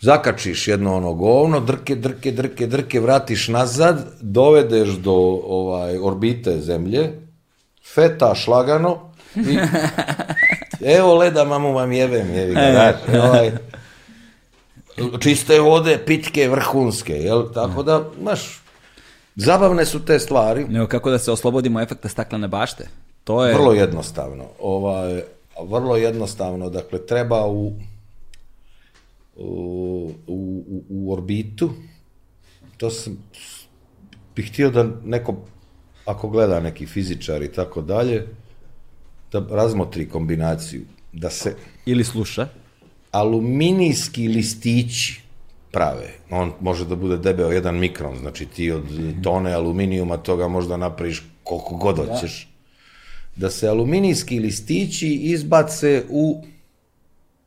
Speaker 2: Zakačiš jedno ono govno, drke, drke, drke, drke, vratiš nazad, dovedeš do ovaj orbite zemlje, feta šlagano i evo leda mamu vam jebem, jevi ga, e, e. ovaj, čiste vode, pitke, vrhunske, jel? Tako da, znaš, Zabavne su te stvari.
Speaker 1: Nego kako da se oslobodimo efekta staklene bašte? To je...
Speaker 2: Vrlo jednostavno. Ovaj, vrlo jednostavno. Dakle, treba u, u, u, u orbitu, to sam, bih htio da neko, ako gleda neki fizičar i tako dalje, da razmotri kombinaciju, da se...
Speaker 1: Ili sluša.
Speaker 2: Aluminijski listići prave. On može da bude debeo jedan mikron, znači ti od tone aluminijuma toga možda napraviš koliko god da. hoćeš. Da. da se aluminijski listići izbace u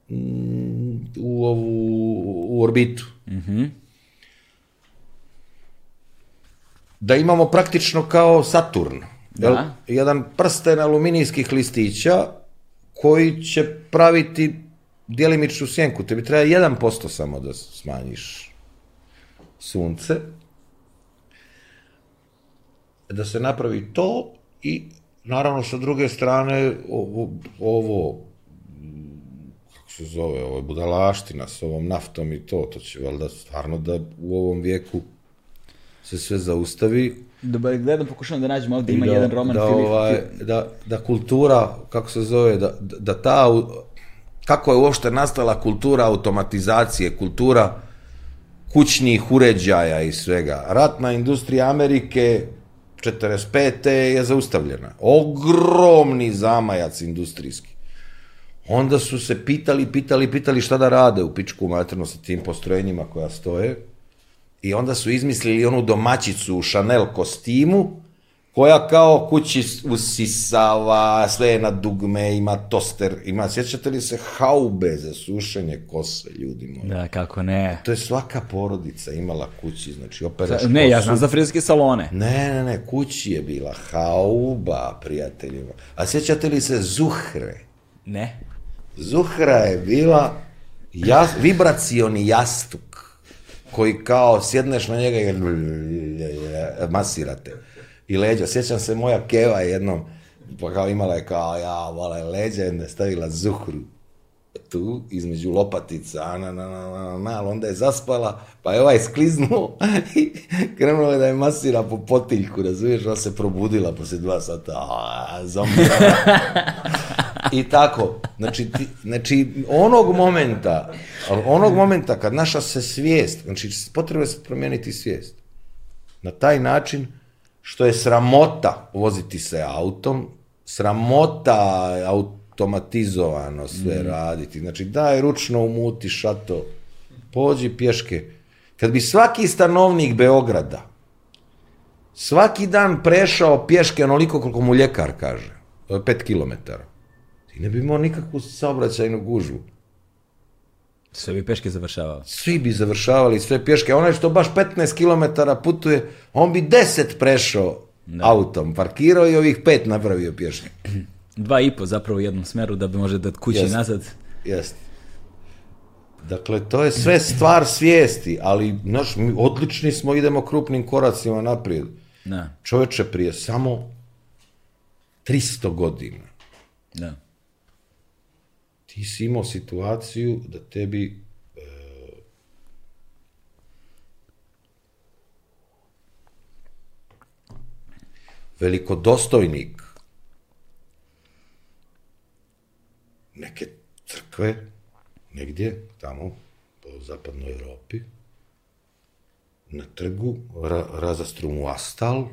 Speaker 2: mm, u ovu u orbitu. Mhm. Mm da imamo praktično kao Saturn. Da. jedan prsten aluminijskih listića koji će praviti djelimičnu sjenku, tebi treba 1% samo da smanjiš sunce, da se napravi to i naravno sa druge strane ovo, ovo kako se zove, ovo je budalaština s ovom naftom i to, to će valjda stvarno da u ovom vijeku se sve zaustavi.
Speaker 1: Da gledam, pokušavam da nađem ovde, ima da, jedan roman
Speaker 2: da,
Speaker 1: Ovaj,
Speaker 2: da, da kultura, kako se zove, da, da ta kako je uopšte nastala kultura automatizacije, kultura kućnih uređaja i svega. Ratna industrija Amerike 45. je zaustavljena. Ogromni zamajac industrijski. Onda su se pitali, pitali, pitali šta da rade u pičku materno sa tim postrojenjima koja stoje. I onda su izmislili onu domaćicu u Chanel kostimu, koja kao kući usisava, sve na dugme, ima toster, ima, sjećate li se haube za sušenje kose, ljudi moji?
Speaker 1: Da, kako ne.
Speaker 2: To je svaka porodica imala kući, znači opereš Sa,
Speaker 1: Ne, ja znam za frizerske salone.
Speaker 2: Ne, ne, ne, kući je bila hauba, prijateljima. A sjećate li se zuhre?
Speaker 1: Ne.
Speaker 2: Zuhra je bila jas, vibracioni jastuk koji kao sjedneš na njega i masirate i leđa. Sjećam se moja keva jednom, pa kao imala je kao ja, vala je leđa, jedna je stavila zuhru tu između lopatica, na, na, na, na, na, ali onda je zaspala, pa je ovaj skliznuo i krenulo je da je masira po potiljku, razumiješ, ona se probudila posle dva sata, a, I tako, znači, ti, znači onog momenta, onog momenta kad naša se svijest, znači potrebno se promijeniti svijest, na taj način što je sramota voziti se autom, sramota automatizovano sve mm. raditi. Znači, daj ručno umuti šato, pođi pješke. Kad bi svaki stanovnik Beograda svaki dan prešao pješke onoliko koliko mu ljekar kaže, 5 km, ti ne bi imao nikakvu saobraćajnu gužvu.
Speaker 1: Sve bi peške završavao.
Speaker 2: Svi bi završavali sve peške. Onaj što baš 15 km putuje, on bi 10 prešao da. autom, parkirao i ovih 5 napravio pješke.
Speaker 1: Dva i po zapravo u jednom smeru da bi može da kući Jest. nazad.
Speaker 2: Jeste. Dakle, to je sve stvar svijesti, ali naš, mi odlični smo, idemo krupnim koracima naprijed. Da. Čoveče, prije samo 300 godina. Da ti si imao situaciju da tebi e, velikodostojnik neke crkve negdje tamo po zapadnoj Evropi na trgu ra, razastru mu astal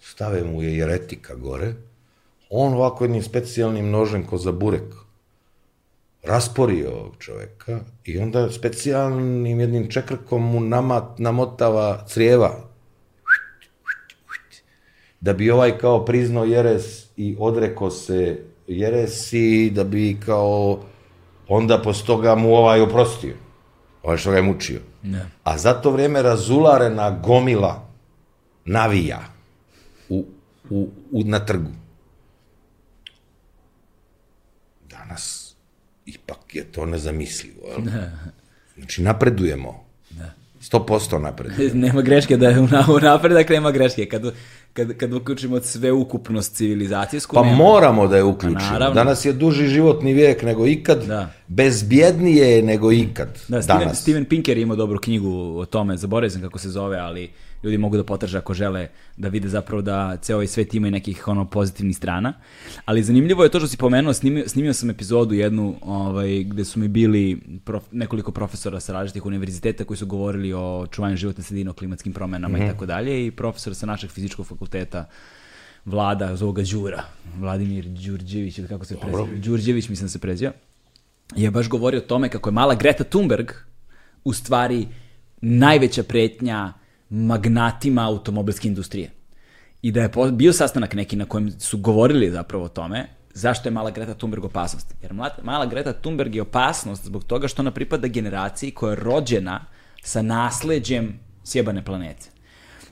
Speaker 2: stave mu je jeretika gore on ovako jednim specijalnim nožem ko za burek rasporio ovog čoveka i onda specijalnim jednim čekrkom mu namat, namotava crijeva da bi ovaj kao priznao jeres i odreko se jeresi, da bi kao onda posto toga mu ovaj oprostio. Ovaj što ga je mučio. Ne. A za to vrijeme razularena gomila navija u, u, u, na trgu. je to nezamislivo. Jel? Da. Znači, napredujemo. Da. 100% napredujemo.
Speaker 1: nema greške da je u napredak, nema greške. Kad, kad, kad uključimo sve ukupnost civilizacijsku...
Speaker 2: Pa
Speaker 1: nema...
Speaker 2: moramo da je pa uključimo. Pa Danas je duži životni vijek nego ikad, da. bezbjednije nego ikad.
Speaker 1: Da, Steven,
Speaker 2: Danas.
Speaker 1: Steven Pinker ima dobru knjigu o tome, zaboravim kako se zove, ali ljudi mogu da potraže ako žele da vide zapravo da ceo ovaj svet ima i nekih ono pozitivnih strana. Ali zanimljivo je to što si pomenuo, snimio, snimio sam epizodu jednu ovaj, gde su mi bili prof, nekoliko profesora sa različitih univerziteta koji su govorili o čuvanju životne sredine, o klimatskim promenama i mhm. tako dalje i profesor sa našeg fizičkog fakulteta vlada, zove Đura, Vladimir Đurđević, ili kako se prezio, Đurđević mislim da se prezio, je baš govorio o tome kako je mala Greta Thunberg u stvari najveća pretnja magnatima automobilske industrije. I da je bio sastanak neki na kojem su govorili zapravo o tome, zašto je mala Greta Thunberg opasnost. Jer mala Greta Thunberg je opasnost zbog toga što ona pripada generaciji koja je rođena sa nasleđem sjebane planete.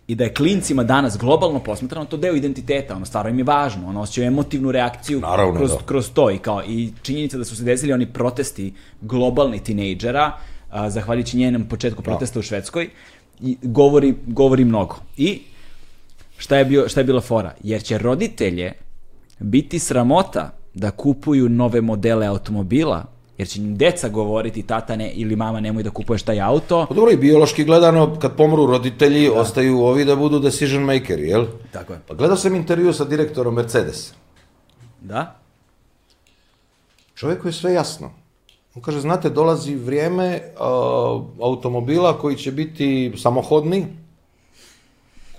Speaker 1: I da je klincima danas globalno posmatrano to deo identiteta, ono stvarno im je važno, ono osjećaju emotivnu reakciju
Speaker 2: Naravno,
Speaker 1: kroz, da. kroz to i kao i činjenica da su se desili oni protesti globalni tinejdžera, zahvaljujući njenom početku da. protesta da. u Švedskoj, i govori, govori mnogo. I šta je, bio, šta je bila fora? Jer će roditelje biti sramota da kupuju nove modele automobila jer će im deca govoriti tata ne ili mama nemoj da kupuješ taj auto.
Speaker 2: Pa dobro i biološki gledano kad pomru roditelji da. ostaju ovi da budu decision makeri, jel? Tako je. Pa gledao sam intervju sa direktorom Mercedes.
Speaker 1: Da?
Speaker 2: Čovjeku je sve jasno. On kaže, znate, dolazi vrijeme a, uh, automobila koji će biti samohodni,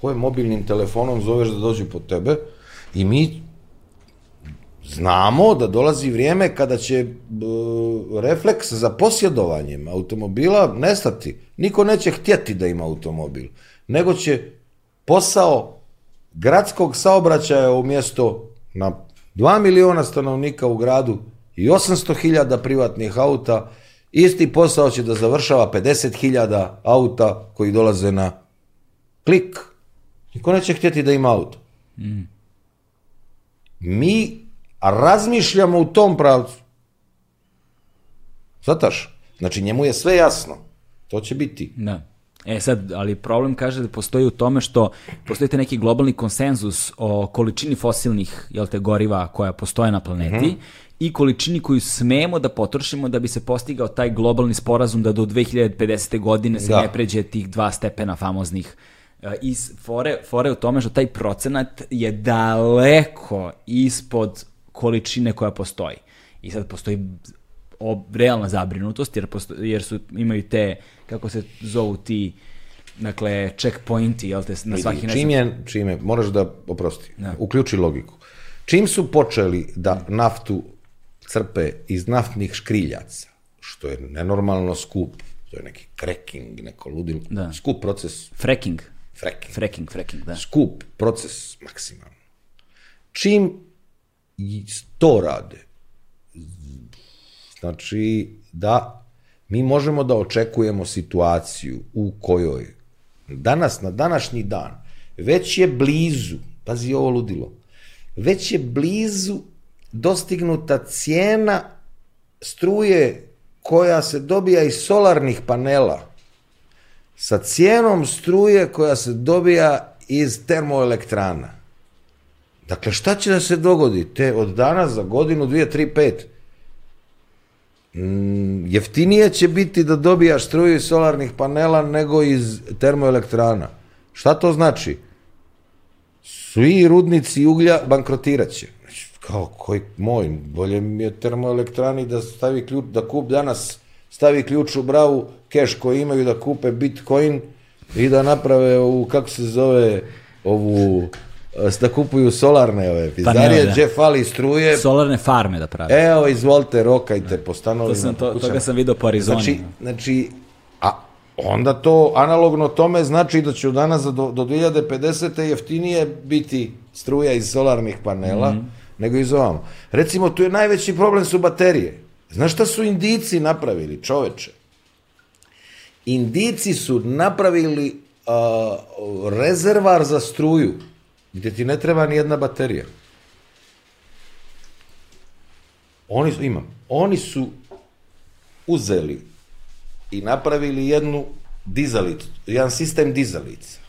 Speaker 2: koje mobilnim telefonom zoveš da dođu po tebe i mi znamo da dolazi vrijeme kada će b, uh, refleks za posjedovanjem automobila nestati. Niko neće htjeti da ima automobil, nego će posao gradskog saobraćaja u umjesto na 2 miliona stanovnika u gradu i 800.000 privatnih auta, isti posao će da završava 50.000 auta koji dolaze na klik. Niko neće htjeti da ima auto. Mm. Mi razmišljamo u tom pravcu. Zataš? Znači njemu je sve jasno. To će biti.
Speaker 1: Da. E sad, ali problem kaže da postoji u tome što postoji te neki globalni konsenzus o količini fosilnih jel te, goriva koja postoje na planeti. Mm -hmm i količini koju smemo da potrošimo da bi se postigao taj globalni sporazum da do 2050. godine se da. ne pređe tih dva stepena famoznih eh, i fore, fore u tome što taj procenat je daleko ispod količine koja postoji. I sad postoji ob, realna zabrinutost jer, posto, jer su, imaju te, kako se zovu ti, dakle, checkpointi, jel te, na svaki
Speaker 2: način. Čim je, čim je, moraš da, oprosti, da. uključi logiku. Čim su počeli da, da. naftu crpe iz naftnih škriljaca, što je nenormalno skup, to je neki cracking, neko ludilo, da. skup proces.
Speaker 1: Fracking. Fracking. Fracking, fracking, da.
Speaker 2: Skup proces maksimalno. Čim to rade, znači da mi možemo da očekujemo situaciju u kojoj danas, na današnji dan, već je blizu, pazi ovo ludilo, već je blizu dostignuta cijena struje koja se dobija iz solarnih panela sa cijenom struje koja se dobija iz termoelektrana. Dakle, šta će da se dogodi? Te od danas za godinu, dvije, tri, pet. Mm, jeftinije će biti da dobijaš struju iz solarnih panela nego iz termoelektrana. Šta to znači? Svi rudnici uglja bankrotiraće kao koji moj, bolje mi je termoelektrani da stavi ključ, da kup danas stavi ključ u bravu, keš koji imaju da kupe Bitcoin i da naprave ovu, kako se zove, ovu, da kupuju
Speaker 1: solarne
Speaker 2: ove pizdarije, pa gdje fali struje.
Speaker 1: Solarne farme da prave.
Speaker 2: Evo, izvolite, rokajte po stanovima. To
Speaker 1: sam, to, toga sam vidio po Arizoni.
Speaker 2: Znači, znači, a onda to analogno tome znači da će danas do, do 2050. jeftinije biti struja iz solarnih panela, mm -hmm nego i za ovamo. Recimo, tu je najveći problem su baterije. Znaš šta su indici napravili, čoveče? Indici su napravili uh, rezervar za struju, gde ti ne treba ni jedna baterija. Oni su, imam, oni su uzeli i napravili jednu dizalicu, jedan sistem dizalica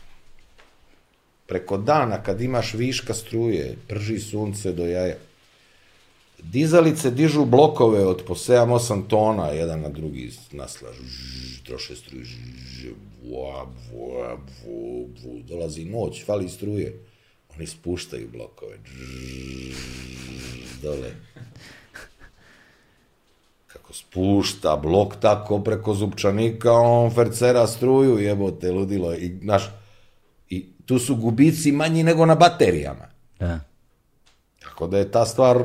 Speaker 2: preko dana kad imaš viška struje, prži sunce do jaja, dizalice dižu blokove od po 7-8 tona, jedan na drugi naslažu, troše struje, ž, vuab, vuab, vuab, vuab, dolazi noć, fali struje, oni spuštaju blokove, ž, dole. Kako spušta blok tako preko zupčanika, on fercera struju, jebote, ludilo, i, naš tu su gubici manji nego na baterijama. Da. Tako da je ta stvar,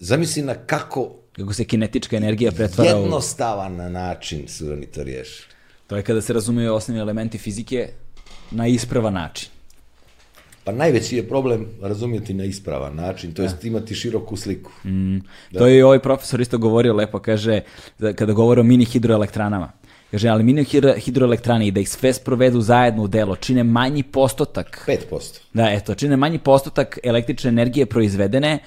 Speaker 2: zamisli na kako...
Speaker 1: Kako se kinetička energija pretvara
Speaker 2: jednostavan u... Jednostavan način su oni to riješili.
Speaker 1: To je kada se razumeju osnovni elementi fizike na ispravan način.
Speaker 2: Pa najveći je problem razumjeti na ispravan način, to da. jest imati široku sliku.
Speaker 1: Mm. Da. To je i ovaj profesor isto govorio lepo, kaže, da kada govori o mini hidroelektranama Kaže, aluminijum hidroelektrane i da ih sve sprovedu zajedno u delo čine manji postotak.
Speaker 2: 5%.
Speaker 1: Da, eto, čine manji postotak električne energije proizvedene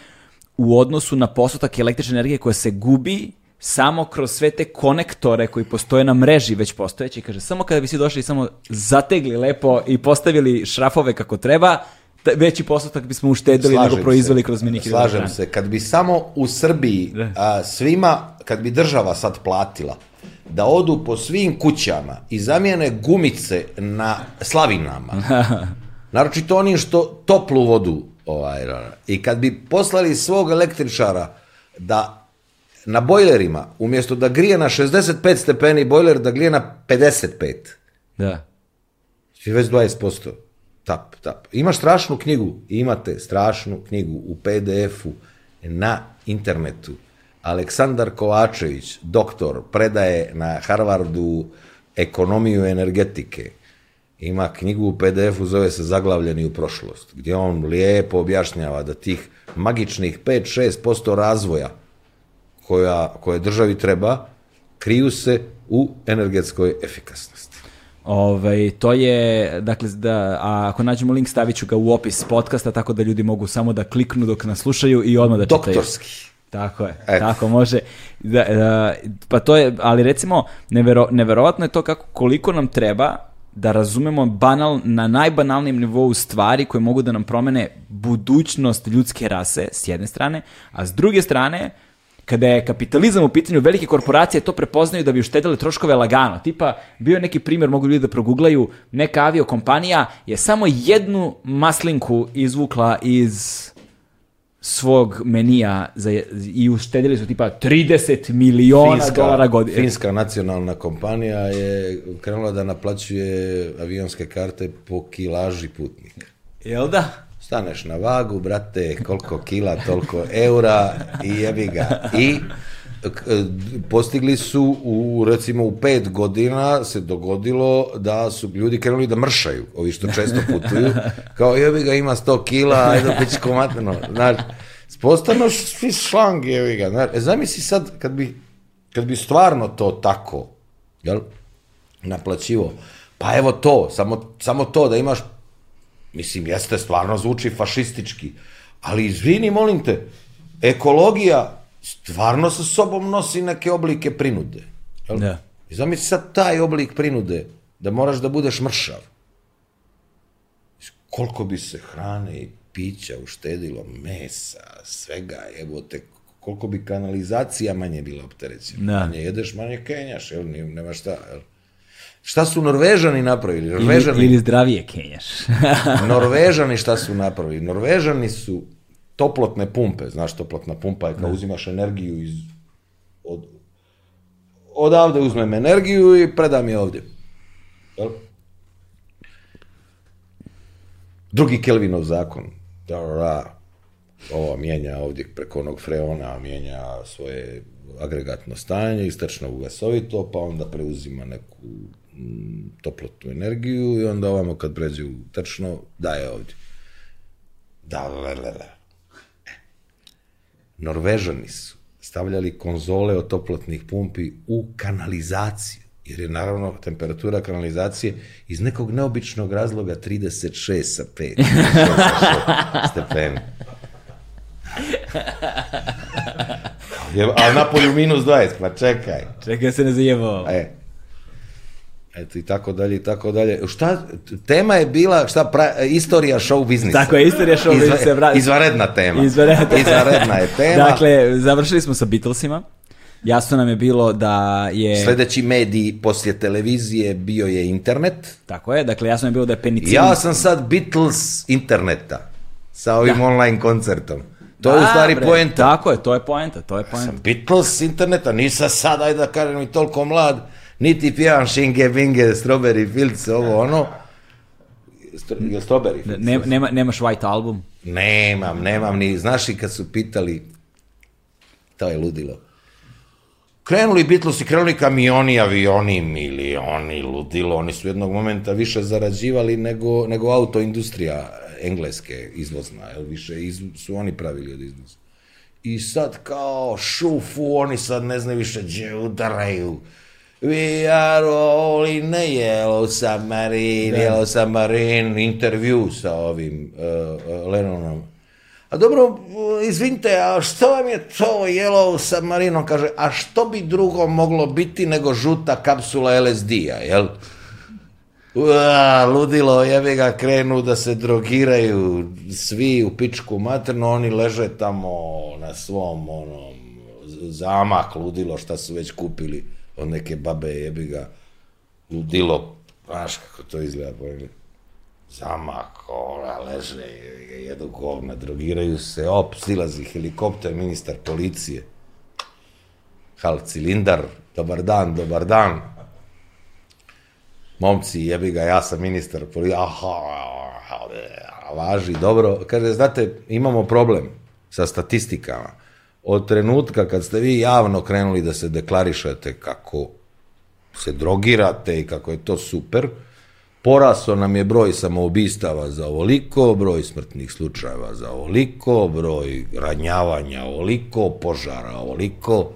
Speaker 1: u odnosu na postotak električne energije koja se gubi samo kroz sve te konektore koji postoje na mreži već postojeći, kaže, samo kada bi svi došli i samo zategli lepo i postavili šrafove kako treba, veći postotak bismo uštedili Slažem nego proizveli se. kroz mini
Speaker 2: Slažem se, kad bi samo u Srbiji da. a, svima, kad bi država sad platila da odu po svim kućama i zamijene gumice na slavinama. Naročito oni što toplu vodu ovaj, i kad bi poslali svog električara da na bojlerima, umjesto da grije na 65 stepeni bojler, da grije na 55. Da. Znači već 20%. Tap, tap. Ima strašnu knjigu. Imate strašnu knjigu u PDF-u na internetu. Aleksandar Kovačević, doktor, predaje na Harvardu ekonomiju energetike. Ima knjigu u PDF-u, zove se Zaglavljeni u prošlost, gdje on lijepo objašnjava da tih magičnih 5-6% razvoja koja, koje državi treba, kriju se u energetskoj efikasnosti.
Speaker 1: Ove, to je, dakle, da, a ako nađemo link stavit ću ga u opis podcasta tako da ljudi mogu samo da kliknu dok nas slušaju i odmah da čitaju.
Speaker 2: Doktorski.
Speaker 1: Tako je, Eto. tako može. Da, e, da, pa to je, ali recimo, nevero, neverovatno je to kako koliko nam treba da razumemo banal, na najbanalnijem nivou stvari koje mogu da nam promene budućnost ljudske rase, s jedne strane, a s druge strane, kada je kapitalizam u pitanju, velike korporacije to prepoznaju da bi uštedele troškove lagano. Tipa, bio je neki primjer, mogu ljudi da proguglaju, neka aviokompanija je samo jednu maslinku izvukla iz svog menija za, i uštedili su tipa 30 miliona Finska, dolara godine.
Speaker 2: Finska nacionalna kompanija je krenula da naplaćuje avionske karte po kilaži putnika.
Speaker 1: Jel da?
Speaker 2: Staneš na vagu, brate, koliko kila, toliko eura i jebi ga. I E, postigli su u recimo u pet godina se dogodilo da su ljudi krenuli da mršaju, ovi što često putuju, kao jebi ga ima 100 kila, ajde opet komatno, znaš, spostano svi šlang jebi ga, znaš, e, zamisli sad kad bi, kad bi stvarno to tako, jel, naplaćivo, pa evo to, samo, samo to da imaš, mislim, jeste, stvarno zvuči fašistički, ali izvini, molim te, ekologija stvarno sa sobom nosi neke oblike prinude. Jel? Da. I zamisli sad taj oblik prinude, da moraš da budeš mršav. Koliko bi se hrane i pića uštedilo, mesa, svega, evo te, koliko bi kanalizacija manje bila opterećena. Da. Manje jedeš, manje kenjaš, jel, nema šta, jel? Šta su Norvežani napravili? Norvežani,
Speaker 1: ili, ili zdravije kenjaš.
Speaker 2: Norvežani šta su napravili? Norvežani su toplotne pumpe, znaš toplotna pumpa je kao uzimaš energiju iz, od, odavde uzmem energiju i predam je ovde. Jel? Drugi Kelvinov zakon. Da, da, da, Ovo mijenja ovdje preko onog freona, mijenja svoje agregatno stanje, istrčno ugasovito, pa onda preuzima neku mm, toplotnu energiju i onda ovamo kad pređe u tečno, daje ovdje. Da, le, le, le. Norvežani su stavljali konzole od toplotnih pumpi u kanalizaciju, jer je naravno temperatura kanalizacije iz nekog neobičnog razloga 36 sa 5 stepeni. Je, a napolju minus 20, pa čekaj. Čekaj,
Speaker 1: se ne zajebao. E,
Speaker 2: Eto i tako dalje i tako dalje. Šta, tema je bila, šta, pra, istorija show biznisa.
Speaker 1: Tako je, istorija show biznisa. Izva, bra... izvaredna
Speaker 2: tema. Izvaredna. izvaredna je tema.
Speaker 1: Dakle, završili smo sa Beatlesima. Jasno nam je bilo da je...
Speaker 2: Sledeći medij poslije televizije bio je internet.
Speaker 1: Tako je, dakle jasno je bilo da je penicilin...
Speaker 2: Ja sam sad Beatles interneta sa ovim da. online koncertom. To da, je u stvari bre, poenta.
Speaker 1: Tako je, to je poenta, to je poenta. Ja sam
Speaker 2: Beatles interneta, nisam sad, ajde da kažem, i toliko mlad niti pjevam Shinge Binge, Strawberry Fields, ovo ono. Stro, strawberry Fields. Ne,
Speaker 1: nema, nemaš White album?
Speaker 2: Nemam, nemam ni. Znaš i kad su pitali, to je ludilo. Krenuli Beatlesi, krenuli kamioni, avioni, milioni, ludilo. Oni su jednog momenta više zarađivali nego, nego autoindustrija engleske izvozna, jel više iz, su oni pravili od izvoza. I sad kao šufu, oni sad ne znaju više gdje udaraju. We are all in a yellow submarine, da. yellow submarine, intervju sa ovim uh, uh Lennonom. A dobro, uh, izvinite, a što vam je to Yellow Submarine? On kaže, a što bi drugo moglo biti nego žuta kapsula LSD-a, jel? Ua, ludilo, jebe ga, krenu da se drogiraju svi u pičku materno, oni leže tamo na svom onom zamak, ludilo, šta su već kupili od neke babe jebi ga ludilo, znaš kako to izgleda po meni. ona leže, jedu govna, drogiraju se, op, silazi helikopter, ministar policije. Hal, cilindar, dobar dan, dobar dan. Momci, jebi ga, ja sam ministar policije, aha, aha, važi, dobro. Kaže, znate, imamo problem sa statistikama od trenutka kad ste vi javno krenuli da se deklarišete kako se drogirate i kako je to super, poraso nam je broj samoubistava za ovoliko, broj smrtnih slučajeva za ovoliko, broj ranjavanja ovoliko, požara ovoliko.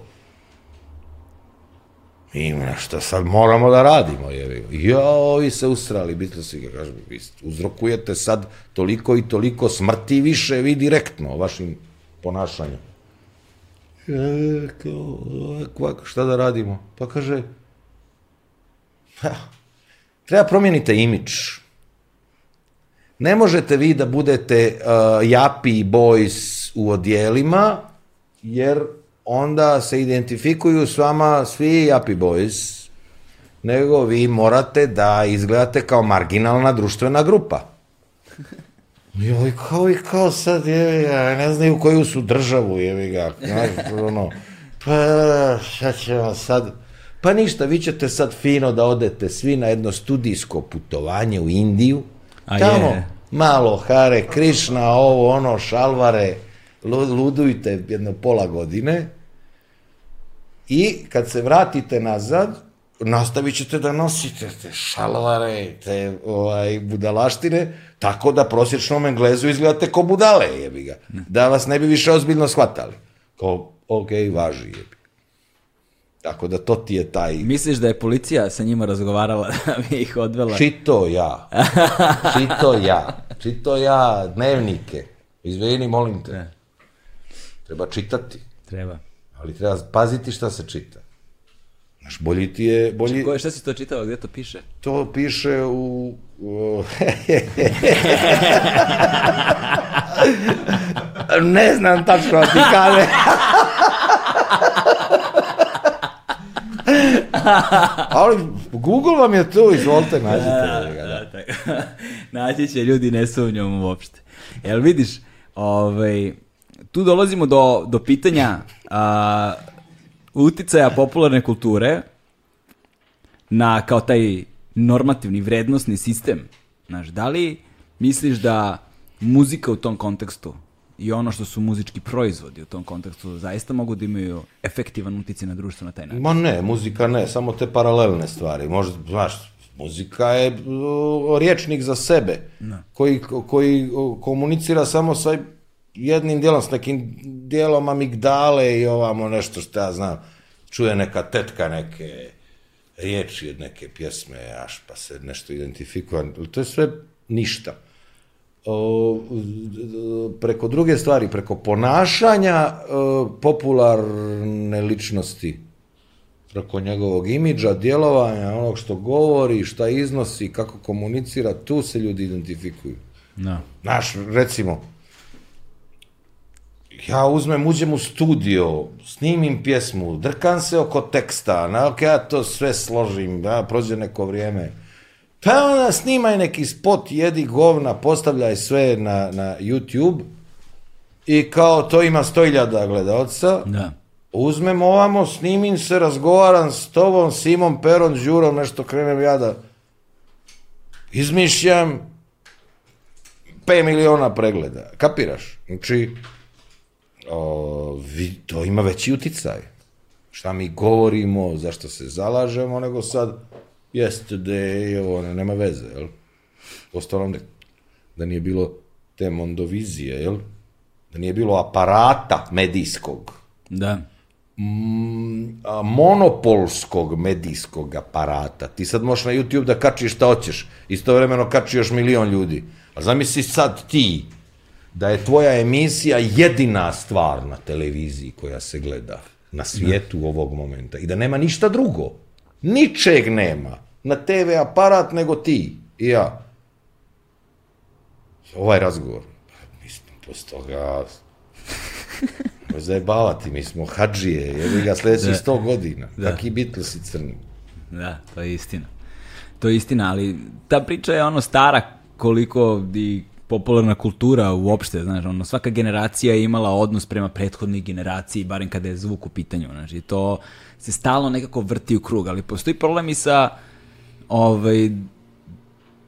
Speaker 2: I nešto sad moramo da radimo, jevi. Jo, vi se usrali, bitno si ga, kažem, vi uzrokujete sad toliko i toliko smrti više vi direktno vašim ponašanjem. E, kao, ovako, šta da radimo? Pa kaže, ha, treba promijenite imidž. Ne možete vi da budete uh, japi boys u odjelima, jer onda se identifikuju s vama svi japi boys, nego vi morate da izgledate kao marginalna društvena grupa. I ovaj, kao i kao sad, je, ja ne znaju koju su državu, jevi ga, znaš, ono, pa, šta ćemo sad, pa ništa, vi ćete sad fino da odete svi na jedno studijsko putovanje u Indiju, A tamo, je. malo, Hare, Krišna, ovo, ono, šalvare, ludujte jedno pola godine, i kad se vratite nazad, nastavit ćete da nosite te šalovare, te ovaj, budalaštine, tako da prosječnom englezu izgledate ko budale, jebi ga. Da vas ne bi više ozbiljno shvatali. Kao, okej, okay, važi, jebi. Tako da to ti je taj...
Speaker 1: Misliš da je policija sa njima razgovarala da bi ih odvela?
Speaker 2: Čito ja. Čito ja. Čito ja dnevnike. Izvini, molim te. Treba čitati.
Speaker 1: Treba.
Speaker 2: Ali treba paziti šta se čita. Znaš, bolji ti je... Znači, bolji...
Speaker 1: Čekaj, šta si to čitao, gde to piše?
Speaker 2: To piše u... ne znam tačno ti kave. Ali Google vam je tu, izvolite, nađite. Da, da, da.
Speaker 1: Naći će ljudi, ne sumnjam uopšte. Jel vidiš, ovaj, tu dolazimo do, do pitanja a, uticaja popularne kulture na kao taj normativni vrednostni sistem. Znaš, da li misliš da muzika u tom kontekstu i ono što su muzički proizvodi u tom kontekstu zaista mogu da imaju efektivan uticaj na društvo na taj način?
Speaker 2: Ma ne, muzika ne, samo te paralelne stvari. Možda, znaš, muzika je uh, riječnik za sebe, no. Da. koji, koji uh, komunicira samo sa jednim dijelom s nekim dijelom amigdale i ovamo nešto što ja znam, čuje neka tetka neke riječi od neke pjesme, aš pa se nešto identifikuje, to je sve ništa. O, preko druge stvari, preko ponašanja o, e, popularne ličnosti, preko njegovog imidža, djelovanja, onog što govori, šta iznosi, kako komunicira, tu se ljudi identifikuju. No. Da. Naš, recimo, ja uzmem, uđem u studio, snimim pjesmu, drkam se oko teksta, na, ja to sve složim, da, prođe neko vrijeme. Pa onda snimaj neki spot, jedi govna, postavljaj sve na, na YouTube i kao to ima 100.000 gledalca. Da. Uzmem ovamo, snimim se, razgovaram s tobom, Simon Peron, Đurom, nešto krenem ja da izmišljam 5 miliona pregleda. Kapiraš? Znači, o, vi, to ima veći uticaj. Šta mi govorimo, zašto se zalažemo, nego sad yesterday, da je ovo, nema veze, jel? Ostalom, da nije bilo te mondovizije, jel? Da nije bilo aparata medijskog.
Speaker 1: Da. M, mm,
Speaker 2: a, monopolskog medijskog aparata. Ti sad možeš na YouTube da kačiš šta hoćeš. Istovremeno kači još milion ljudi. A zamisli sad ti, da je tvoja emisija jedina stvar na televiziji koja se gleda na svijetu da. ovog momenta i da nema ništa drugo. Ničeg nema na TV aparat nego ti i ja. Ovaj razgovor, mislim, posle toga zajebavati, mi smo hađije, li ga sledećih 100 da. godina. Da. Taki Beatlesi crni.
Speaker 1: Da, to je istina. To je istina, ali ta priča je ono stara koliko i popularna kultura uopšte, znaš, ono, svaka generacija je imala odnos prema prethodnoj generaciji, barem kada je zvuk u pitanju, znaš, i to se stalno nekako vrti u krug, ali postoji problem i sa ovaj,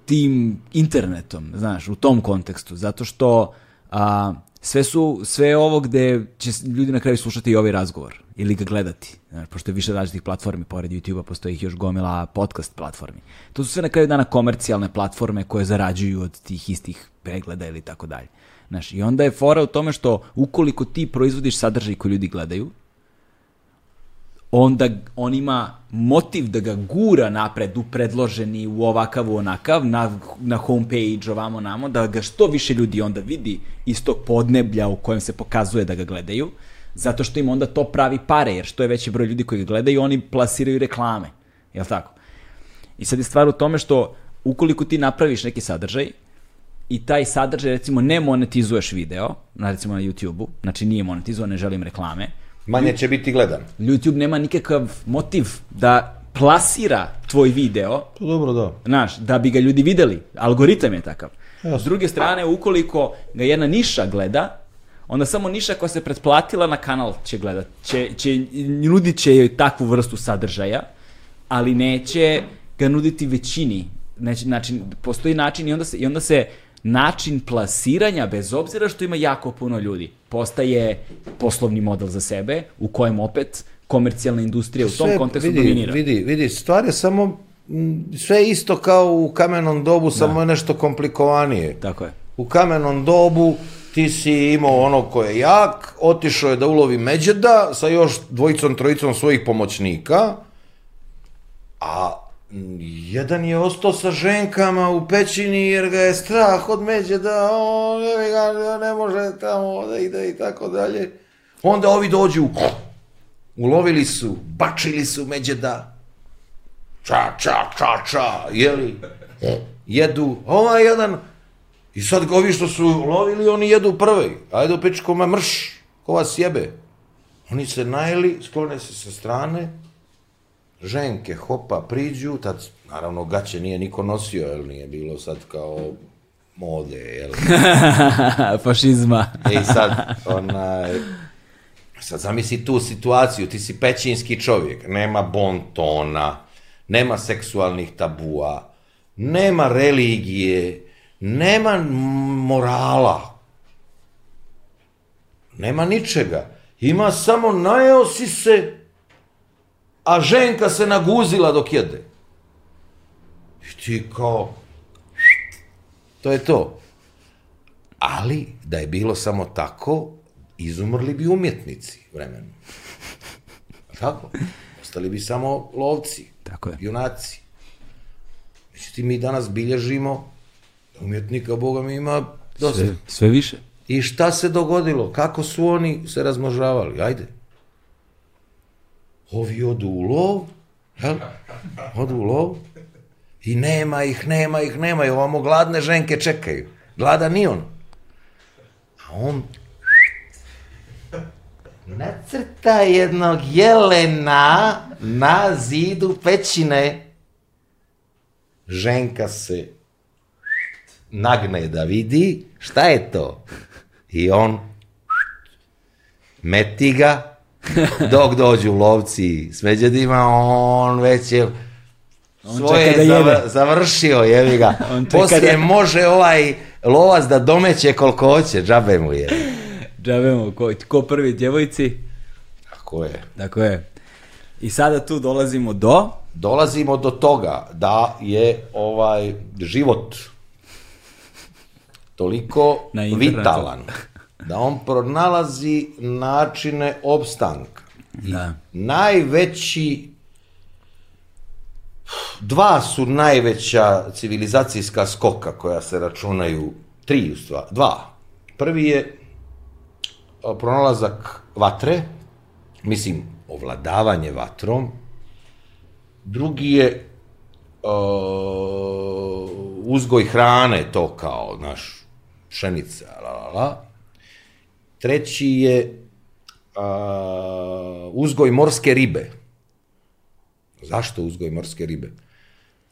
Speaker 1: tim internetom, znaš, u tom kontekstu, zato što a, sve su, sve ovo gde će ljudi na kraju slušati i ovaj razgovor ili ga gledati, znaš, pošto je više različitih platformi, pored YouTube-a postoji ih još gomila podcast platformi. To su sve na kraju dana komercijalne platforme koje zarađuju od tih istih pregleda ili tako dalje. Znaš, I onda je fora u tome što ukoliko ti proizvodiš sadržaj koji ljudi gledaju, onda on ima motiv da ga gura napred u predloženi, u ovakav, u onakav, na, na homepage, ovamo, namo, da ga što više ljudi onda vidi iz tog podneblja u kojem se pokazuje da ga gledaju, zato što im onda to pravi pare, jer što je veći broj ljudi koji gledaju, oni plasiraju reklame, Je jel tako? I sad je stvar u tome što ukoliko ti napraviš neki sadržaj i taj sadržaj recimo ne monetizuješ video, na recimo na YouTube-u, znači nije monetizovan, ne želim reklame,
Speaker 2: manje će biti gledan.
Speaker 1: YouTube nema nikakav motiv da plasira tvoj video.
Speaker 2: To pa dobro,
Speaker 1: da. Znaš, da bi ga ljudi videli. Algoritam je takav. Jasno. S druge strane, ukoliko ga jedna niša gleda, onda samo niša koja se pretplatila na kanal će gledat, će, će, nudit će joj takvu vrstu sadržaja, ali neće ga nuditi većini. Neće, način, postoji način i onda se, i onda se način plasiranja, bez obzira što ima jako puno ljudi, postaje poslovni model za sebe, u kojem opet komercijalna industrija
Speaker 2: sve, u
Speaker 1: tom kontekstu
Speaker 2: vidi,
Speaker 1: dominira.
Speaker 2: Vidi, vidi, stvar je samo sve isto kao u kamenom dobu, da. samo je nešto komplikovanije.
Speaker 1: Tako je.
Speaker 2: U kamenom dobu ti si imao ono ko je jak, otišao je da ulovi Međeda sa još dvojicom, trojicom svojih pomoćnika, a jedan je ostao sa ženkama u pećini jer ga je strah od Međeda, on ga, ne može tamo da ide i tako dalje. Onda ovi dođu, ulovili su, bačili su Međeda, ča, ča, ča, ča, jeli, jedu, ovaj jedan I sad ovi što su lovili, oni jedu prvi. Ajde u pečku, koma mrš, ko vas jebe. Oni se najeli, sklone se sa strane, ženke hopa priđu, tad naravno gaće nije niko nosio, jel nije bilo sad kao mode, jel?
Speaker 1: Fašizma.
Speaker 2: I sad, onaj, sad zamisli tu situaciju, ti si pećinski čovjek, nema bontona, nema seksualnih tabua, nema religije, Nema morala. Nema ničega. Ima samo najeo si se, a ženka se naguzila dok jede. I ti kao, to je to. Ali, da je bilo samo tako, izumrli bi umjetnici vremenom. Tako? Ostali bi samo lovci,
Speaker 1: Tako je.
Speaker 2: junaci. Međutim, mi danas bilježimo Umjetnika, boga mi, ima
Speaker 1: dosta. Sve, sve više.
Speaker 2: I šta se dogodilo? Kako su oni se razmnožavali? Ajde. Ovi odu u lov, jel? Odu u lov. I nema ih, nema ih, nema ih. Ovamo gladne ženke čekaju. Glada ni on. A on nacrta jednog jelena na zidu pećine. Ženka se nagne da vidi šta je to. I on meti ga, dok dođu lovci s međedima, on već je on čeka da jede. završio, jevi ga. on Poslije da... može ovaj lovac da domeće koliko hoće, džabe mu je.
Speaker 1: džabe mu, ko, ko prvi djevojci? Tako je. Tako je. I sada tu dolazimo do?
Speaker 2: Dolazimo do toga da je ovaj život toliko Na vitalan da on pronalazi načine opstanka. Da. najveći dva su najveća civilizacijska skoka koja se računaju, tri u stvari, dva. Prvi je e, pronalazak vatre, mislim, ovladavanje vatrom. Drugi je uh, uzgoj hrane, to kao, naš, pšenica, la, la, la. Treći je a, uzgoj morske ribe. Zašto uzgoj morske ribe?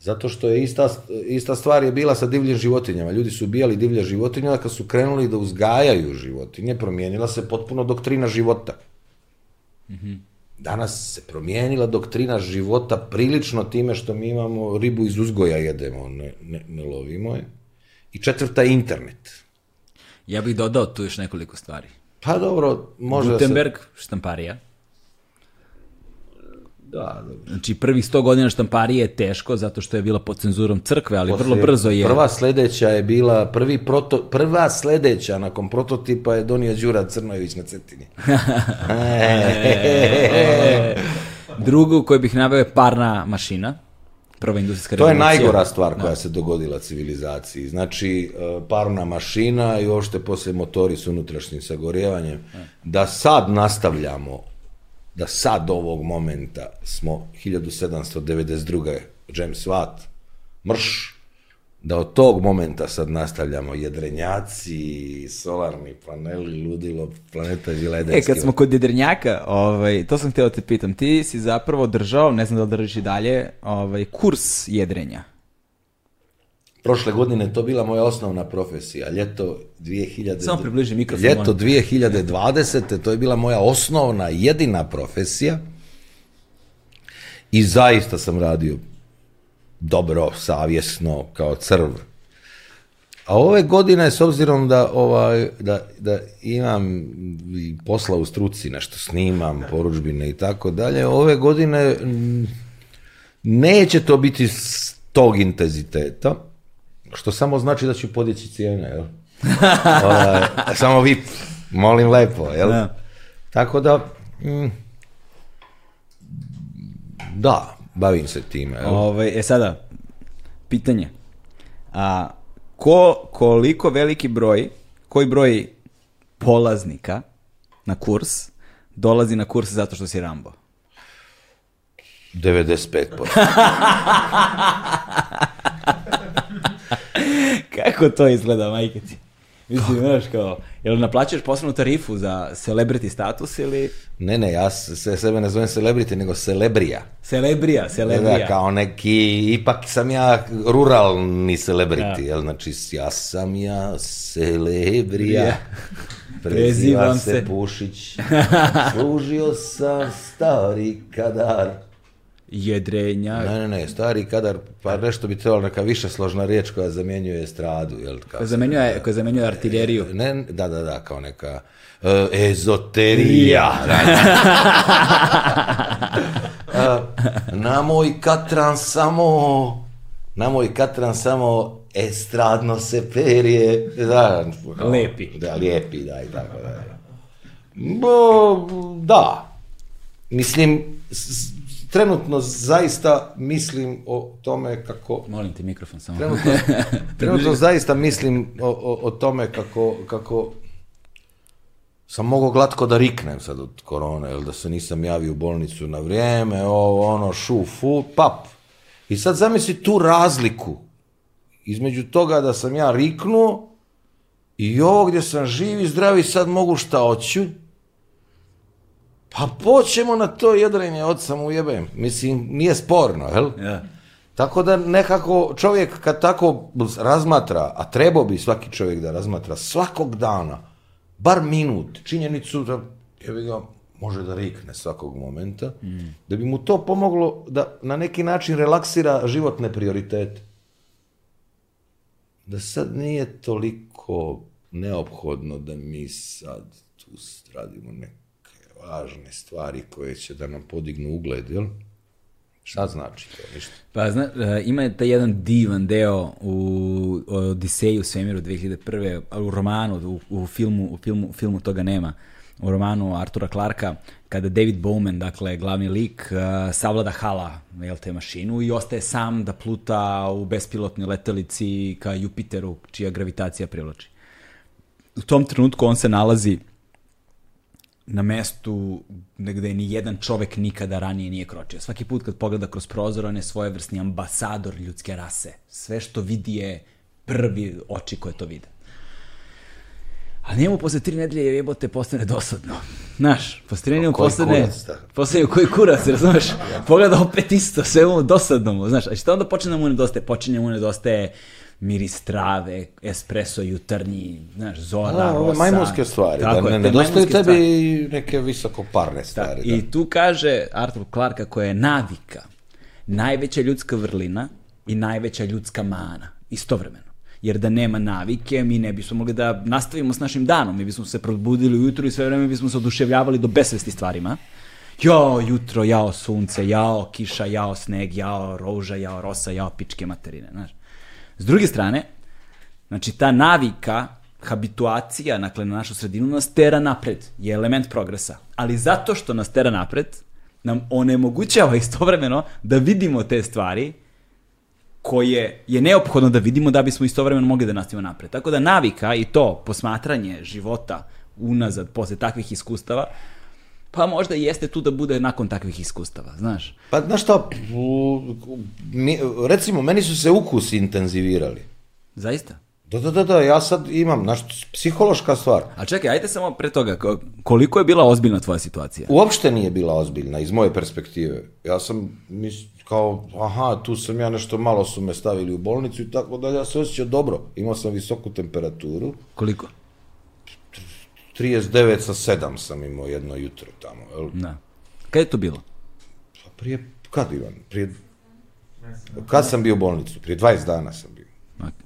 Speaker 2: Zato što je ista, ista stvar je bila sa divljim životinjama. Ljudi su ubijali divlje životinje, a kad su krenuli da uzgajaju životinje, promijenila se potpuno doktrina života. Mm -hmm. Danas se promijenila doktrina života prilično time što mi imamo ribu iz uzgoja jedemo, ne, ne, ne lovimo je. I četvrta je internet.
Speaker 1: Ja bih dodao tu još nekoliko stvari.
Speaker 2: Pa dobro,
Speaker 1: može Gutenberg, da se... štamparija.
Speaker 2: Da, dobro.
Speaker 1: Znači, prvi 100 godina štamparije je teško zato što je bila pod cenzurom crkve, ali Poslije, vrlo brzo je...
Speaker 2: Prva sledeća je bila, prvi proto, prva sledeća nakon prototipa je donio Đura Crnojević na Cetini. E.
Speaker 1: E. Drugu koju bih naveo je parna mašina
Speaker 2: prva industrijska revolucija. To je najgora stvar koja da. se dogodila civilizaciji. Znači, e, parna mašina i uopšte posle motori s unutrašnjim sagorijevanjem. Da. da sad nastavljamo, da sad ovog momenta smo 1792. James Watt, mrš, da od tog momenta sad nastavljamo jedrenjaci, solarni paneli, ludilo, planeta Žiledenski.
Speaker 1: E, kad smo kod jedrenjaka, ovaj, to sam htio da te pitam, ti si zapravo držao, ne znam da li držiš i dalje, ovaj, kurs jedrenja.
Speaker 2: Prošle godine to bila moja osnovna profesija, ljeto
Speaker 1: 2000... Samo
Speaker 2: približi mikrofon. Ljeto 2020. to je bila moja osnovna, jedina profesija i zaista sam radio dobro, savjesno, kao crv. A ove godine, s obzirom da, ovaj, da, da imam posla u struci, nešto snimam, poručbine i tako dalje, ove godine mm, neće to biti s tog intenziteta, što samo znači da ću podići cijene, jel? ovaj, samo vi, molim lepo, jel? Da. Tako da, mm, da, Bavim se time.
Speaker 1: Ovaj, e sada, pitanje. A, ko, koliko veliki broj, koji broj polaznika na kurs dolazi na kurs zato što si Rambo?
Speaker 2: 95%.
Speaker 1: Kako to izgleda, majke ti? Mislim, znaš kao, jel naplaćaš posebnu tarifu za celebrity status ili...
Speaker 2: Ne, ne, ja se, sebe ne zovem celebrity, nego celebrija.
Speaker 1: Celebrija, da, celebrija. Da,
Speaker 2: kao neki, ipak sam ja ruralni celebrity, da. jel, znači ja sam ja celebrija. Ja. Prezivam se Pušić, služio sam stari kadar
Speaker 1: jedrenja.
Speaker 2: Ne, ne, ne, stari kadar, pa da. nešto bi trebalo neka više složna riječ
Speaker 1: koja
Speaker 2: zamjenjuje stradu, jel?
Speaker 1: Kao koja, zamenjuje, koja zamenjuje e, artiljeriju.
Speaker 2: Ne, ne, da, da, da, kao neka uh, ezoterija. Da, da. e, na moj katran samo, na moj katran samo estradno se perje. Da,
Speaker 1: kao, lijepi.
Speaker 2: Da, lijepi, da, i tako da. Bo, da. Mislim, s, trenutno zaista mislim o tome kako...
Speaker 1: Molim te mikrofon samo. Trenutno,
Speaker 2: trenutno zaista mislim o, o, o tome kako, kako sam mogao glatko da riknem sad od korone, ili da se nisam javio u bolnicu na vrijeme, ovo, ono, šu, fu, pap. I sad zamisli tu razliku između toga da sam ja riknuo i ovo gdje sam živ i zdrav i sad mogu šta hoću, Pa poćemo na to jedrenje, od sam ujebem. Mislim, nije sporno, jel? Ja. Tako da nekako čovjek kad tako razmatra, a trebao bi svaki čovjek da razmatra svakog dana, bar minut, činjenicu da je ga može da rikne svakog momenta, mm. da bi mu to pomoglo da na neki način relaksira životne prioritete. Da sad nije toliko neophodno da mi sad tu radimo neke važne stvari koje će da nam podignu ugled, jel? Šta znači to? Ništa.
Speaker 1: Pa zna, e, ima taj jedan divan deo u Odiseju u svemiru 2001. u romanu, u, u filmu, u filmu, u filmu toga nema. U romanu Artura Clarka, kada David Bowman, dakle glavni lik, e, savlada hala jel, te mašinu i ostaje sam da pluta u bespilotnoj letelici ka Jupiteru, čija gravitacija privlači. U tom trenutku on se nalazi na mestu gde ni jedan čovek nikada ranije nije kročio. Svaki put kad pogleda kroz prozor, on je svojevrsni ambasador ljudske rase. Sve što vidi je prvi oči koje to vide. A njemu posle tri nedelje jebote postane dosadno. Znaš, posle tri postane... Da? Posle koji kurac, razumeš? Pogleda opet isto, sve mu dosadno mu, znaš. A što onda počne da mu nedostaje? Počinje mu nedostaje uh, miris trave, espresso jutarnji, znaš, zora, A, rosa. Ove
Speaker 2: majmunske stvari, da tako, da ne nedostaju tebi stvari. neke visokoparne da, stvari. Da. da.
Speaker 1: I tu kaže Arthur Clarka koja je navika, najveća ljudska vrlina i najveća ljudska mana, istovremeno. Jer da nema navike, mi ne bismo mogli da nastavimo s našim danom. Mi bismo se probudili ujutru i sve vreme bismo se oduševljavali do besvesti stvarima jao jutro, jao sunce, jao kiša, jao sneg, jao roža, jao rosa, jao pičke materine, znaš. S druge strane, znači ta navika, habituacija, dakle, na našu sredinu nas tera napred, je element progresa. Ali zato što nas tera napred, nam onemogućava istovremeno da vidimo te stvari koje je neophodno da vidimo da bismo istovremeno mogli da nastavimo napred. Tako da navika i to posmatranje života unazad posle takvih iskustava pa možda jeste tu da bude nakon takvih iskustava,
Speaker 2: znaš. Pa znaš šta, recimo, meni su se ukusi intenzivirali.
Speaker 1: Zaista?
Speaker 2: Da, da, da, da, ja sad imam, znaš, psihološka stvar.
Speaker 1: A čekaj, ajde samo pre toga, koliko je bila ozbiljna tvoja situacija?
Speaker 2: Uopšte nije bila ozbiljna, iz moje perspektive. Ja sam, mis, kao, aha, tu sam ja nešto, malo su me stavili u bolnicu i tako da, ja se osjećao dobro. Imao sam visoku temperaturu.
Speaker 1: Koliko?
Speaker 2: 39 sa 7 sam imao jedno jutro tamo. Jel? Da.
Speaker 1: Kada je to bilo?
Speaker 2: Pa prije, kad Ivan? Prije, kad sam bio u bolnicu? Prije 20 dana sam bio.
Speaker 1: Okay.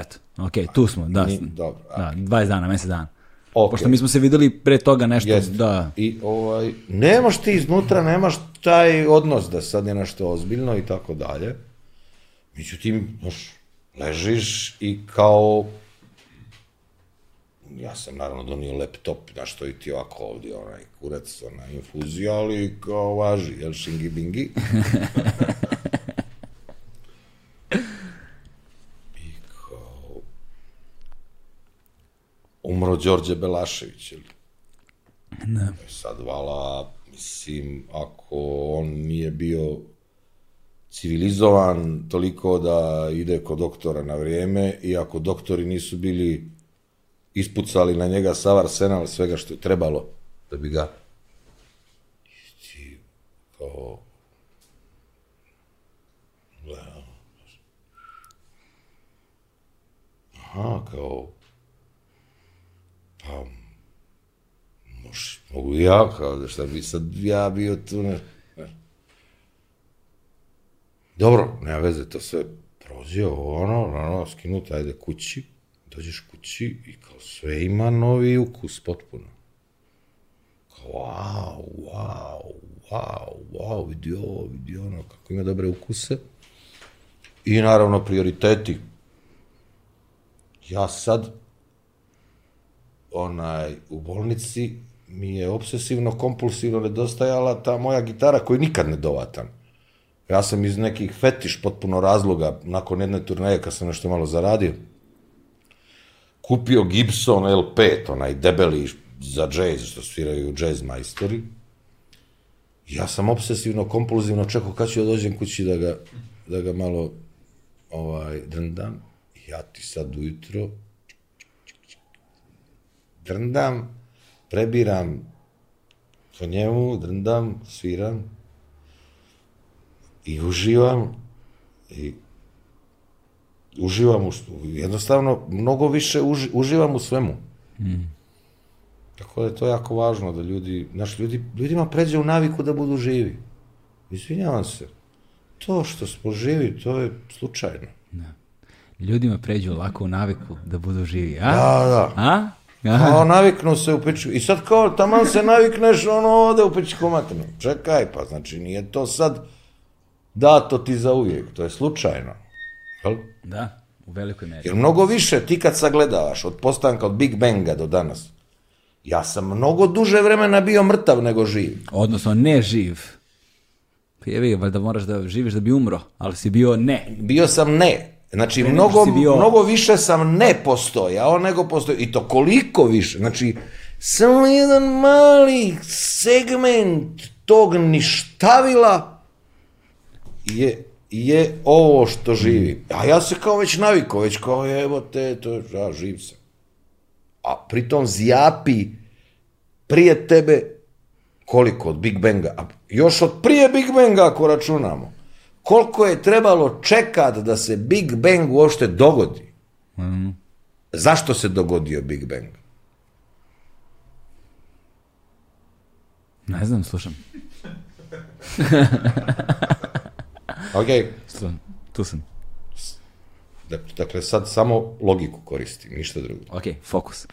Speaker 1: Eto, ok, tu smo, da. Ni, dobro. Da, 20 dana, mjesec dana. Okay. Pošto mi smo se videli pre toga nešto,
Speaker 2: yes. da. I ovaj, nemaš ti iznutra, nemaš taj odnos da sad je nešto ozbiljno i tako dalje. Međutim, znaš, ležiš i kao ja sam naravno donio laptop, da što i ti ovako ovdje onaj kurac, ona infuzija, ali kao važi, jel, šingi bingi. I kao... Umro Đorđe Belašević, ili? Da. E, sad, vala, mislim, ako on nije bio civilizovan toliko da ide kod doktora na vrijeme i ako doktori nisu bili ispucali na njega sav arsenal svega što je trebalo da bi ga i kao da, aha kao pa moš, mogu ja kao da šta bi sad ja bio tu ne dobro, nema veze, to sve prođe, ono, ono, skinut, ajde kući, dođeš kući i sve ima novi ukus potpuno. Kao, wow, wow, wow, wow, vidi ovo, vidi ono, kako ima dobre ukuse. I naravno prioriteti. Ja sad, onaj, u bolnici mi je obsesivno, kompulsivno nedostajala ta moja gitara koju nikad ne dovatam. Ja sam iz nekih fetiš potpuno razloga, nakon jedne turneje kad sam nešto malo zaradio, kupio Gibson L5, onaj debeli za džez, što sviraju džez majstori. Ja sam obsesivno, kompulzivno čekao kad ću da dođem kući da ga, da ga malo ovaj, drndam. Ja ti sad ujutro drndam, prebiram po njemu, drndam, sviram i uživam i uživam, u, jednostavno, mnogo više uži, uživam u svemu. Mm. Tako da je to jako važno da ljudi, znaš, ljudi, ljudima pređe u naviku da budu živi. Izvinjavam se. To što smo živi, to je slučajno. Da.
Speaker 1: Ljudima pređe lako u naviku da budu živi, a?
Speaker 2: Da,
Speaker 1: da. A?
Speaker 2: Aha. Kao naviknu se u pičku. I sad kao, taman se navikneš, ono ode u pičku maternu. Čekaj, pa znači nije to sad dato ti za uvijek, to je slučajno.
Speaker 1: Jel? Da, u velikoj meri.
Speaker 2: Jer mnogo više ti kad sagledavaš od postanka od Big Benga do danas, ja sam mnogo duže vremena bio mrtav nego živ.
Speaker 1: Odnosno ne živ. Pa jevi, valjda moraš da živiš da bi umro, ali si bio ne.
Speaker 2: Bio sam ne. Znači, Meni mnogo, bio... mnogo više sam ne postojao nego postojao. I to koliko više. Znači, samo jedan mali segment tog ništavila je je ovo što živim. Mm. A ja se kao već naviko, već kao evo te, to, ja živ sam. A pritom zjapi prije tebe koliko od Big Benga, a još od prije Big Benga ako računamo, koliko je trebalo čekat da se Big Bang uopšte dogodi. Mm. Zašto se dogodio Big Bang?
Speaker 1: Ne znam, slušam.
Speaker 2: Ok.
Speaker 1: Tu sam.
Speaker 2: Da, dakle, sad samo logiku koristim, ništa drugo.
Speaker 1: Ok, fokus.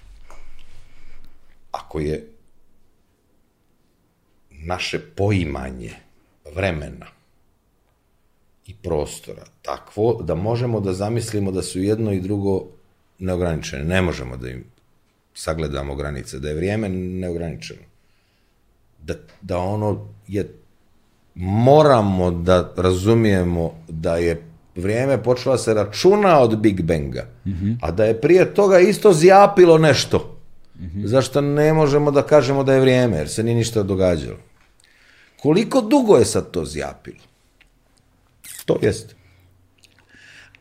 Speaker 2: Ako je naše poimanje vremena i prostora takvo da možemo da zamislimo da su jedno i drugo neograničene. Ne možemo da im sagledamo granice, da je vrijeme neograničeno. Da, da ono je moramo da razumijemo da je vrijeme počela da se računa od Big Benga, mm -hmm. a da je prije toga isto zjapilo nešto. Mm -hmm. Zašto ne možemo da kažemo da je vrijeme, jer se ni ništa događalo. Koliko dugo je sad to zjapilo? To jeste.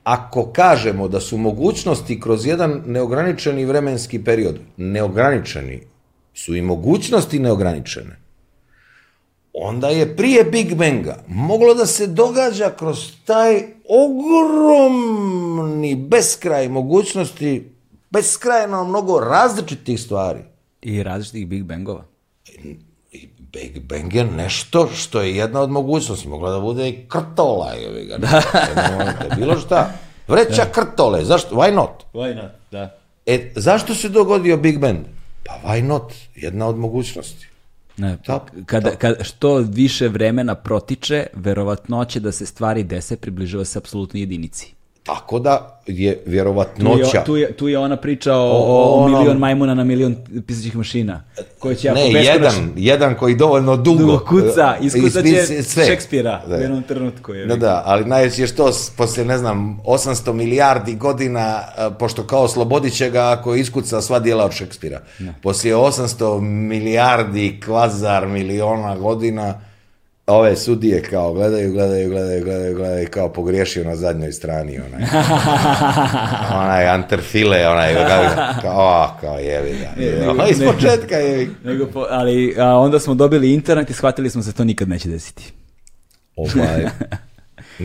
Speaker 2: Ako kažemo da su mogućnosti kroz jedan neograničeni vremenski period, neograničeni su i mogućnosti neograničene, onda je prije Big Banga moglo da se događa kroz taj ogromni beskraj mogućnosti, beskrajno mnogo različitih stvari.
Speaker 1: I različitih Big Bangova.
Speaker 2: I Big Bang je nešto što je jedna od mogućnosti. Mogla da bude i krtola, je ga. Da. da. Bilo šta. Vreća da. krtole. Zašto? Why not?
Speaker 1: Why not, da.
Speaker 2: E, zašto se dogodio Big Bang? Pa why not? Jedna od mogućnosti.
Speaker 1: Ne, tap, da. kada, tap. Da. Kada, što više vremena protiče, verovatnoće da se stvari dese približava se apsolutnoj jedinici.
Speaker 2: Tako da je vjerovatnoća...
Speaker 1: Tu je, tu je, ona priča o, o, o milion majmuna na milion pisaćih mašina.
Speaker 2: Koji će ne, jedan, jedan koji dovoljno dugo... Dugo
Speaker 1: kuca, e, iskucat Šekspira
Speaker 2: da.
Speaker 1: u jednom
Speaker 2: trenutku. Je, da, da, ali najveće je što posle, ne znam, 800 milijardi godina, e, pošto kao slobodit će ga ako iskuca sva dijela od Šekspira. Ne. Da. Poslije 800 milijardi kvazar miliona godina ove sudije kao gledaju, gledaju, gledaju, gledaju, gledaju, kao pogriješio na zadnjoj strani onaj. onaj Anterfile, onaj, kao, o, kao jevi ga. Je, nego, iz početka jevi. Nego
Speaker 1: po, ali a, onda smo dobili internet i shvatili smo da se to nikad neće desiti. Ovaj,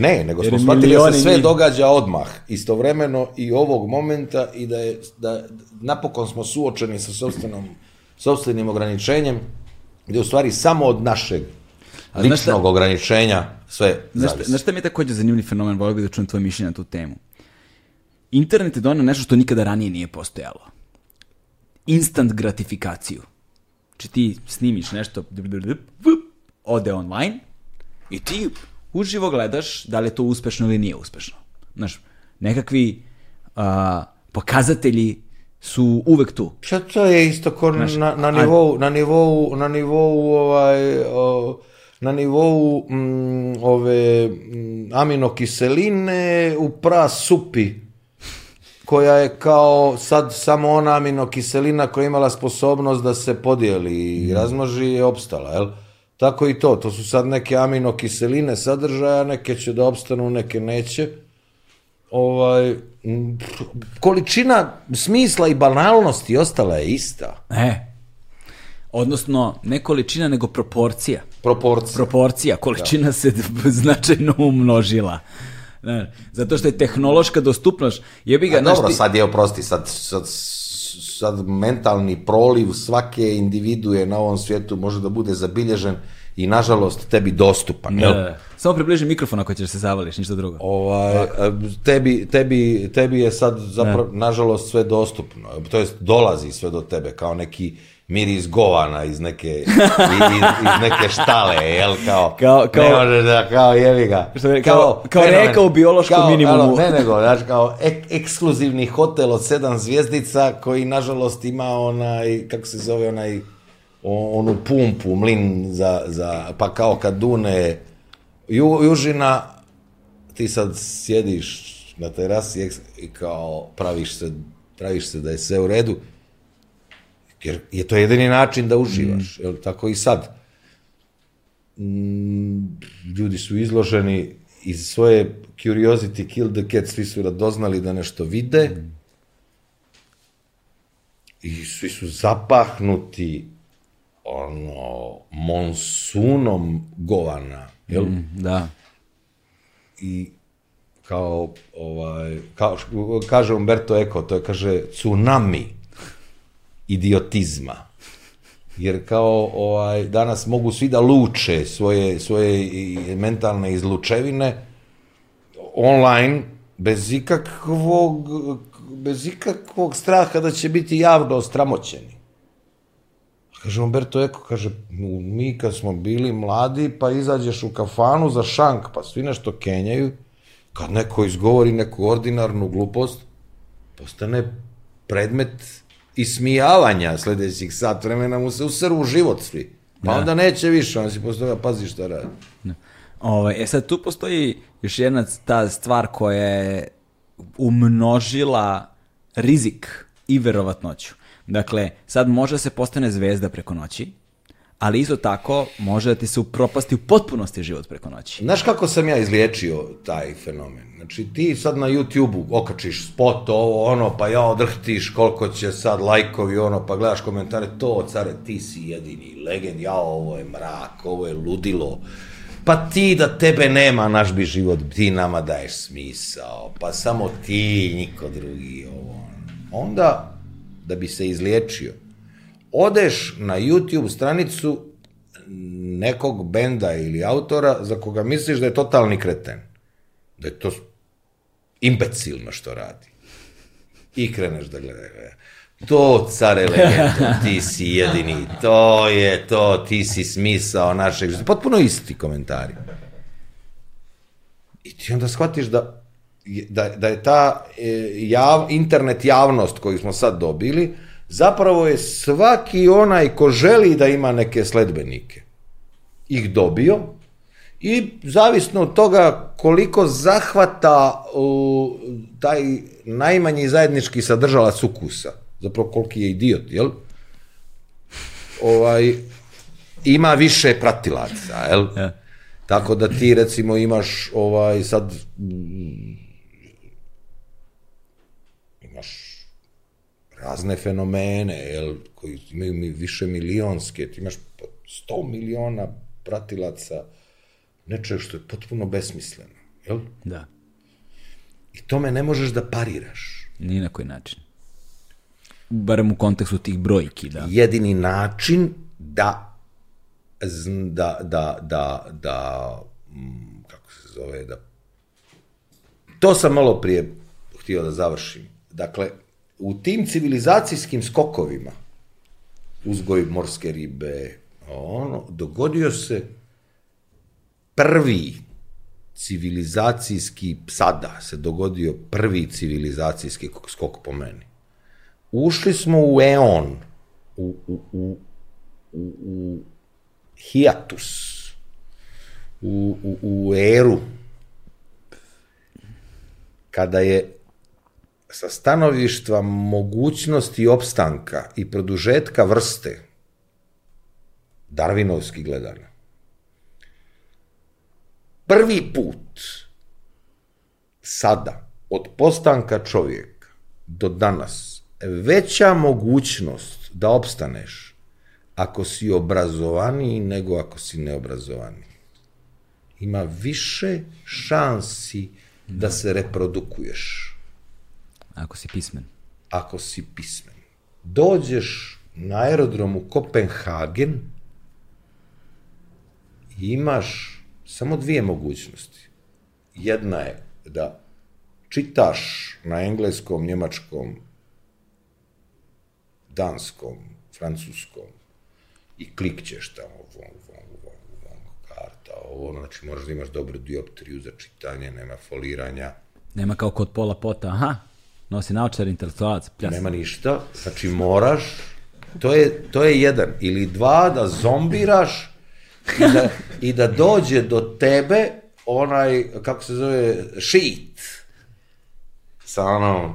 Speaker 2: ne, nego smo shvatili da se sve događa odmah, istovremeno i ovog momenta i da je, da napokon smo suočeni sa sobstvenom, sobstvenim ograničenjem, gde u stvari samo od našeg ličnog ograničenja, sve
Speaker 1: znaš,
Speaker 2: zavisi.
Speaker 1: Znaš šta mi je takođe zanimljiv fenomen, volio bih da čujem tvoje mišljenje na tu temu. Internet je donio nešto što nikada ranije nije postojalo. Instant gratifikaciju. Či znači, ti snimiš nešto, ode online i ti uživo gledaš da li je to uspešno ili nije uspešno. Znaš, nekakvi uh, pokazatelji su uvek tu.
Speaker 2: Šta to je isto ko na, na, nivou, a... na nivou, na nivou ovaj... O na nivou mm, ove mm, aminokiseline u prasupi koja je kao sad samo ona aminokiselina koja je imala sposobnost da se podijeli i mhm. razmnoži je opstala, jel? Tako i to, to su sad neke aminokiseline sadržaja, neke će da opstanu, neke neće. Ovaj, količina smisla i banalnosti ostala je ista.
Speaker 1: E, odnosno ne količina nego proporcija.
Speaker 2: Proporcija.
Speaker 1: Proporcija, količina da. se značajno umnožila. Zato što je tehnološka dostupnost, jebi ga,
Speaker 2: znači. dobro, ti... sad je oprosti, sad, sad sad mentalni proliv svake individue na ovom svijetu može da bude zabilježen i nažalost tebi dostupan.
Speaker 1: Da, jel? Ne, da, da. samo približi mikrofon ako ćeš se zavališ, ništa drugo.
Speaker 2: Ovaj, e, tebi, tebi, tebi je sad zapravo, ne. nažalost sve dostupno, to jest dolazi sve do tebe kao neki miris govana iz neke, iz, iz neke štale, jel, kao, kao, kao ne može da, kao, jevi ga. Što mi,
Speaker 1: kao, kao, kao fenomen, reka u biološkom kao, minimumu.
Speaker 2: Kao, ne nego, znaš, kao ek, ekskluzivni hotel od sedam zvjezdica koji, nažalost, ima onaj, kako se zove, onaj, onu pumpu, mlin za, za pa kao kad dune ju, južina, ti sad sjediš na terasi i kao praviš se, praviš se da je sve u redu, Jer je to jedini način da uživaš. Mm. Jel, tako i sad. Mm, ljudi su izloženi iz svoje curiosity kill the cat, svi su radoznali da nešto vide. Mm. I svi su zapahnuti ono, monsunom govana, jel? Mm,
Speaker 1: da.
Speaker 2: I kao, ovaj, kao, kaže Umberto Eco, to je, kaže, tsunami idiotizma. Jer kao ovaj, danas mogu svi da luče svoje, svoje mentalne izlučevine online bez ikakvog, bez ikakvog straha da će biti javno ostramoćeni. Kaže Umberto Eko, kaže, mi kad smo bili mladi, pa izađeš u kafanu za šank, pa svi nešto kenjaju, kad neko izgovori neku ordinarnu glupost, postane predmet ismijavanja sledećih sat vremena mu se usru u život svi. Pa da. onda neće više, on si posle toga pazi šta
Speaker 1: radi. Da. Ovo, ovaj, e sad tu postoji još jedna ta stvar koja je umnožila rizik i verovatnoću. Dakle, sad može se postane zvezda preko noći, ali isto tako može da ti se upropasti u potpunosti život preko noći.
Speaker 2: Znaš kako sam ja izliječio taj fenomen? Znači ti sad na YouTube-u okačiš spot ovo ono, pa ja odrhtiš koliko će sad lajkovi ono, pa gledaš komentare, to care ti si jedini legend, ja ovo je mrak, ovo je ludilo. Pa ti da tebe nema, naš bi život, ti nama daješ smisao, pa samo ti, niko drugi, ovo. Onda, da bi se izliječio, odeš na YouTube stranicu nekog benda ili autora za koga misliš da je totalni kreten. Da je to imbecilno što radi. I kreneš da gledaš. E. To, care legenda, ti si jedini, to je to, ti si smisao našeg života. Potpuno isti komentari. I ti onda shvatiš da, da, da je ta e, jav, internet javnost koju smo sad dobili, zapravo je svaki onaj ko želi da ima neke sledbenike ih dobio i zavisno od toga koliko zahvata u, taj najmanji zajednički sadržala sukusa, zapravo koliki je idiot, jel? Ovaj, ima više pratilaca, jel? Ja. Tako da ti recimo imaš ovaj sad razne fenomene, jel, koji imaju mi više milionske, ti imaš 100 miliona pratilaca nečeg što je potpuno besmisleno, jel?
Speaker 1: Da.
Speaker 2: I tome ne možeš da pariraš.
Speaker 1: Ni na koji način. Barem u kontekstu tih brojki, da.
Speaker 2: Jedini način da da, da, da, da mm, kako se zove, da to sam malo prije htio da završim. Dakle, u tim civilizacijskim skokovima, uzgoj morske ribe, ono, dogodio se prvi civilizacijski, sada se dogodio prvi civilizacijski skok po meni. Ušli smo u eon, u, u, u, u, u hiatus, u, u, u eru, kada je sa stanovištva mogućnosti opstanka i produžetka vrste, Darvinovski gledano, prvi put sada od postanka čovjeka do danas veća mogućnost da opstaneš ako si obrazovaniji nego ako si neobrazovaniji. Ima više šansi da se reprodukuješ
Speaker 1: Ako si pismen.
Speaker 2: Ako si pismen. Dođeš na aerodrom u Kopenhagen i imaš samo dvije mogućnosti. Jedna je da čitaš na engleskom, njemačkom, danskom, francuskom i klikćeš tamo vong, vong, vong, vong, karta, ovo, znači možeš da imaš dobru dioptriju za čitanje, nema foliranja.
Speaker 1: Nema kao kod pola pota, aha, nosi naučar, intelektualac,
Speaker 2: pljasan. Nema ništa, znači moraš, to je, to je jedan, ili dva, da zombiraš i da, i da dođe do tebe onaj, kako se zove, shit, sa onom,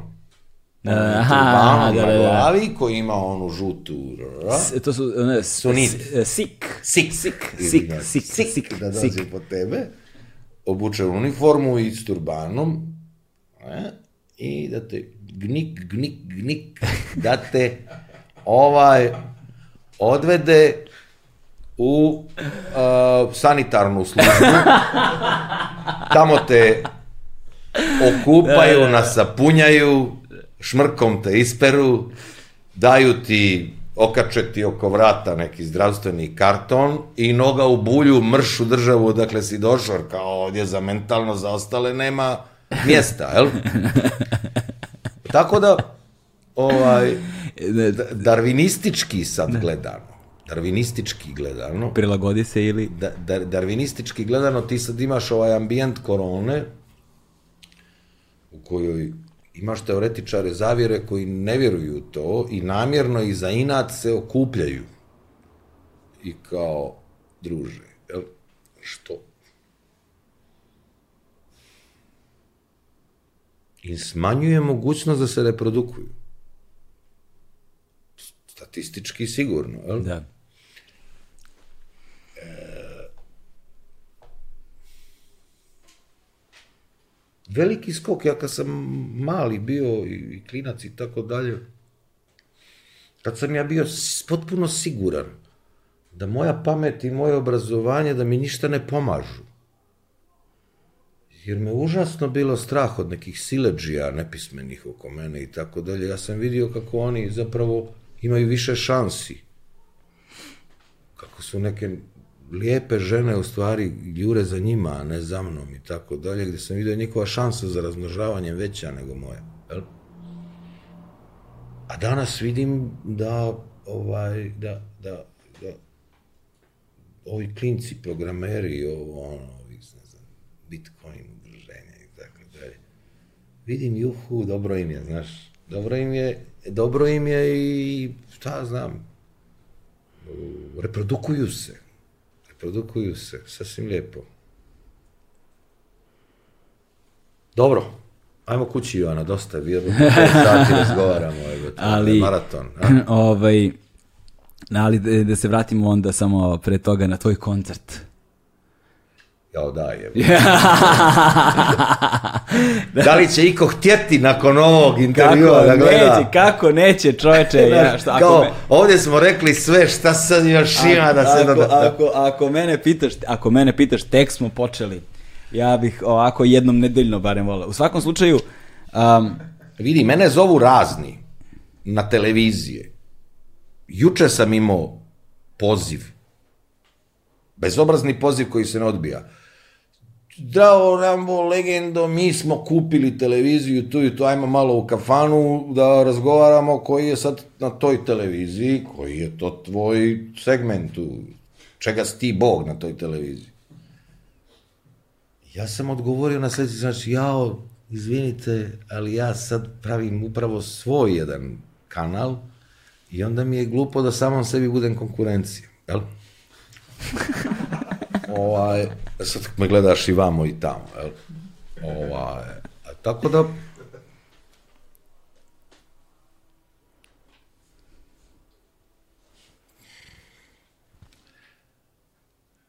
Speaker 2: Aha, da, da, da, da, da. glavi koji ima onu žutu S,
Speaker 1: to su ne, sunit e, sik sik sik
Speaker 2: da, sik sik sik da dođe sik. po tebe obuče uniformu i s turbanom e, i e, da te gnik, gnik, gnik, da te ovaj odvede u uh, sanitarnu službu. Tamo te okupaju, da, da, da. nasapunjaju, šmrkom te isperu, daju ti okače ti oko vrata neki zdravstveni karton i noga u bulju, mršu državu, dakle si došao, kao ovdje za mentalno za ostale nema mjesta, jel? Tako da, ovaj, darvinistički sad gledano, darvinistički gledano...
Speaker 1: Prilagodi se ili... Da,
Speaker 2: dar, darvinistički gledano ti sad imaš ovaj ambijent korone, u kojoj imaš teoretičare zavire koji ne vjeruju to i namjerno i za inat se okupljaju. I kao, druže, jel, što i smanjuje mogućnost da se reprodukuju. Statistički sigurno, jel?
Speaker 1: Da. E,
Speaker 2: veliki skok, ja kad sam mali bio i klinac i tako dalje, kad sam ja bio potpuno siguran da moja pamet i moje obrazovanje, da mi ništa ne pomažu jer me užasno bilo strah od nekih sileđija nepismenih oko mene i tako dalje. Ja sam vidio kako oni zapravo imaju više šansi. Kako su neke lijepe žene u stvari ljure za njima, a ne za mnom i tako dalje, gde sam vidio njihova šansa za razmnožavanje veća nego moja. Jel? A danas vidim da ovaj, da, da, da ovi klinci, programeri, ovo, ono, ovi, ne znam, Bitcoin, vidim, juhu, dobro im je, znaš. Dobro im je, dobro im je i šta znam, reprodukuju se. Reprodukuju se, sasvim lijepo.
Speaker 1: Dobro,
Speaker 2: ajmo kući Joana, dosta je bilo, sati razgovaramo,
Speaker 1: evo, ali, maraton. A? Ovaj, ali da, da se vratimo onda samo pre toga na tvoj koncert.
Speaker 2: Jao da je. da li će iko htjeti nakon ovog intervjua kako da gleda? Neće,
Speaker 1: kako neće čoveče. ja, šta, ako
Speaker 2: kao, me... Ovdje smo rekli sve šta sad još ima da se...
Speaker 1: Ako, da, Ako, ako, mene pitaš, ako mene pitaš, tek smo počeli. Ja bih ovako jednom nedeljno barem volao. U svakom slučaju...
Speaker 2: Um... Vidi, mene zovu razni na televizije. Juče sam imao poziv bezobrazni poziv koji se ne odbija. Dravo Rambo, legendo, mi smo kupili televiziju tu i tu, ajmo malo u kafanu da razgovaramo koji je sad na toj televiziji, koji je to tvoj segment čega si ti bog na toj televiziji. Ja sam odgovorio na sledeći, znači, jao, izvinite, ali ja sad pravim upravo svoj jedan kanal i onda mi je glupo da samom sebi budem konkurencija, jel? Ovaj, sad me gledaš i vamo i tamo, jel? Ovaj, tako da,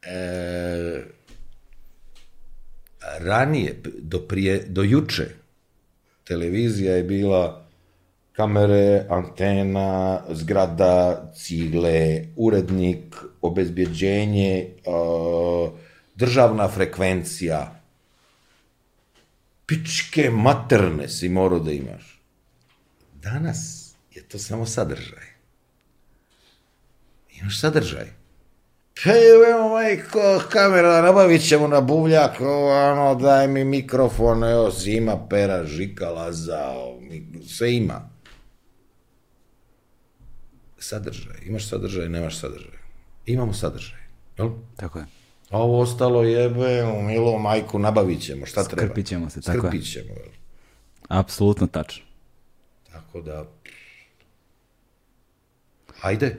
Speaker 2: e, ranije, do, prije, do juče, televizija je bila kamere, antena, zgrada, cigle, urednik, obezbjeđenje, uh, državna frekvencija. Pičke materne si morao da imaš. Danas je to samo sadržaj. Imaš sadržaj. Hej, evo, majko, kamera, nabavit ćemo na buvljak, ono, daj mi mikrofon, evo, zima, pera, žikala za, sve ima sadržaj. Imaš sadržaj, nemaš sadržaj. Imamo sadržaj. Jel?
Speaker 1: Tako je. A
Speaker 2: ovo ostalo jebe, umilo majku, nabavit ćemo, šta Skrpit treba.
Speaker 1: Skrpit ćemo se,
Speaker 2: tako Skrpit ćemo, jel?
Speaker 1: Apsolutno tačno.
Speaker 2: Tako da, hajde.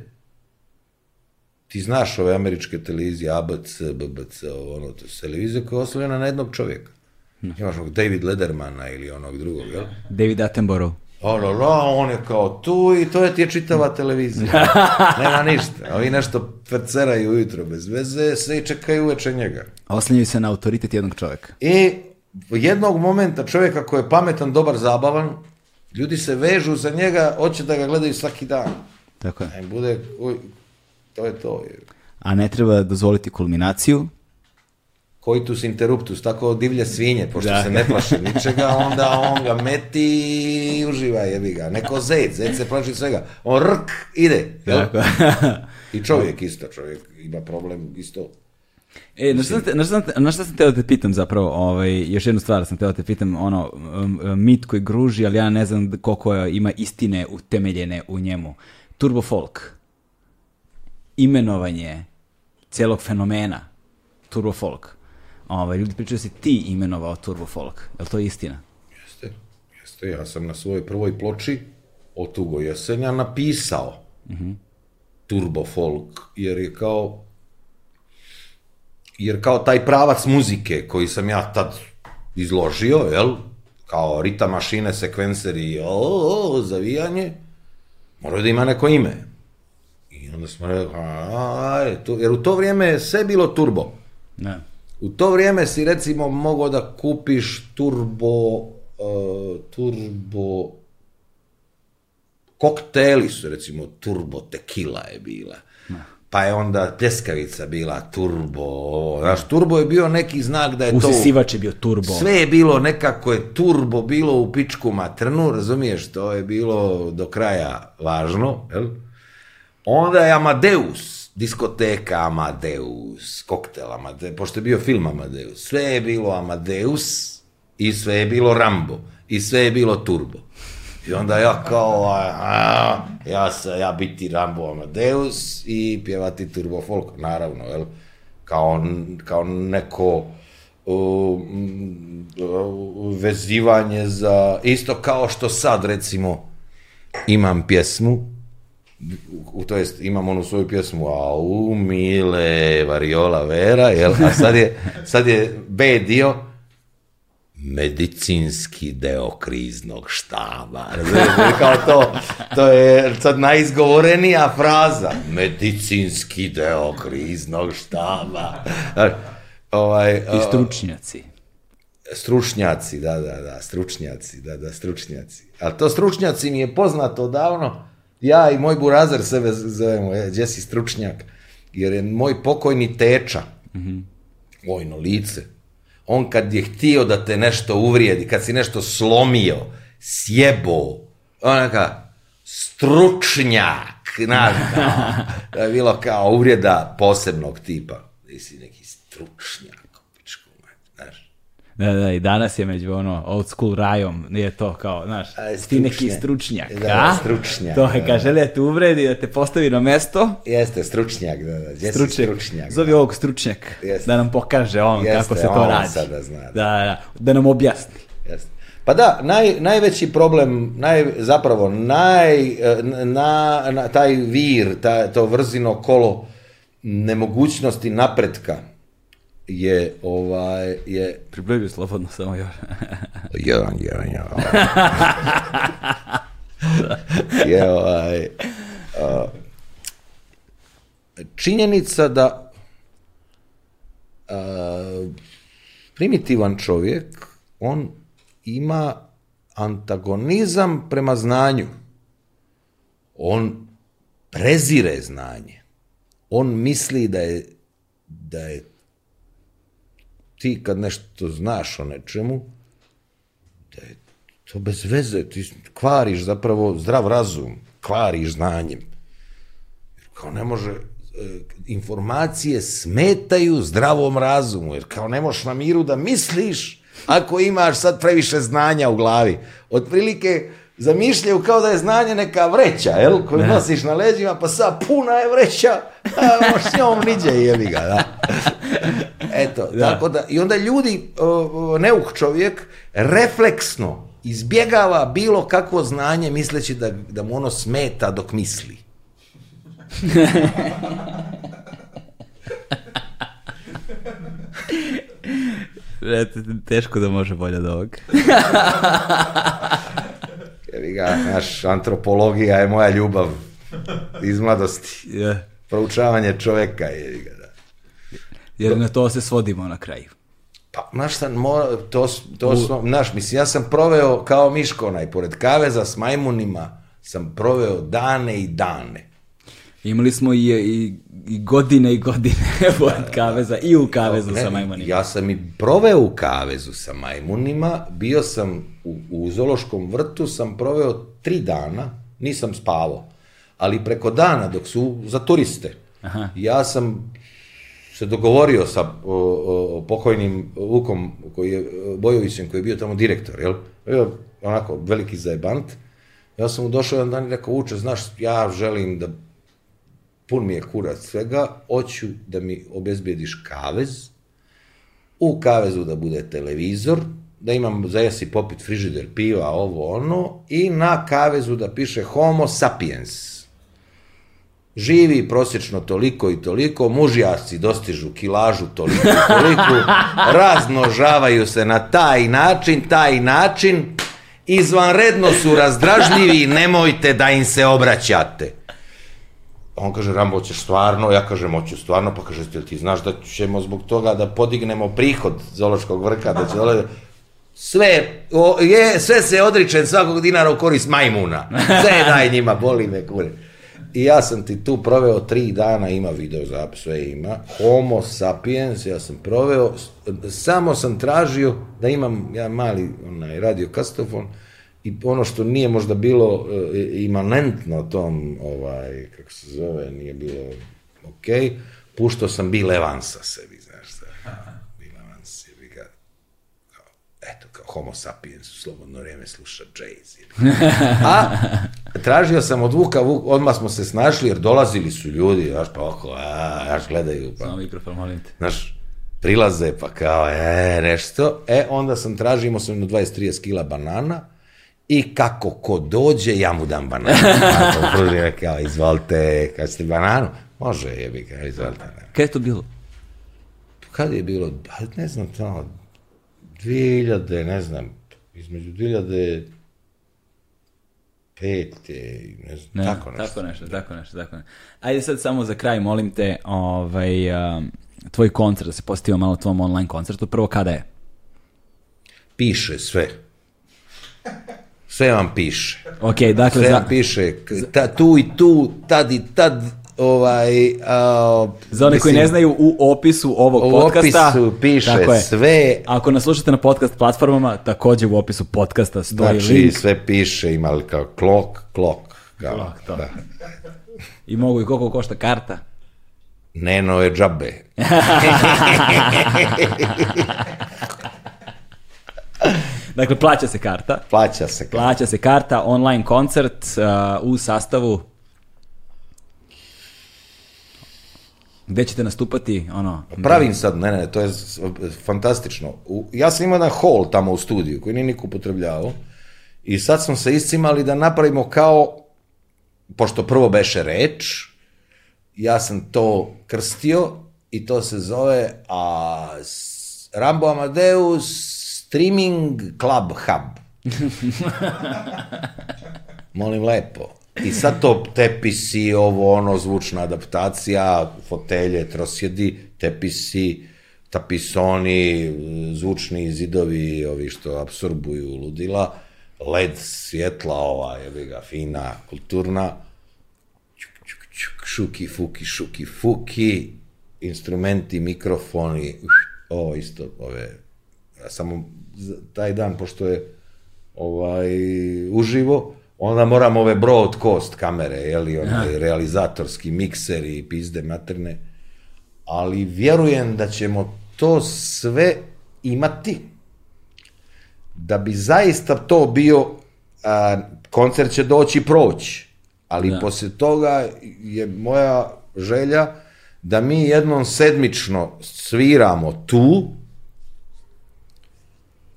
Speaker 2: Ti znaš ove američke televizije, ABC, BBC, ono, to je televizija koja je oslovljena na jednog čovjeka. No. Da. Imaš ovog David Ledermana ili onog drugog, jel?
Speaker 1: David Attenborough
Speaker 2: la, la, on je kao tu i to je ti je čitava televizija. Nema ništa. Ovi nešto perceraju ujutro bez veze, sve i čekaju uveče njega.
Speaker 1: Oslanjaju se na autoritet jednog čoveka.
Speaker 2: I jednog momenta čovjeka koji je pametan, dobar, zabavan, ljudi se vežu za njega, hoće da ga gledaju svaki dan.
Speaker 1: Tako je. E,
Speaker 2: bude, uj, to je to.
Speaker 1: A ne treba dozvoliti kulminaciju,
Speaker 2: coitus interruptus, tako divlje svinje, pošto da. se ne da. plaši ničega, onda on ga meti i uživa jebi ga. Neko zec, zec se plaši svega. On rk, ide. Tako. I čovjek isto, čovjek ima problem isto.
Speaker 1: E, na šta, te, na, šta, na šta sam teo da te pitam zapravo, ovaj, još jednu stvar sam teo da te pitam, ono, mit koji gruži, ali ja ne znam koliko ima istine utemeljene u njemu. Turbo folk, imenovanje celog fenomena, turbo folk, ovaj, ljudi pričaju da si ti imenovao Turbo Folk. Je li to istina?
Speaker 2: Jeste, jeste. Ja sam na svojoj prvoj ploči od Tugo Jesenja napisao uh mhm. -huh. Turbo Folk, jer je kao jer kao taj pravac muzike koji sam ja tad izložio, jel, kao rita mašine, sekvenceri, i o, o zavijanje, moraju da ima neko ime. I onda smo rekli, a, a, a, to, jer u to vrijeme je sve bilo turbo.
Speaker 1: Ne. Da.
Speaker 2: U to vrijeme si recimo mogao da kupiš turbo, uh, turbo, kokteli su recimo turbo tequila je bila. Da. Pa je onda pljeskavica bila turbo, znaš, turbo je bio neki znak da je
Speaker 1: Usisivač to... Usisivač je bio turbo.
Speaker 2: Sve je bilo nekako je turbo bilo u pičku matrnu, razumiješ, to je bilo do kraja važno, jel? Onda je Amadeus, diskoteka Amadeus, koktel Amadeus, pošto je bio film Amadeus, sve je bilo Amadeus i sve je bilo Rambo i sve je bilo Turbo. I onda ja kao, a, a, ja, sa, ja biti Rambo Amadeus i pjevati Turbo Folk, naravno, jel? Kao, kao neko uh, vezivanje za, isto kao što sad recimo imam pjesmu u, to jest imam onu svoju pjesmu au mile variola vera jel? a sad je, sad je B dio medicinski deo kriznog štaba. Znači, Kao to, to je sad najizgovorenija fraza. Medicinski deo kriznog štaba. Ovaj,
Speaker 1: I stručnjaci.
Speaker 2: Stručnjaci, da, da, da, stručnjaci, da, da, stručnjaci. Ali to stručnjaci mi je poznato davno, Ja i moj burazer sebe zovemo, je, Jesse stručnjak, jer je moj pokojni teča, mm -hmm. vojno lice, on kad je htio da te nešto uvrijedi, kad si nešto slomio, sjebo, onaka, stručnjak, znaš, da, je bilo kao uvreda posebnog tipa, nisi neki stručnjak.
Speaker 1: Da, da, i danas je među ono old school rajom, nije to kao, znaš, A, ti neki stručnjak, da, a?
Speaker 2: stručnjak.
Speaker 1: To je, da, želi da te uvredi, da te postavi na mesto.
Speaker 2: Jeste, stručnjak, da, da, jesi stručnjak. stručnjak
Speaker 1: Zovi da. ovog stručnjak, jeste. da nam pokaže on jeste, kako se to on radi. Sada
Speaker 2: zna, da. da, da,
Speaker 1: da nam objasni.
Speaker 2: Jeste. Pa da, naj, najveći problem, naj, zapravo naj, na, na, taj vir, ta, to vrzino kolo nemogućnosti napretka je ovaj je
Speaker 1: približi slobodno samo još.
Speaker 2: jedan, jedan, jedan. je ovaj a, činjenica da a, primitivan čovjek on ima antagonizam prema znanju. On prezire znanje. On misli da je da je ti kad nešto znaš o nečemu, da je to bez veze, ti kvariš zapravo zdrav razum, kvariš znanjem. Jer kao ne može, e, informacije smetaju zdravom razumu, jer kao ne možeš na miru da misliš ako imaš sad previše znanja u glavi. Otprilike, zamišljaju kao da je znanje neka vreća, jel, koju ne. nosiš na leđima, pa sad puna je vreća, a s njom niđe, jebi ga, da. Eto, da. tako da, i onda ljudi, neuh čovjek, refleksno izbjegava bilo kakvo znanje misleći da, da mu ono smeta dok misli.
Speaker 1: Teško da može bolje od ovoga.
Speaker 2: ga, naš, antropologija je moja ljubav iz mladosti. Yeah. Proučavanje čoveka je ga
Speaker 1: jer na to se svodimo na kraju.
Speaker 2: Pa, znaš, sam mora, to, to smo, znaš, mislim, ja sam proveo kao Miško onaj, pored kaveza s majmunima, sam proveo dane i dane.
Speaker 1: Imali smo i, i, i godine i godine pored da, kaveza da. i u kavezu ne, sa majmunima.
Speaker 2: Ja sam i proveo u kavezu sa majmunima, bio sam u, u zološkom vrtu, sam proveo tri dana, nisam spavao, ali preko dana dok su za turiste. Aha. Ja sam se dogovorio sa o, o, pokojnim Lukom koji je, Bojovićem, koji je bio tamo direktor, jel? Bio onako veliki zajebant. Ja sam mu došao jedan dan i rekao, uče, znaš, ja želim da pun mi je kurac svega, hoću da mi obezbediš kavez, u kavezu da bude televizor, da imam za jesi popit frižider, piva, ovo, ono, i na kavezu da piše homo sapiens živi prosječno toliko i toliko, mužjaci dostižu kilažu toliko i toliko, razmnožavaju se na taj način, taj način, izvanredno su razdražljivi, nemojte da im se obraćate. On kaže, Rambo, ćeš stvarno? Ja kažem, hoću stvarno, pa kaže, ti znaš da ćemo zbog toga da podignemo prihod zološkog vrka, da će dole... Sve, o, je, sve se odričem svakog dinara u korist majmuna. Sve daj njima, boli me, kure. I ja sam ti tu proveo tri dana, ima video zapis, sve ima. Homo sapiens, ja sam proveo, samo sam tražio da imam ja mali onaj, radio kastofon i ono što nije možda bilo e, imanentno tom, ovaj, kako se zove, nije bilo ok, puštao sam Bill Evansa sebi. homo sapiens, slobodno vreme sluša jazz. Ili... A tražio sam od Vuka, Vuk, odmah smo se snašli, jer dolazili su ljudi, znaš, pa oko, a, znaš, gledaju.
Speaker 1: Pa, Samo mikrofon, molim te.
Speaker 2: Znaš, prilaze, pa kao, e, nešto. E, onda sam tražio, sam na 20-30 kila banana, i kako ko dođe, ja mu dam banana. bananu. Pa Pružim, kao, izvalite, kad ste bananu, može, jebi ga, izvalite. Kada je to
Speaker 1: bilo?
Speaker 2: Kada je bilo, pa ne znam, tamo, 2000, ne znam, između 2000 pete, ne znam, ne, tako nešto. Tako
Speaker 1: nešto, tako nešto, tako nešto. Ajde sad samo za kraj, molim te, ovaj, um, tvoj koncert, da se postio malo tvom online koncertu, prvo kada je?
Speaker 2: Piše sve. Sve vam piše.
Speaker 1: Ok, dakle...
Speaker 2: Sve vam za... piše, ta, tu i tu, tad i tad, Ovaj, a, uh,
Speaker 1: Za one mislim, koji ne znaju, u opisu ovog u podcasta... opisu
Speaker 2: piše sve.
Speaker 1: Ako nas slušate na podcast platformama, takođe u opisu podcasta stoji Znači,
Speaker 2: link. sve piše, ima li kao klok, klok. Kao, Klok, to. Da.
Speaker 1: I mogu i koliko košta karta.
Speaker 2: ne no je džabe.
Speaker 1: Dakle, plaća se karta.
Speaker 2: Plaća se kao.
Speaker 1: Plaća se karta, online koncert uh, u sastavu Gde ćete nastupati? Ono,
Speaker 2: pa Pravim da- sad, ne, ne, to je fantastično. U, ja sam imao jedan hall tamo u studiju koji nije niko upotrebljavao i sad smo se iscimali da napravimo kao, pošto prvo beše reč, ja sam to krstio i to se zove a, Rambo Amadeus Streaming Club Hub. Molim lepo. I sad to tepisi, ovo ono, zvučna adaptacija, fotelje, trosjedi, tepisi, tapisoni, zvučni zidovi, ovi što absorbuju ludila, led svjetla ova, jebi ga, fina, kulturna, čuk, čuk, čuk, šuki, fuki, šuki, fuki, instrumenti, mikrofoni, ovo isto, ove, ja samo taj dan, pošto je ovaj, uživo, onda moram ove broadcast kamere, jeli, onaj ja. Da. realizatorski mikser i pizde materne, ali vjerujem da ćemo to sve imati da bi zaista to bio a, koncert će doći i proći, ali da. poslije toga je moja želja da mi jednom sedmično sviramo tu,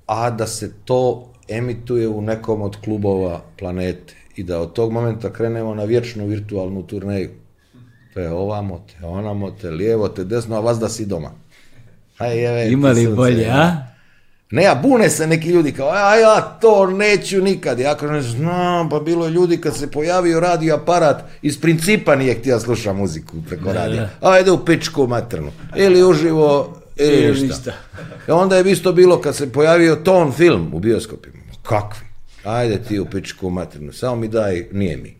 Speaker 2: a da se to emituje u nekom od klubova planete i da od tog momenta krenemo na vječnu virtualnu turneju. To je ovamo, te onamo, te lijevo, te desno, a vas da si doma.
Speaker 1: Aj, jeve, Ima li bolje, a?
Speaker 2: Ne, a bune se neki ljudi kao, a ja to neću nikad. Ja kažem, znam, pa bilo ljudi kad se pojavio radio aparat, iz principa nije htio sluša muziku preko da, radija. Da. Ajde u pičku maternu. Ili uživo ili, e, ili ništa. ništa. I e, onda je isto bilo kad se pojavio ton film u bioskopima. Kakvi? Ajde ti u pičku maternu, samo mi daj, nije mi.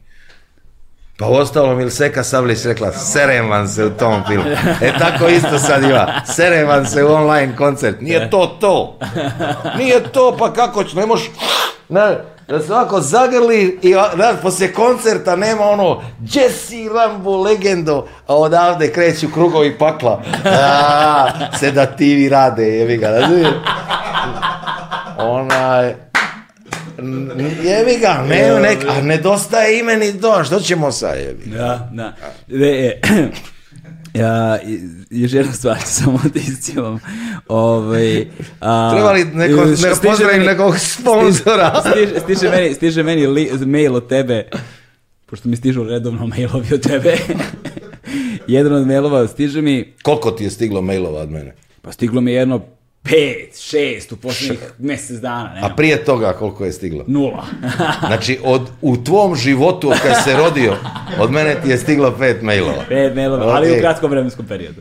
Speaker 2: Pa ostalo Milseka Savlić rekla, serem vam se u tom filmu. E tako isto sad ima, serem vam se u online koncert. Nije to to. Nije to, pa kako će, ne možeš... Ne, Da se ovako zagrli i da, posle koncerta nema ono Jesse Rambo legendo, a odavde kreću krugovi pakla. A, sedativi rade, jebi ga, razumiješ? Onaj, Jebi ga, ne, ne, a nedostaje imeni do, što ćemo sa jevi Da, da. E, Ja, još jedna stvar ću samo da iscijelam. Ovaj, a, Treba li neko, neko da pozdravim meni, nekog sponzora? Stiže, stiže, meni, stiže meni li, mail od tebe, pošto mi stižu redovno mailovi od tebe. Jedan od mailova stiže mi... Koliko ti je stiglo mailova od mene? Pa stiglo mi jedno pet, šest u poslednjih mesec dana. Nema. A prije toga koliko je stiglo? Nula. znači, od, u tvom životu od kada se rodio, od mene ti je stiglo pet mailova. Pet mailova, okay. ali u kratkom vremenskom periodu.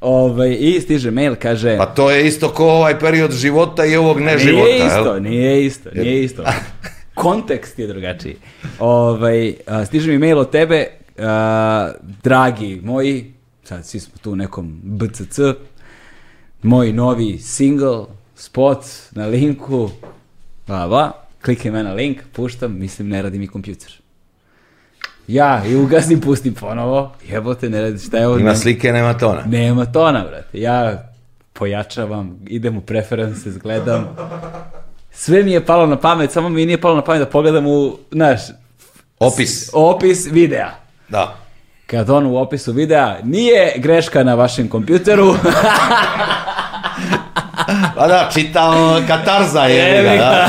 Speaker 2: Ove, ovaj, I stiže mail, kaže... Pa to je isto kao ovaj period života i ovog neživota. Nije isto, nije isto, nije isto. Kontekst je drugačiji. Ove, ovaj, stiže mi mail od tebe, a, dragi moji, sad svi smo tu u nekom BCC, moj novi single, spot na linku, bla, bla, kliknem ja na link, puštam, mislim, ne radi mi kompjuter. Ja, i ugasni, pustim ponovo, jebote, ne radi, šta je ovo? Ima slike, nema tona. Nema tona, brate. Ja pojačavam, idem u preferences, gledam. Sve mi je palo na pamet, samo mi nije palo na pamet da pogledam u, znaš... Opis. Opis videa. Da kad on u opisu videa nije greška na vašem kompjuteru. Pa da, čitao Katarza je, da.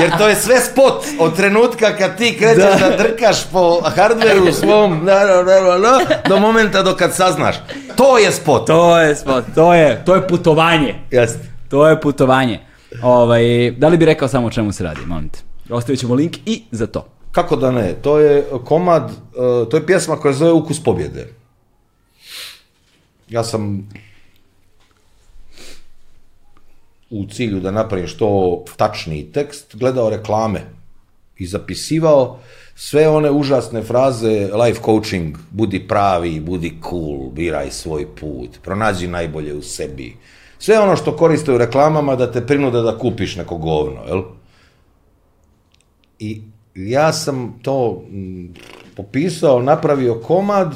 Speaker 2: jer to je sve spot od trenutka kad ti krećeš da, da drkaš po hardveru svom da, da, do momenta do kad saznaš. To je spot. To je spot, to je, to je putovanje. Jeste. To je putovanje. Ovaj, da li bi rekao samo o čemu se radi, molim te? Ostavit ćemo link i za to. Kako da ne? To je komad, e, to je pjesma koja zove Ukus pobjede. Ja sam u cilju da napravim što tačniji tekst, gledao reklame i zapisivao sve one užasne fraze life coaching, budi pravi, budi cool, biraj svoj put, pronađi najbolje u sebi. Sve ono što koriste u reklamama da te prinude da kupiš neko govno, jel? I ja sam to mm, popisao, napravio komad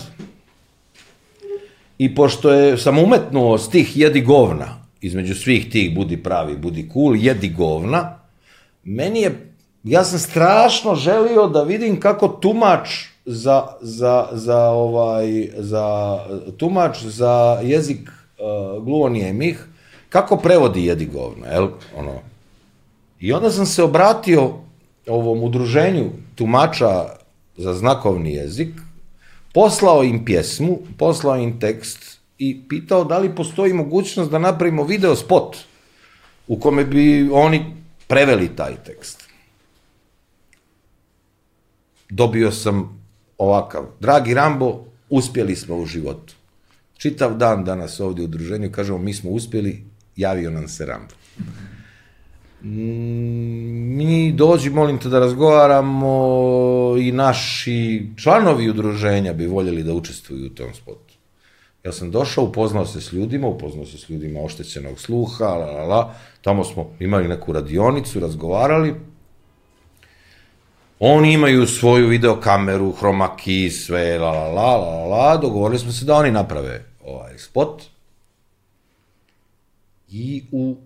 Speaker 2: i pošto je, sam umetnuo stih jedi govna, između svih tih budi pravi, budi cool, jedi govna, meni je, ja sam strašno želio da vidim kako tumač za, za, za ovaj, za tumač za jezik uh, gluonijemih, kako prevodi jedi govna, jel? Ono. I onda sam se obratio ovom udruženju tumača za znakovni jezik, poslao im pjesmu, poslao im tekst i pitao da li postoji mogućnost da napravimo video spot u kome bi oni preveli taj tekst. Dobio sam ovakav. Dragi Rambo, uspjeli smo u životu. Čitav dan danas ovdje u druženju kažemo mi smo uspjeli, javio nam se Rambo mi dođi, molim te da razgovaramo i naši članovi udruženja bi voljeli da učestvuju u tom spotu. Ja sam došao, upoznao se s ljudima, upoznao se s ljudima oštećenog sluha, la, la, la. tamo smo imali neku radionicu, razgovarali. Oni imaju svoju videokameru, hromaki, sve, la, la, la, la, la, dogovorili smo se da oni naprave ovaj spot. I u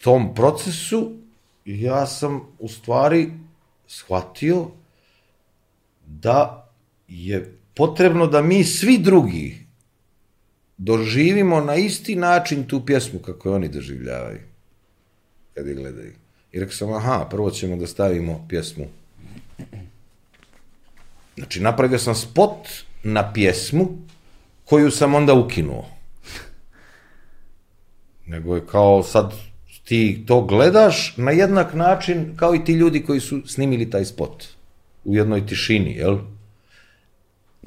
Speaker 2: tom procesu ja sam u stvari shvatio da je potrebno da mi svi drugi doživimo na isti način tu pjesmu kako je oni doživljavaju kad je gledaju. I rekao sam, aha, prvo ćemo da stavimo pjesmu. Znači, napravio sam spot na pjesmu koju sam onda ukinuo. Nego je kao sad ti to gledaš na jednak način kao i ti ljudi koji su snimili taj spot u jednoj tišini, jel?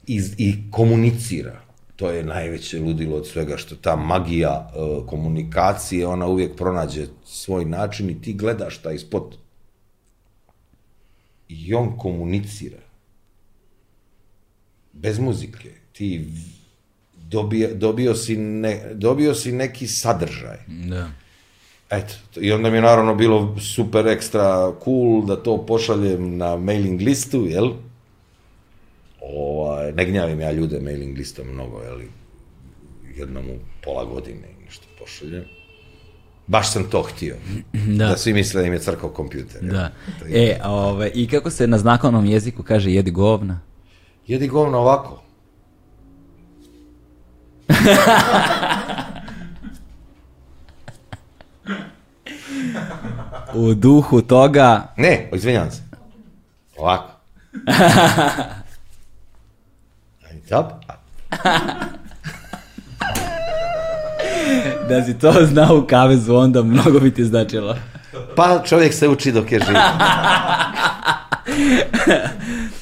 Speaker 2: I, i komunicira. To je najveće ludilo od svega što ta magija e, komunikacije, ona uvijek pronađe svoj način i ti gledaš taj spot. I on komunicira. Bez muzike. Ti dobio, dobio, si ne, dobio si neki sadržaj. Da Eto, i onda mi je naravno bilo super ekstra cool da to pošaljem na mailing listu, jel? Ovaj, ne gnjavim ja ljude mailing listom mnogo, jel? Jednom u pola godine nešto pošaljem. Baš sam to htio. Da. da svi misle da im je crkao kompjuter. Jel? Da. E, ove, ovaj, i kako se na znakovnom jeziku kaže jedi govna? Jedi govna ovako. u duhu toga... Ne, izvinjam se. Ovako. Top. da si to znao u kavezu, onda mnogo bi ti značilo. Pa čovjek se uči dok je živ.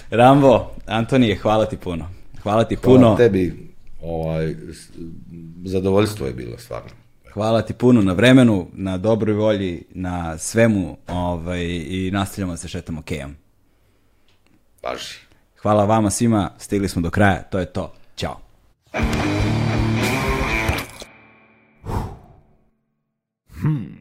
Speaker 2: Rambo, Antonije, hvala ti puno. Hvala ti hvala puno. Hvala tebi. Ovaj, zadovoljstvo je bilo stvarno. Hvala ti puno na vremenu, na dobroj volji, na svemu ovaj, i nastavljamo da se šetamo kejom. Važi. Hvala vama svima, stigli smo do kraja, to je to. Ćao. Hmm.